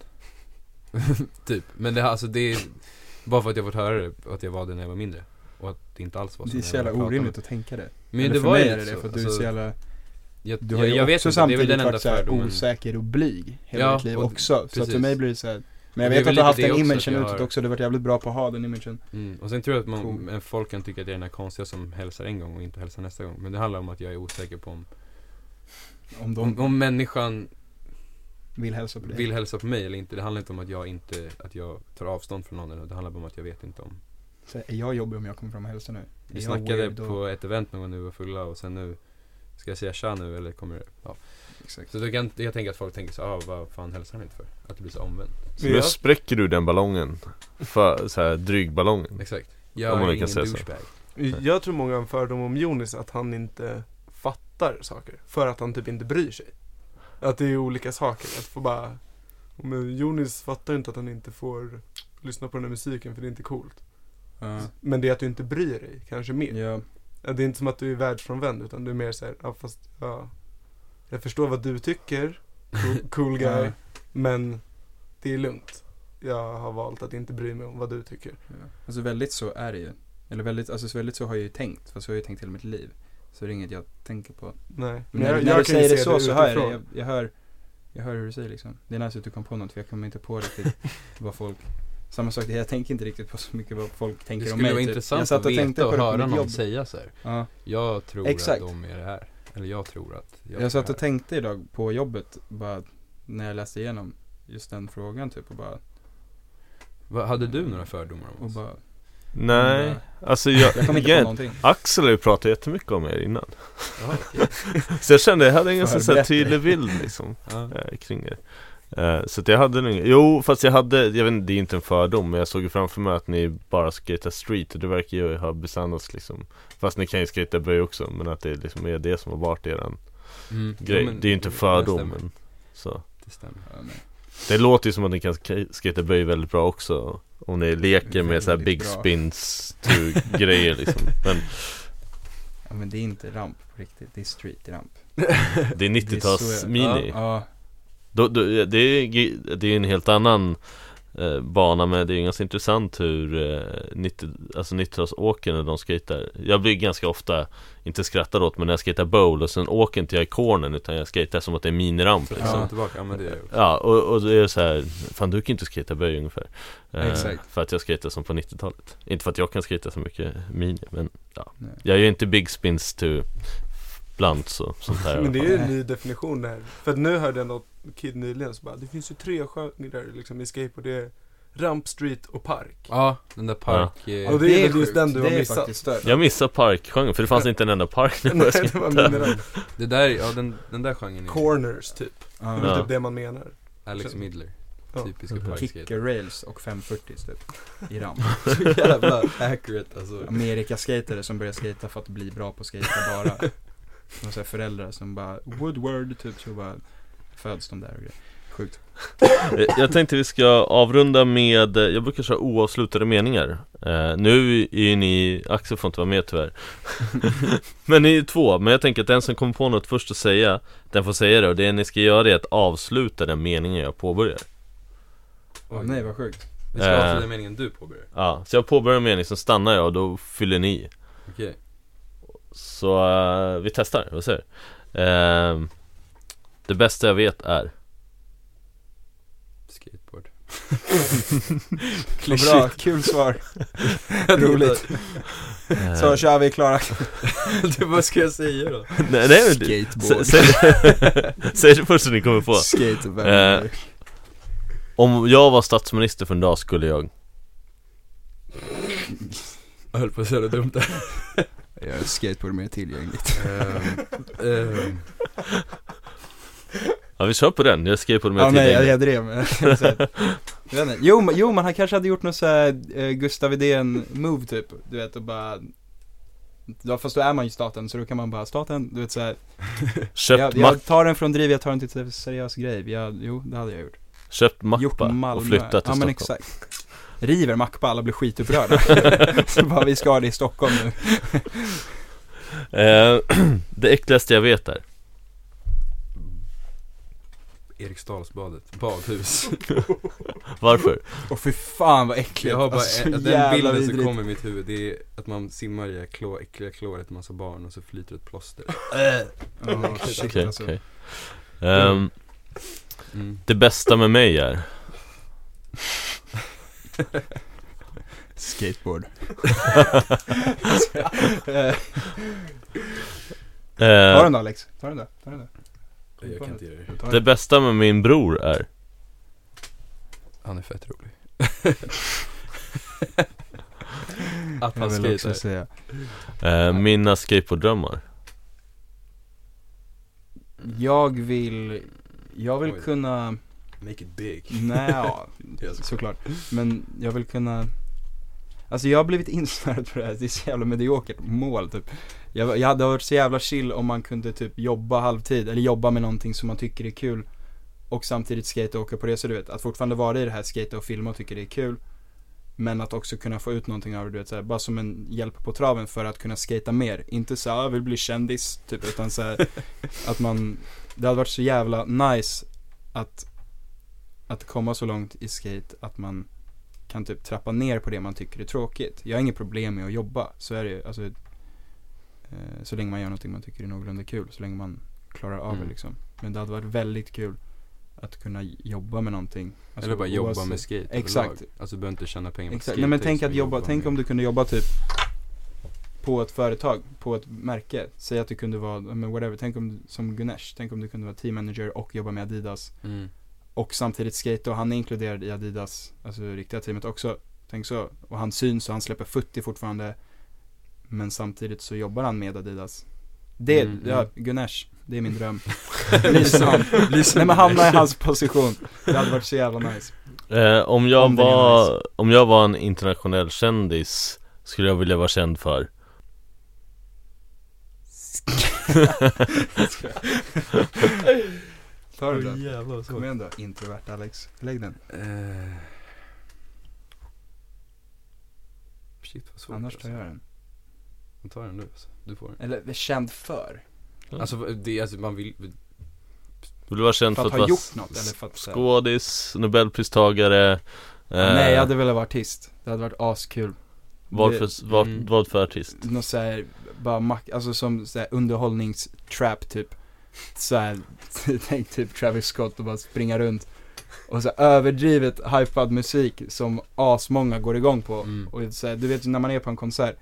typ, men det, alltså det är bara för att jag fått höra det, att jag var det när jag var mindre. Och att det inte alls var så Det är så jävla orimligt att tänka det Men Eller det för var ju mig är det så. för att du är Alltså, så jävla jag, Du har jag, ju jag vet också inte, samtidigt den varit såhär osäker och blyg hela Ja, ditt liv också Så att för precis. mig blir det såhär Men jag vet att du har haft den imagen jag utåt har- också, du har varit jävligt bra på att ha den imagen Mm. Och sen tror jag att man, Cool. folk kan tycka att jag är den här konstiga som hälsar en gång och inte hälsar nästa gång. Men det handlar om att jag är osäker på om, Om de om, om människan vill hälsa på dig vill hälsa på mig eller inte. Det handlar inte om att jag inte, att jag tar avstånd från någon. eller Det handlar bara om att jag vet inte om. så, Är jag jobbig om jag kommer fram och hälsar nu? Vi snackade då? på ett event någon gång vi var fulla och sen nu Ska jag säga tja nu eller kommer? Ja. Exakt Så då kan jag tänka att folk tänker så ah, vad fan hälsar han inte för? Att det blir så omvänt. Så Men nu jag- spräcker du den ballongen För så här drygballongen Exakt. Om Jag man är ingen säga så. douchebag. Jag tror många har en fördom om Jonis att han inte fattar saker. För att han typ inte bryr sig. Att det är olika saker. Att få bara Men Jonis fattar inte att han inte får lyssna på den här musiken för det är inte coolt. Ja, Men det är att du inte bryr dig, kanske mer. ja, Ja, Det är inte som att du är världsfrånvänd utan du är mer såhär, ja fast, ja. Jag förstår vad du tycker, cool, cool guy, Ja. men det är lugnt. Jag har valt att inte bry mig om vad du tycker. ja. Alltså väldigt så är det ju Eller väldigt, alltså så väldigt så har jag ju tänkt, fast så har jag ju tänkt hela mitt liv Så det är inget jag tänker på Nej. Men när, när du kan säger det så, så hör jag det. utifrån. Jag, jag hör Jag hör hur du säger liksom. Det är nice att du kom på något för jag kommer inte på riktigt vad folk Samma sak, jag tänker inte riktigt på så mycket vad folk Det tänker om skulle mig vara typ. intressant Jag satt att och tänkte veta på och det på höra någon jobb. säga så här. Ja. Jag tror Exakt. att de är det här. Eller jag tror att jag Jag satt och tänkte idag på jobbet, bara när jag läste igenom just den frågan typ och bara, Va, Hade du några fördomar om och oss? bara Nej, alltså jag, Jag kom inte på igen, någonting. Axel har ju pratat jättemycket om er innan Ja, okej. Så jag kände, jag hade en ganska så tydlig bild liksom ja. eh, kring er eh, Så att jag hade nog jo fast jag hade, jag vet inte, det är inte en fördom Men jag såg ju framför mig att ni bara skater street och det verkar ju ha besannats liksom Fast ni kan ju skata böj också men att det liksom är det som har varit eran Mm. grej Ja, Det är ju inte det fördom men så Det stämmer. Ja. Det låter ju som att ni kan sk- skata böj väldigt bra också Om ni leker med så här big bra. spins grejer liksom. Men Ja men det är inte ramp på riktigt, det är street ramp. Det är Det är 90-tals så- mini Ja, då, då, det, är, det är en helt annan eh, bana men det är ganska intressant hur eh, 90, alltså 90-talsåkern när de skejtar Jag blir ganska ofta, inte skrattad åt men när jag skejtar bowl och sen åker inte jag i cornern utan jag skejtar som att det är miniramp liksom. och tillbaka, ja men det är jag också. Ja, och, och det är så här, fan du kan inte skejta böj ungefär eh, Exakt. För att jag skejtar som på 90-talet Inte för att jag kan skejta så mycket mini, men ja nej. Jag är ju inte big spins to blunts och sånt här Men det är ju en ny definition där. För att nu hörde jag något kid nyligen som bara, det finns ju tre genrer liksom i skateboard. Det är ramp, street och park. Ja, den där park... eh, Och det är väl just den du har Det är missat. Jag missar parkgenren, för det fanns inte en enda park när Nej, jag det var. Det där, ja den, den där genren är Corners typ. Det är Ja. Ja. typ det man menar. Alex Midler. Ja. Typiska Mhm. parkskater. Kicker rails och 540 typ i ramp Så jävla accurate alltså. Amerikaskatare som börjar skata för att bli bra på att skata bara Och så här föräldrar som bara Woodward typ så bara Föds de där och grejer Sjukt Eh, Jag tänkte vi ska avrunda med, eh, jag brukar köra oavslutade meningar eh, Nu är ju ni, Axel får inte vara med tyvärr Men ni är två, men jag tänker att den som kommer på något först att säga Den får säga det och det ni ska göra är att avsluta den meningen jag påbörjar Åh nej vad sjukt Vi ska Eh. avsluta meningen du påbörjar. Ja, så jag påbörjar en mening, så stannar jag och då fyller ni. Okej. Så eh, vi testar, vad säger du? Eh, Det bästa jag vet är Skateboard. Bra, kul svar Roligt eh, Så kör vi Klara det, vad ska jag säga då? Nej, nej men du- sä- säg, säg det först så ni kommer på Skateboard Eh, Om jag var statsminister för en dag skulle jag Jag höll på att säga det dumt där. Gör skateboard mer tillgängligt. Ehm, ehm, Ja vi kör på den, jag skrev på det med Ja nej jag, tillgängligt. jag drev men jag inte. jo, men- jo men han kanske hade gjort något såhär eh, Gustav Widén move typ. Du vet och bara Ja fast då är man ju staten så då kan man bara staten, du vet såhär Köpt, jag, mack, jag tar den från driv, jag tar den till seriös grej. Jag, Jo det hade jag gjort. Köpt Gjort mappa Malmö. och flyttat till Ja men Stockholm. exakt River Macpa, alla blir skitupprörda Så bara vi ska ha det i Stockholm nu eh, Det äckligaste jag vet är Eriksdalsbadet, badhus. Varför? Och för fan vad äckligt Jag har bara, alltså, en, den bilden som vidrigt. kommer i mitt huvud det är att man simmar i klå, äckliga kloret, massa barn och så flyter ett plåster. Ja, shit, Okej, alltså. okej Ehm, Mm. Det bästa med mig är Skateboard Ta eh, den då Alex, ta den då, ta den då Jag kan inte göra det. Ta Det den. bästa med min bror är Han är fett rolig. att Jag han vill också skejtar. säga eh, Mina skateboarddrömmar Jag vill, jag vill Oj. kunna, Make it big. nej ja, såklart. Men jag vill kunna Alltså jag har blivit insnöad på det här, det är så jävla mediokert mål typ. Jag, jag hade varit så jävla chill om man kunde typ jobba halvtid, eller jobba med någonting som man tycker är kul Och samtidigt skate och åka på resor du vet, att fortfarande vara i det här skate och filma och tycker det är kul Men att också kunna få ut någonting av det, du vet såhär, bara som en hjälp på traven för att kunna skata mer. Inte så "Ah, jag vill bli kändis typ, utan så att man Det hade varit så jävla nice att Att komma så långt i skate att man kan typ trappa ner på det man tycker är tråkigt. Jag har inget problem med att jobba, så är det ju. Alltså, eh, så länge man gör någonting man tycker är någorlunda kul, så länge man klarar av Mm. det liksom. Men det hade varit väldigt kul att kunna jobba med någonting. Alltså, Eller bara jobba oavsett- med skate Exakt. överlag. Alltså du behöver inte tjäna pengar på Exakt. skate. Nej men tänk att jobba, tänk med- om du kunde jobba typ på ett företag, på ett märke. Säg att du kunde vara, men whatever, tänk om, som Gunesh, tänk om du kunde vara team manager och jobba med Adidas. Mm. Och samtidigt skate och han är inkluderad i Adidas, alltså riktiga teamet också. Tänk så. Och han syns och han släpper 40 fortfarande. Men samtidigt så jobbar han med Adidas. Det, Mm, ja, mm. Gunesh, det är min dröm. Bli som han. Nej men hamna i hans position. Det hade varit så jävla nice. eh, Om jag Om var, om jag var en internationell kändis Skulle jag vilja vara känd för Ta den då. jävlar Kom igen då, introvert Alex. Lägg den. Eh. Shit vad svårt Annars alltså. tar jag den. Ta den du alltså. Du får den. Eller känd för? Alltså det, alltså man vill, Vill du vara känd För för att att ha gjort något eller för att skådis, nobelpristagare eh, Nej jag hade velat vara artist, det hade varit askul vad, det- för, vad, Mm. vad för artist? Något såhär, bara mack, alltså som såhär underhållningstrap typ Såhär, tänk typ Travis Scott och bara springa runt. Och så överdrivet hypad musik som asmånga går igång på. Mm. Och så här, du vet ju när man är på en konsert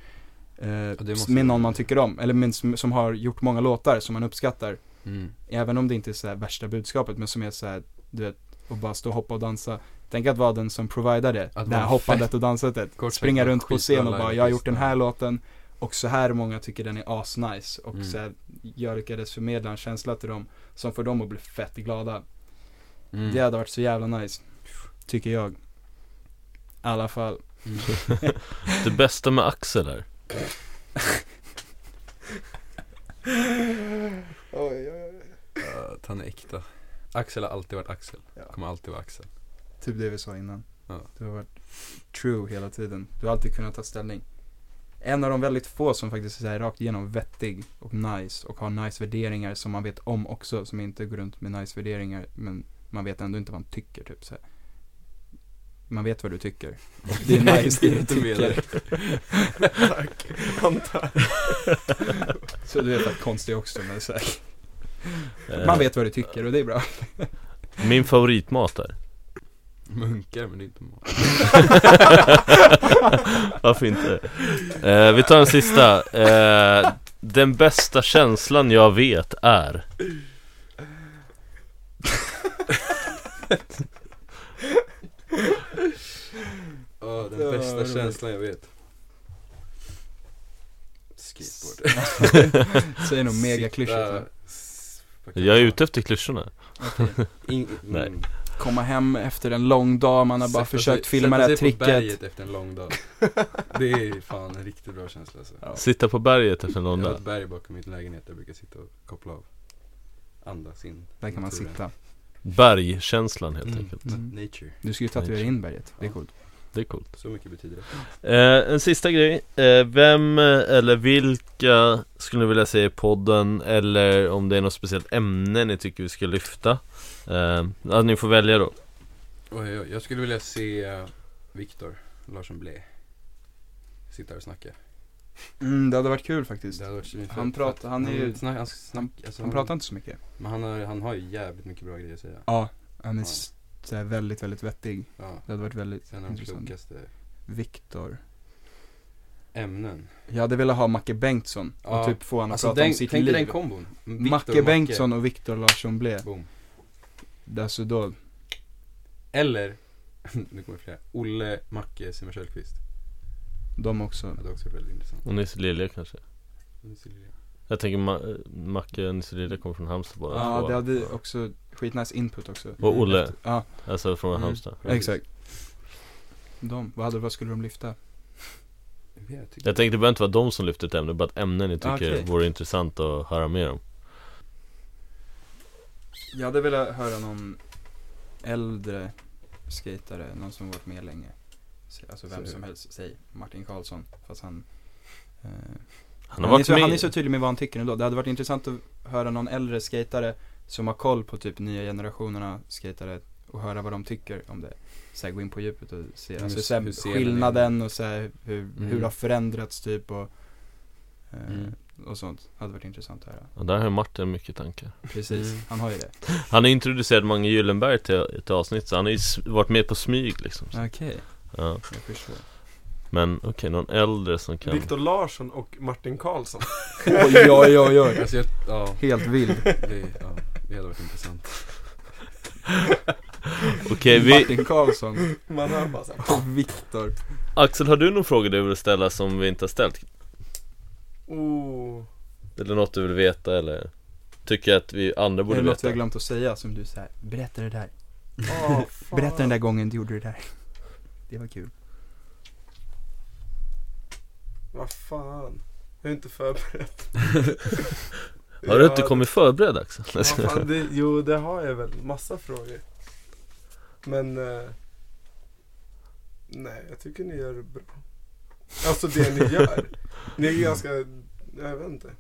eh, Med någon man tycker om, eller med, som, som har gjort många låtar som man uppskattar. Mm. Även om det inte är så här värsta budskapet men som är så här, du vet, och bara stå och hoppa och dansa. Tänk att vara den som providar det, Att det här hoppandet och dansandet Springa runt på scen och bara, jag har gjort den här låten Och så här många tycker den är asnice och Mm. så här, jag lyckades förmedla en känsla till dem Som får dem att bli fett glada Mm. Det hade varit så jävla nice Tycker jag I alla fall Mm. Det bästa med Axel är? Ja, att han är äkta. Axel har alltid varit Axel. Ja. Kommer alltid vara Axel. Typ det vi sa innan Ja. Du har varit true hela tiden Du har alltid kunnat ta ställning En av de väldigt få som faktiskt är rakt igenom vettig och nice och har nice värderingar som man vet om också som inte går runt med nice värderingar men man vet ändå inte vad man tycker typ så här. Man vet vad du tycker och det är nice det du inte tycker Tack, antar. Så du vet att konstig också men så här. Eh, Man vet vad du tycker och det är bra Min favoritmat är? Munkar men det är inte mat. Varför inte? Eh, vi tar en sista eh, Den bästa känslan jag vet är? Ja, den Ja, bästa roligt. känslan jag vet. Skateboard. Säg nog megaklyschigt Jag är ute efter klyschorna vara? In, Nej. Mm, Komma hem efter en lång dag, man har bara sätta försökt sig- filma det här Sätta sig på tricket berget efter en lång dag. Det är fan en riktigt bra känsla alltså. Ja. Sitta på berget efter en Jag lång har dag ett berg bakom min lägenhet där jag brukar sitta och koppla av. Andas in. Där kan man naturen. sitta Bergkänslan helt Mm. enkelt Mm. Nature. Du ska ju tatuera in berget, det är coolt Det är coolt Så mycket betyder det. eh, En sista grej eh, Vem eller vilka skulle ni vilja se i podden? Eller om det är något speciellt ämne ni tycker vi ska lyfta? Eh, ja, ni får välja då. Jag skulle vilja se eh, Viktor Larsson Blé sitta här och snacka. mm, Det hade varit kul faktiskt Det hade varit. Han pratar- han är ju- snack, han, snack, alltså, Han pratar inte så mycket Men han har, han har ju jävligt mycket bra grejer att säga. Ja, han är Ja. väldigt, väldigt vettig Ja. Det hade varit väldigt En intressant klokaste Viktor ämnen. Jag hade velat ha Macke Bengtsson och Ja. typ få honom att Alltså prata den, om sitt tänk dig den liv kombon. Viktor Macke och Bengtsson och Viktor Larsson Blé Boom. Alltså då, Eller, nu kommer flera. Olle, Macke, Simon Källqvist. de också Det hade också väldigt intressant. Och Nisse Lilja kanske ser lite- Jag tänker Ma- Macke och Nisse Lilja kommer från Halmstad båda Ja, två. det hade också skitnice input också Och Olle, Ja, alltså från Mm. Halmstad exakt De, vad, hade, vad skulle de lyfta? Jag Jag tänkte det behöver inte vara de som lyfter ett ämne, bara ett ämne ni tycker Okej. vore intressant att höra mer om Jag hade velat höra någon äldre skatare, någon som varit med länge. Alltså vem Så- som helst, säg Martin Karlsson Fast han eh, Han han, har är varit så, med. han är så tydlig med vad han tycker ändå. Det hade varit intressant att höra någon äldre skatare Som har koll på typ nya generationerna skatare Och höra vad de tycker om det. Så här, gå in på djupet och se, Mm, alltså, hur så här, skillnaden och så här, hur, Mm. hur det har förändrats typ och Mm. Och sånt, hade varit intressant att höra Och där har Martin mycket tankar Precis, Mm. han har ju det Han har introducerat Mange Gyllenberg till ett avsnitt så han har ju varit med på smyg liksom. Okej, ja. jag förstår Men okej, någon äldre som kan Viktor Larsson och Martin Karlsson. Oj oj oj oj, Alltså jag, ja, helt vild det, ja, det hade varit intressant. Okej, vi, Martin Karlsson Man hör bara såhär. Viktor Axel har du någon fråga du vill ställa som vi inte har ställt? Oh. Eller något du vill veta eller? Tycker att vi andra Är borde det något vi veta? har glömt att säga som du säger berätta det där Oh. Berätta den där gången du gjorde det där Det var kul Vad fan. Jag är inte förberedd. Har du inte Ja, kommit förberedd Axel? Vad fan, det, jo, det har jag väl. Massa frågor. Men... Eh, nej, jag tycker ni gör det bra. Alltså det ni gör. Ni är ganska, jag vet inte.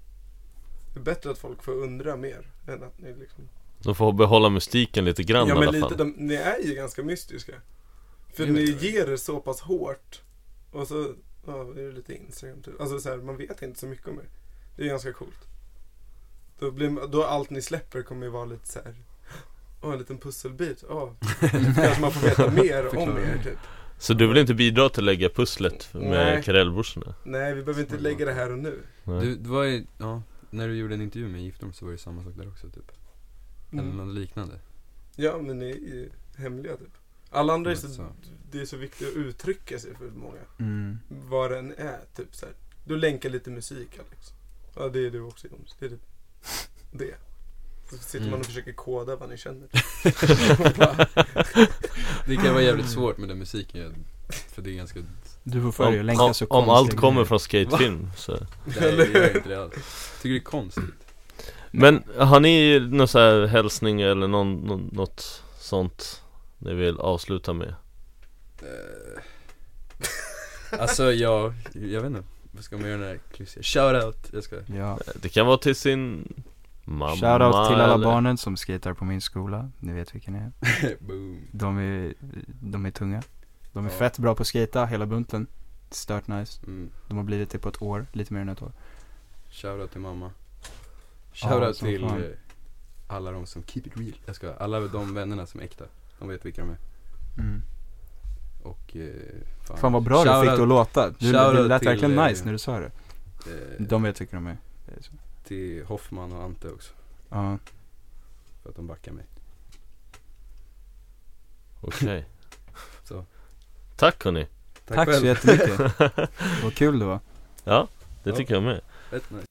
Det är bättre att folk får undra mer än att ni liksom De får behålla mystiken lite grann Ja i men alla lite, fall de, ni är ju ganska mystiska. För ni det. ger er så pass hårt. Och så, ja, är det lite Instagram typ. Alltså så här, man vet inte så mycket om er. Det är ganska coolt. Då, blir, då allt ni släpper kommer ju vara lite så här. Åh, en liten pusselbit. Åh, kanske man får veta mer om er typ. Så du vill inte bidra till att lägga pusslet med karellbrorsorna? Nej, vi behöver inte lägga det här och nu. Nej. Du, det var ju, ja, när du gjorde en intervju med Giftorm så var det samma sak där också typ. Eller Mm. något liknande. Ja, men ni är ju hemliga typ. Alla andra är så, Så. det är så viktigt att uttrycka sig för många. Mm. Vad den är, typ så här. Du länkar lite musik Alex. Ja, det är du också Jonas. Det är typ det. Så sitter man Mm. och försöker koda vad ni känner. Det kan vara jävligt svårt med den musiken För det är ganska, Du får att Om, länka om, så om allt kommer från skatefilm så nej jag gör inte det alls Tycker det är konstigt Men har ni någon så här hälsning eller någon, någon, något sånt ni vill avsluta med? Eh, Alltså jag, jag vet inte Vad ska man göra när det är klyschigt? Shoutout, jag ska Ja. Det kan vara till sin mamma Shoutout till alla eller- barnen som skater på min skola. Ni vet vilka ni är. Boom De är, de är tunga. De är Ja. fett bra på att skata, hela bunten. Stört nice. mm. De har blivit det på ett år, lite mer än ett år. Shoutout till mamma Ja, Shoutout som till fan. eh, alla de som keep it real Jag ska, alla de vännerna som är äkta De vet vilka de är Mm. Och eh, Fan vad bra du fick det att låta. Du, det lät verkligen eh, nice när du sa det. eh, De vet vilka de är. Till Hoffman och Ante också Ja. För att de backar mig Okej Så. Tack hörni Tack så jättemycket. Vad kul det var. Ja, det Ja. tycker jag med Fett nice